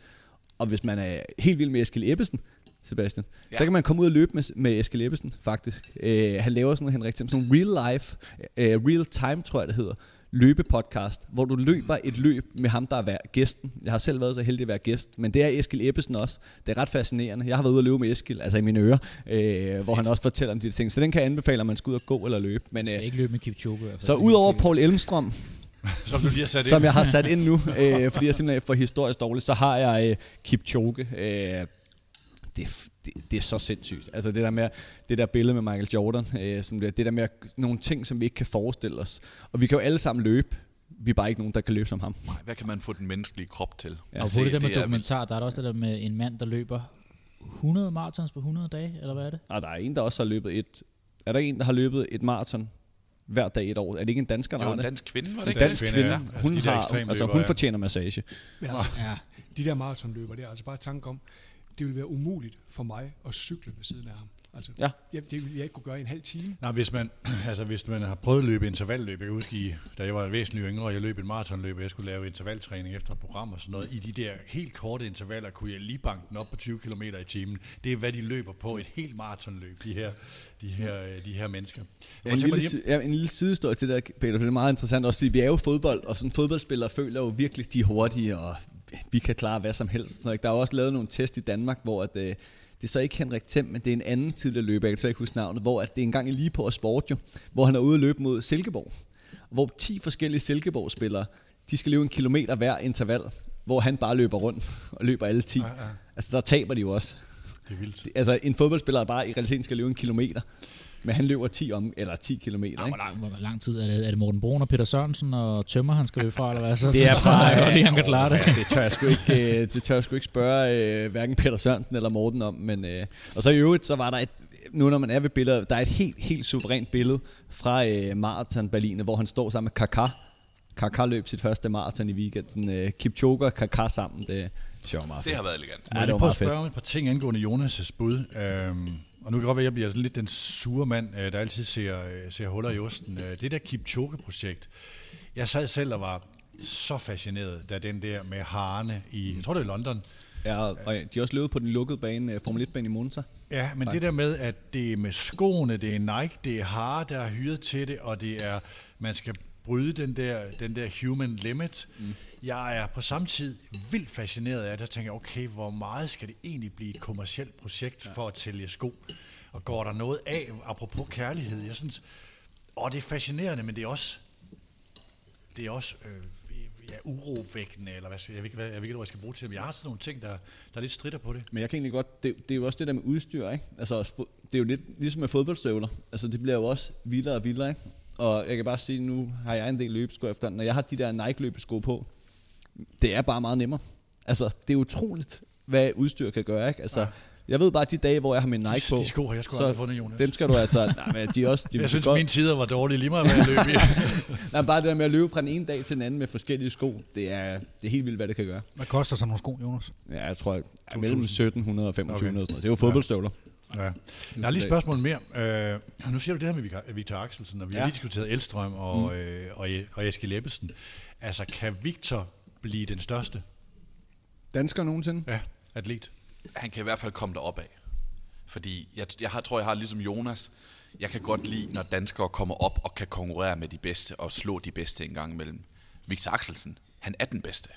Og hvis man er helt vild med Eskild Ebbesen, Sebastian, ja. så kan man komme ud og løbe med, med Eskild Ebbesen, faktisk. Øh, han laver sådan Henrik sådan nogle real life, øh, real time, tror jeg det hedder, løbepodcast, hvor du løber et løb med ham, der er gæsten. Jeg har selv været så heldig at være gæst, men det er Eskild Ebbesen også. Det er ret fascinerende. Jeg har været ude og løbe med Eskild, altså i mine ører, øh, hvor han også fortæller om de ting. Så den kan jeg anbefale, om man skal ud og gå eller løbe. Men, Man skal øh, ikke løbe med Kipchoge. i hvert fald. så er udover Paul Elmstrøm, Som du lige har sat som ind. jeg har sat ind nu, øh, fordi jeg simpelthen er for historisk dårlig, så har jeg øh, Kipchoge. Øh, det, er det, det er så sindssygt. Altså det der med det der billede med Michael Jordan, øh, som det, det der med nogle ting, som vi ikke kan forestille os. Og vi kan jo alle sammen løbe. Vi er bare ikke nogen, der kan løbe som ham. Nej, hvad kan man få den menneskelige krop til? Ja, Og på det, der med er- dokumentar, der er der også det der med en mand, der løber 100 marathons på 100 dage, eller hvad er det? Og der er en, der også har løbet et... Er der en, der har løbet et maraton hver dag i et år? Er det ikke en dansker, der Jo, har en det? dansk kvinde, var det En ikke? dansk kvinde, kvinde. ja. Ja. Altså, Hun, de der har, altså, hun ja. fortjener massage. Men altså, Ja. de der maratonløber, det er altså bare tanke om, det vil være umuligt for mig at cykle ved siden af ham. Altså, Ja. jeg, det ville jeg ikke kunne gøre i en halv time. Nej, hvis man, altså, hvis man har prøvet at løbe intervalløb, jeg kan huske, i, da jeg var væsentligt yngre, og jeg løb et maratonløb, og jeg skulle lave intervaltræning efter et program og sådan noget. I de der helt korte intervaller kunne jeg lige banke den op på 20 km i timen. Det er, hvad de løber på et helt maratonløb, de her, de her, øh, de her mennesker. Ja, en, lille, lige- ja, en lille sidehistorie til det der, Peter, for det er meget interessant også, fordi vi er jo fodbold, og sådan fodboldspillere føler jo virkelig, de er hurtige, og vi kan klare hvad som helst. Der er jo også lavet nogle test i Danmark, hvor at, øh, det er så ikke Henrik Thiem, men det er en anden tidligere løber, jeg kan så ikke huske navnet, hvor at det er en gang i lige på sport jo, hvor han er ude at løbe mod Silkeborg, hvor 10 forskellige Silkeborg-spillere, de skal løbe en kilometer hver interval, hvor han bare løber rundt og løber alle 10. Ja, ja. Altså der taber de jo også. Det er vildt. Altså en fodboldspiller, bare i realiteten skal løbe en kilometer, men han løber 10 om, eller 10 kilometer, Ja, ikke? hvor, lang, hvor lang tid er det? Er det Morten Brun og Peter Sørensen og Tømmer, han skal løbe fra, eller hvad? Så, Det er så tror jeg lige, han kan klare det. Det tør jeg sgu ikke, øh, det tør jeg sgu ikke spørge øh, hverken Peter Sørensen eller Morten om. Men, øh, og så i øvrigt, så var der et, nu når man er ved billeder, der er et helt, helt suverænt billede fra øh, Marathon Berlin, hvor han står sammen med Kaká. Kaká løb sit første maraton i weekenden. Øh, Kipchoge og Kaká sammen, det sjovt meget Det fedt. har været elegant. Ja, det det var var prøve at meget fedt. spørge om et par ting angående Jonas' bud. Øhm, og nu kan det godt være, at jeg bliver lidt den sure mand, øh, der altid ser, øh, ser huller i osten. Øh, Det der Kipchoge-projekt, jeg sad selv og var så fascineret, da den der med harne i, jeg tror det er London, Ja, og de har også løbet på den lukkede bane, Formel 1-bane i Monza. Ja, men det der med, at det er med skoene, det er Nike, det er Hare, der er hyret til det, og det er, man skal bryde den der, den der human limit. Mm. Jeg er på samme tid vildt fascineret af det, og tænker, okay, hvor meget skal det egentlig blive et kommercielt projekt ja. for at sælge sko? Og går der noget af, apropos kærlighed, jeg synes, åh, det er fascinerende, men det er også, det er også øh, ja, urovækkende, eller hvad, jeg ved ikke, hvad, jeg ved ikke, hvad jeg skal bruge til det, men jeg har sådan nogle ting, der, der er lidt stritter på det. Men jeg kan egentlig godt, det, det er jo også det der med udstyr, ikke? Altså, det er jo lidt ligesom med fodboldstøvler. Altså, det bliver jo også vildere og vildere, ikke? Og jeg kan bare sige, nu har jeg en del løbesko efter, når jeg har de der Nike-løbesko på, det er bare meget nemmere. Altså, det er utroligt, hvad udstyr kan gøre, ikke? Altså, jeg ved bare, at de dage, hvor jeg har min Nike på, De sko har jeg sgu så aldrig fundet, Jonas. dem skal du altså, nej, men de er også, de Jeg synes, godt, mine tider var dårlige lige meget, hvad jeg løb i. nej, bare det der med at løbe fra den ene dag til den anden med forskellige sko, det er, det er helt vildt, hvad det kan gøre. Hvad koster sådan nogle sko, Jonas? Ja, jeg tror, at mellem 1700 og 2500 Okay. og sådan noget. Det er jo fodboldstøvler. ja. Jeg har lige et spørgsmål mere. Øh, nu siger du det her med Victor- Axelsen, og vi ja. har Ja. lige diskuteret Elstrøm og, mm. øh, og, og Eskild Ebbesen. Altså, kan Victor blive den største Dansker nogensinde? ja, atlet? Han kan i hvert fald komme derop af. Fordi jeg, jeg har, tror, jeg har ligesom Jonas. Jeg kan godt lide, når danskere kommer op og kan konkurrere med de bedste og slå de bedste en gang imellem. Victor Axelsen, han er den bedste.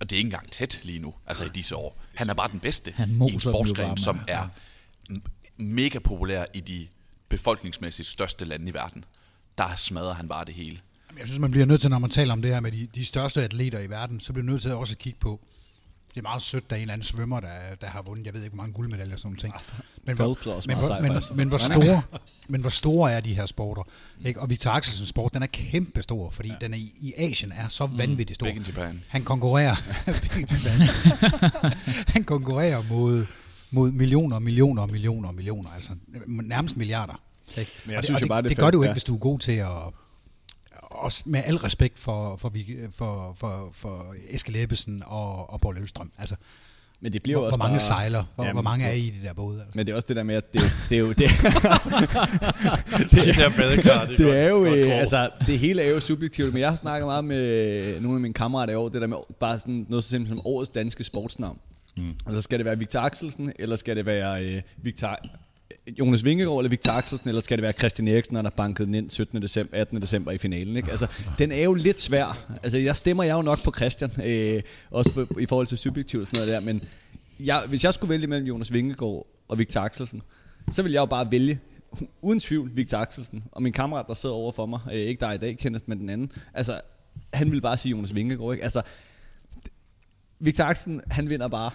Og det er ikke engang tæt lige nu, altså i disse år. Han er bare den bedste Han i en sportsgren, som er m- mega populær i de befolkningsmæssigt største lande i verden. Der smadrer han bare det hele. Jeg synes, man bliver nødt til, når man taler om det her med de, de største atleter i verden, så bliver man nødt til også at kigge på, det er meget sødt, der er en eller anden svømmer, der, der har vundet, jeg ved ikke, hvor mange guldmedaljer og sådan nogle ting. Men hvor, er men, meget hvor, sej, men, men, hvor store, men hvor store er de her sporter? Ikke? Og Victor Axelsens sport, den er kæmpe stor, fordi ja. den er i, i Asien er så vanvittigt stor. In Japan. Han konkurrerer, han konkurrerer mod, mod millioner, millioner, millioner, millioner, altså nærmest milliarder. Ikke? Men jeg og det, synes og det, bare, det det gør du ikke, ja. hvis du er god til at også med al respekt for, for, for, for, for Eske Leppesen og, og Paul Ølstrøm. Altså, Men det bliver hvor, også hvor mange bare, sejler, hvor, Jamen, hvor mange er I i de der både? Altså. Men det er også det der med, at det, det er jo... Det, Det der badekar, det er, det er jo, godt, øh, altså, det hele er jo subjektivt, men jeg har snakket meget med nogle af mine kammerater i år, det der med bare sådan noget så simpelt som årets danske sportsnavn. Mm. Altså skal det være Victor Axelsen, eller skal det være øh, Victor, Jonas Vingegaard eller Victor Axelsen, eller skal det være Christian Eriksen, der bankede den ind 17. december, 18. december i finalen. Ikke? Altså, den er jo lidt svær. Altså, jeg stemmer jeg jo nok på Christian, øh, også på, i forhold til subjektivt og sådan noget der, men jeg, hvis jeg skulle vælge mellem Jonas Vingegaard og Victor Axelsen, så vil jeg jo bare vælge, uden tvivl, Victor Axelsen. Og min kammerat, der sidder over for mig, øh, ikke der i dag, Kenneth, men den anden, altså, han vil bare sige Jonas Vingegaard, ikke? Altså, Victor Axelsen, han vinder bare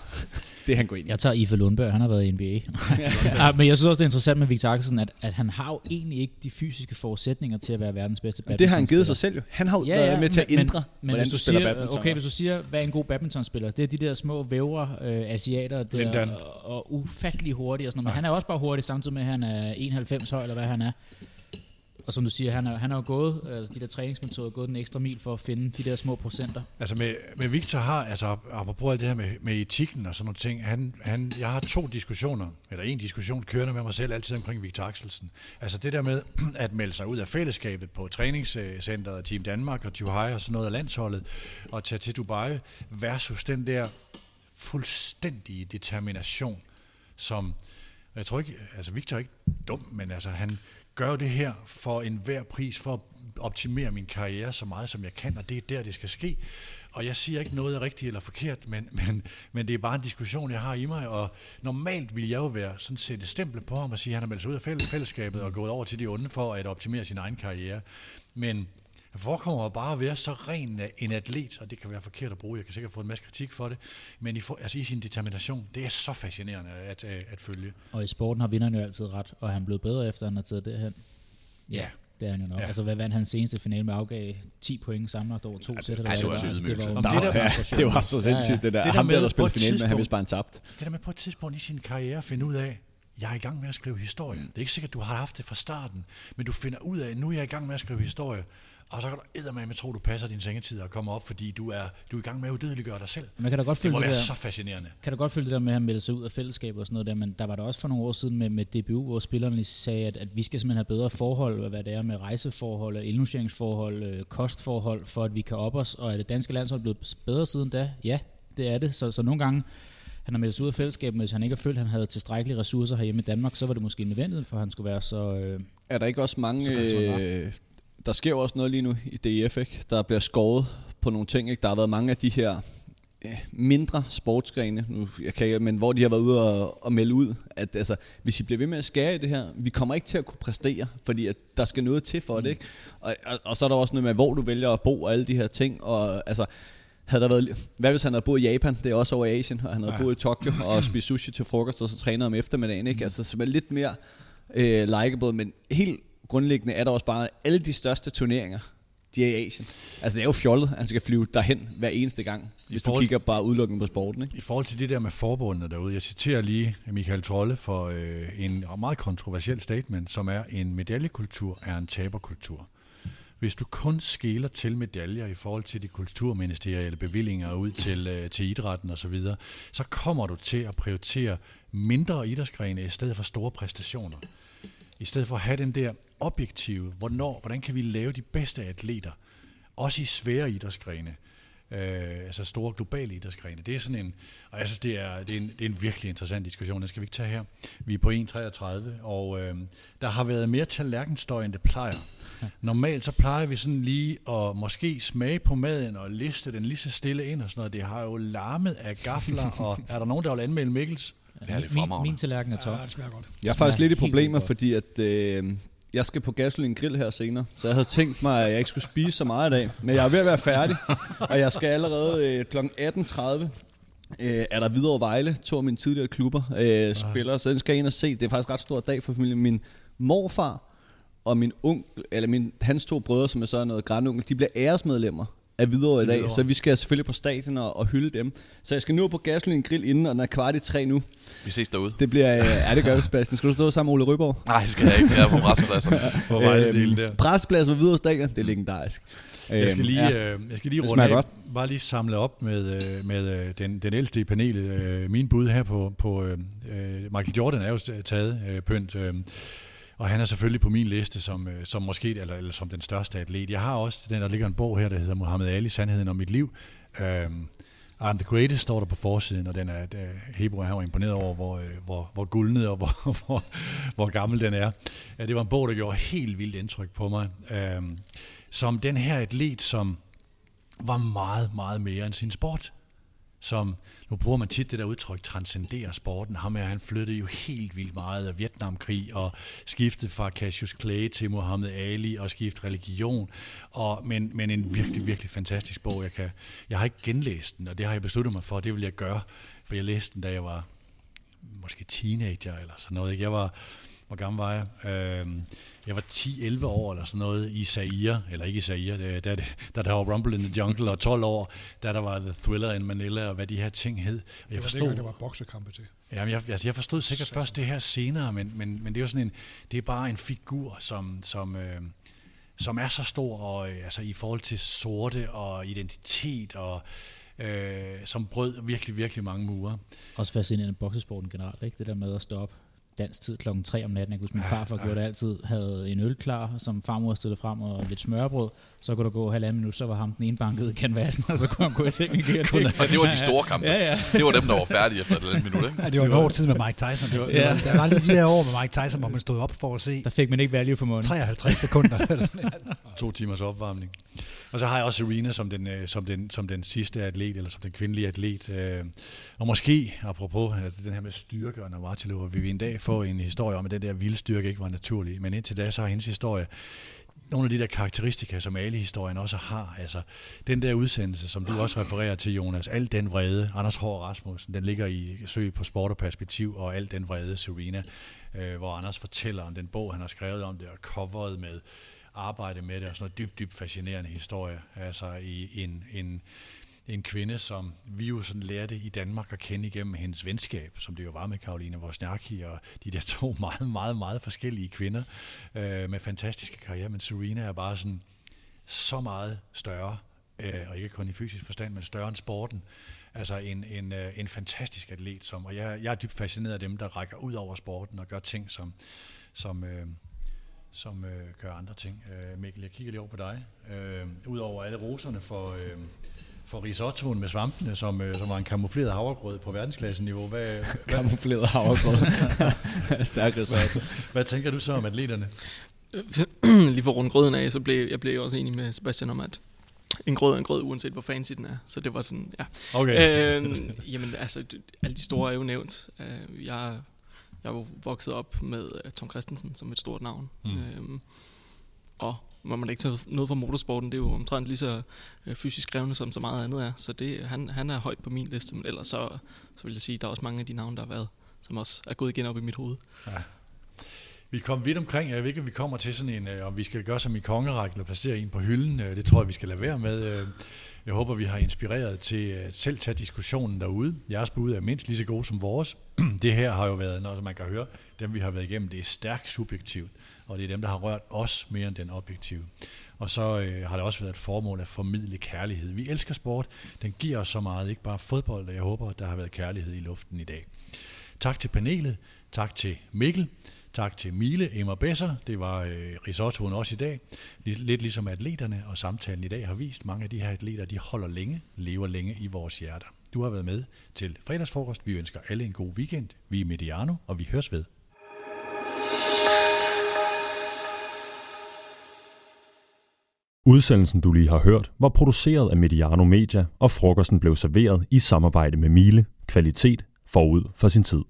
det, han går ind i. Jeg tager Ife Lundberg, han har været i NBA. ja, men jeg synes også, det er interessant med Victor Axelsen, at, at han har jo egentlig ikke de fysiske forudsætninger til at være verdens bedste Det har han givet sig selv jo. Han har jo ja, været med til at men- ændre, men, hvordan hvis du du spiller siger, badminton. Okay, hvis du siger, hvad er en god badmintonspiller? Det er de der små vævre øh, asiater der, og, og ufattelig hurtige og sådan noget. Men Nej. han er også bare hurtig, samtidig med, at han er 91 høj, eller hvad han er. Og som du siger, han er, han er jo gået, altså de der træningsmetoder, gået den ekstra mil for at finde de der små procenter. Altså med, med Victor har, altså apropos alt det her med, med etikken og sådan nogle ting, han, han, jeg har to diskussioner, eller en diskussion kørende med mig selv altid omkring Victor Axelsen. Altså det der med at melde sig ud af fællesskabet på træningscenteret, Team Danmark og Juhai og sådan noget af landsholdet, og tage til Dubai, versus den der fuldstændige determination, som, jeg tror ikke, altså Victor er ikke dum, men altså han gør jo det her for enhver pris, for at optimere min karriere så meget, som jeg kan, og det er der, det skal ske. Og jeg siger ikke noget er rigtigt eller forkert, men, men, men det er bare en diskussion, jeg har i mig, og normalt ville jeg jo være sådan sætte stempel på ham og sige, at han har meldt sig ud af fællesskabet og gået over til de onde for at optimere sin egen karriere. Men forekommer bare at være så ren en atlet, og det kan være forkert at bruge, jeg kan sikkert få en masse kritik for det, men i, for, altså i sin determination, det er så fascinerende at, at, at følge. Og i sporten har vinderen jo altid ret, og han blevet bedre efter, han har taget det hen. Ja, det er han jo nok. Ja. Ja. Altså, hvad vandt han seneste finale med afgav 10 point sammenlagt over to Ja, sæt? det- eller det var Altså, Om Der, det ja, det var så sindssygt, det der. Det der Ham der, med der på spillede finalen med, han vidste bare, han tabte. Det der med på et tidspunkt i sin karriere at finde ud af, jeg er i gang med at skrive historie. Mm. Det er ikke sikkert, at du har haft det fra starten, men du finder ud af, at nu er jeg i gang med at skrive historie, og så kan du eddermame tro, du passer din sengetid og kommer op, fordi du er, du er i gang med at udødeliggøre dig selv. Man kan da godt Det følge må det, være der, så fascinerende. kan da godt følge det der med, at han meldte sig ud af fællesskabet og sådan noget der, men der var der også for nogle år siden med, med DBU, hvor spillerne sagde, at, at vi skal simpelthen have bedre forhold, hvad det er med rejseforhold, indlogeringsforhold, øh, kostforhold, for at vi kan op os, og er det danske landshold blevet bedre siden da? Ja, det er det. Så, så nogle gange, han har meldt sig ud af fællesskabet, men hvis han ikke har følt, at han havde tilstrækkelige ressourcer herhjemme i Danmark, så var det måske nødvendigt, for at han skulle være så... Øh, Er der ikke også mange... Øh, der sker jo også noget lige nu i DF, ikke? Der bliver skåret på nogle ting, ikke? Der har været mange af de her mindre sportsgrene, nu, jeg kan, ikke- men hvor de har været ude og, og melde ud, at altså, hvis I bliver ved med at skære i det her, vi kommer ikke til at kunne præstere, fordi at der skal noget til for mm. det, ikke? Og, og, og, så er der også noget med, hvor du vælger at bo og alle de her ting, og altså, havde der været, hvad hvis han havde boet i Japan, det er også over i Asien, og han havde ja. Boet i Tokyo og spist sushi til frokost, og så træner om eftermiddagen, ikke? Altså, som er lidt mere øh, likeable, men helt grundlæggende er der også bare, alle de største turneringer, de er i Asien. Altså det er jo fjollet, at han skal flyve derhen hver eneste gang, hvis du forhold- kigger bare udelukkende på sporten, ikke? I forhold til det der med forbundet derude, jeg citerer lige Michael Trolle for øh, en meget kontroversiel statement, som er, en medaljekultur er en taberkultur. Hvis du kun skæler til medaljer i forhold til de kulturministerielle bevillinger ud til, øh, til idrætten osv., så, videre, så kommer du til at prioritere mindre idrætsgrene i stedet for store præstationer. I stedet for at have den der objektive, hvornår, hvordan kan vi lave de bedste atleter, også i svære idrætsgrene. øh, altså store globale idrætsgrene. Det er sådan en, og jeg synes, det er, det er, en, det er en virkelig interessant diskussion. Den skal vi ikke tage her. Vi er på 1.33, og øh, der har været mere tallerkenstøj, end det plejer. Normalt så plejer vi sådan lige at måske smage på maden og liste den lige så stille ind og sådan noget. Det har jo larmet af gafler, og er der nogen, der vil anmelde Mikkels? Ja, det er min, min tallerken er tom. Ja, det smager godt. Jeg er faktisk lidt i problemer, fordi at, øh, jeg skal på Gasolin Grill her senere, så jeg havde tænkt mig, at jeg ikke skulle spise så meget i dag. Men jeg er ved at være færdig, og jeg skal allerede øh, kl. 18.30 øh, er der videre Vejle, to af mine tidligere klubber, øh, spiller, så den skal jeg ind og se. Det er faktisk en ret stor dag for familien. Min morfar og min onkel, eller min, hans to brødre, som er så noget grandonkel, de bliver æresmedlemmer af Hvidovre i dag, Hvidovre. så vi skal selvfølgelig på stadion og, og hylde dem. Så jeg skal nu på Gasolin Grill inden, og den er kvart i tre nu. Vi ses derude. Det bliver, øh, ja det gør vi, Sebastian. Skal du stå sammen med Ole Ryborg? Nej, det skal jeg ikke. Jeg er på pressepladsen. På Vejle-delen der. Presseplads ved Hvidovre Stadion, det er legendarisk. Jeg skal Øhm, lige, ja. øh, jeg skal lige Det runde af, godt. bare lige samle op med, øh, med den, den ældste i panelet. Min bud her på, på øh, øh, Michael Jordan er jo taget øh, pynt, øh, og han er selvfølgelig på min liste som, øh, som måske eller, eller som den største atlet. Jeg har også den, der ligger en bog her, der hedder Muhammad Ali, Sandheden om mit liv. Øh, I'm the greatest står der på forsiden, og den er, at Hebrew han var imponeret over, hvor, øh, hvor, hvor guldnet og hvor, hvor, hvor gammel den er. Ja, det var en bog, der gjorde helt vildt indtryk på mig. Øh, som den her atlet, som var meget, meget mere end sin sport. Som, nu bruger man tit det der udtryk, transcenderer sporten. Ham her, han flyttede jo helt vildt meget af Vietnamkrig og skiftede fra Cassius Clay til Muhammad Ali og skiftede religion. Og, men, men en virkelig, virkelig fantastisk bog. Jeg, kan, jeg har ikke genlæst den, og det har jeg besluttet mig for, det vil jeg gøre. For jeg læste den, da jeg var måske teenager eller sådan noget. Ikke? Jeg var, hvor gammel var jeg? Øh, jeg var 10-11 år eller sådan noget i Zaire, eller ikke i Zaire, da, da, da der var Rumble in the Jungle, og 12 år, da der var The Thriller in Manila, og hvad de her ting hed. Og Det jeg var forstod, dengang, der var boksekampe til. Jamen, jeg, altså, jeg forstod sikkert Satan. først det her senere, men, men, men det er jo sådan en, det er bare en figur, som, som, øh, som er så stor, og øh, altså i forhold til sorte og identitet, og øh, som brød virkelig, virkelig mange mure. Også fascinerende boksesporten generelt, ikke? Det der med at stå op dansk tid klokken 3 om natten. Jeg kan huske, min farfar gjorde det altid. Havde en øl klar, som farmor stillede frem, og lidt smørbrød. Så kunne der gå halvanden minut, så var ham den ene banket i kanvasen, og så kunne han gå i seng igen. Og det var de store kampe. Ja, ja. Det var dem, der var færdige efter et eller andet minut, ikke? Ja, det var en år tid med Mike Tyson. Det var, Ja. Der var lige de der år med Mike Tyson, hvor man stod op for at se Der fik man ikke value for money. 53 sekunder. eller sådan noget. to timers opvarmning. Og så har jeg også Serena som den, øh, som den, som den sidste atlet, eller som den kvindelige atlet. Øh, og måske, apropos altså den her med styrke og Navratilova, vil vi en dag få en historie om, at den der vilde styrke ikke var naturlig. Men indtil da, så har hendes historie nogle af de der karakteristika, som alle historien også har. Altså, den der udsendelse, som du også refererer til, Jonas, al den vrede, Anders Hård Rasmussen, den ligger i Søg på Sport og Perspektiv, og al den vrede, Serena, øh, hvor Anders fortæller om den bog, han har skrevet om det, og coveret med arbejde med det, og sådan noget dybt, dybt fascinerende historie. Altså i en, en, en kvinde, som vi jo sådan lærte i Danmark at kende igennem hendes venskab, som det jo var med Karoline Wozniacki, og de der to meget, meget, meget forskellige kvinder øh, med fantastiske karriere, men Serena er bare sådan så meget større, øh, og ikke kun i fysisk forstand, men større end sporten. Altså en, en, øh, en fantastisk atlet, som, og jeg, jeg er dybt fascineret af dem, der rækker ud over sporten og gør ting, som, som, øh, som øh, gør andre ting. Øh, Mikkel, jeg kigger lige over på dig. Øh, Udover alle roserne for, øh, for risottoen med svampene, som, øh, som var en kamufleret havregrød på verdensklasseniveau. Hvad, hvad, Kamufleret havregrød. Stærk risotto. hvad tænker du så om atleterne? Lige for at runde grøden af, så blev jeg blev også enig med Sebastian om, at en grød er en grød, uanset hvor fancy den er. Så det var sådan, ja. Okay. Øh, jamen, altså, alle de store er jo nævnt. Øh, jeg, jeg jo vokset op med øh, Tom Christensen som et stort navn. Mm. Mm. Øh, og må man ikke tage noget fra motorsporten, det er jo omtrent lige så øh, fysisk krævende, som så meget andet er. Så det, han, han er højt på min liste, men ellers så, så vil jeg sige, der er også mange af de navne, der har været, som også er gået igen op i mit hoved. Vi kom vidt omkring. Jeg ved ikke, om vi kommer til sådan en, øh, om vi skal gøre som i kongerækken, eller placere en på hylden. Det tror jeg, vi skal lade være med. Jeg håber, vi har inspireret til øh, at selv tage diskussionen derude. Jeres bud er mindst lige så gode som vores. Det her har jo været, når man kan høre, dem vi har været igennem, det er stærkt subjektivt, og det er dem, der har rørt os mere end den objektive. Og så øh, har det også været et formål at formidle kærlighed. Vi elsker sport. Den giver os så meget, ikke bare fodbold, og jeg håber, at der har været kærlighed i luften i dag. Tak til panelet. Tak til Mikkel. Tak til Mile Emma Besser. Det var øh, risottoen også i dag. Lidt ligesom atleterne og samtalen i dag har vist. Mange af de her atleter, de holder længe, lever længe i vores hjerter. Du har været med til fredagsfrokost. Vi ønsker alle en god weekend. Vi er Mediano, og vi høres ved. Udsendelsen, du lige har hørt, var produceret af Mediano Media, og frokosten blev serveret i samarbejde med Mile. kvalitet forud for sin tid.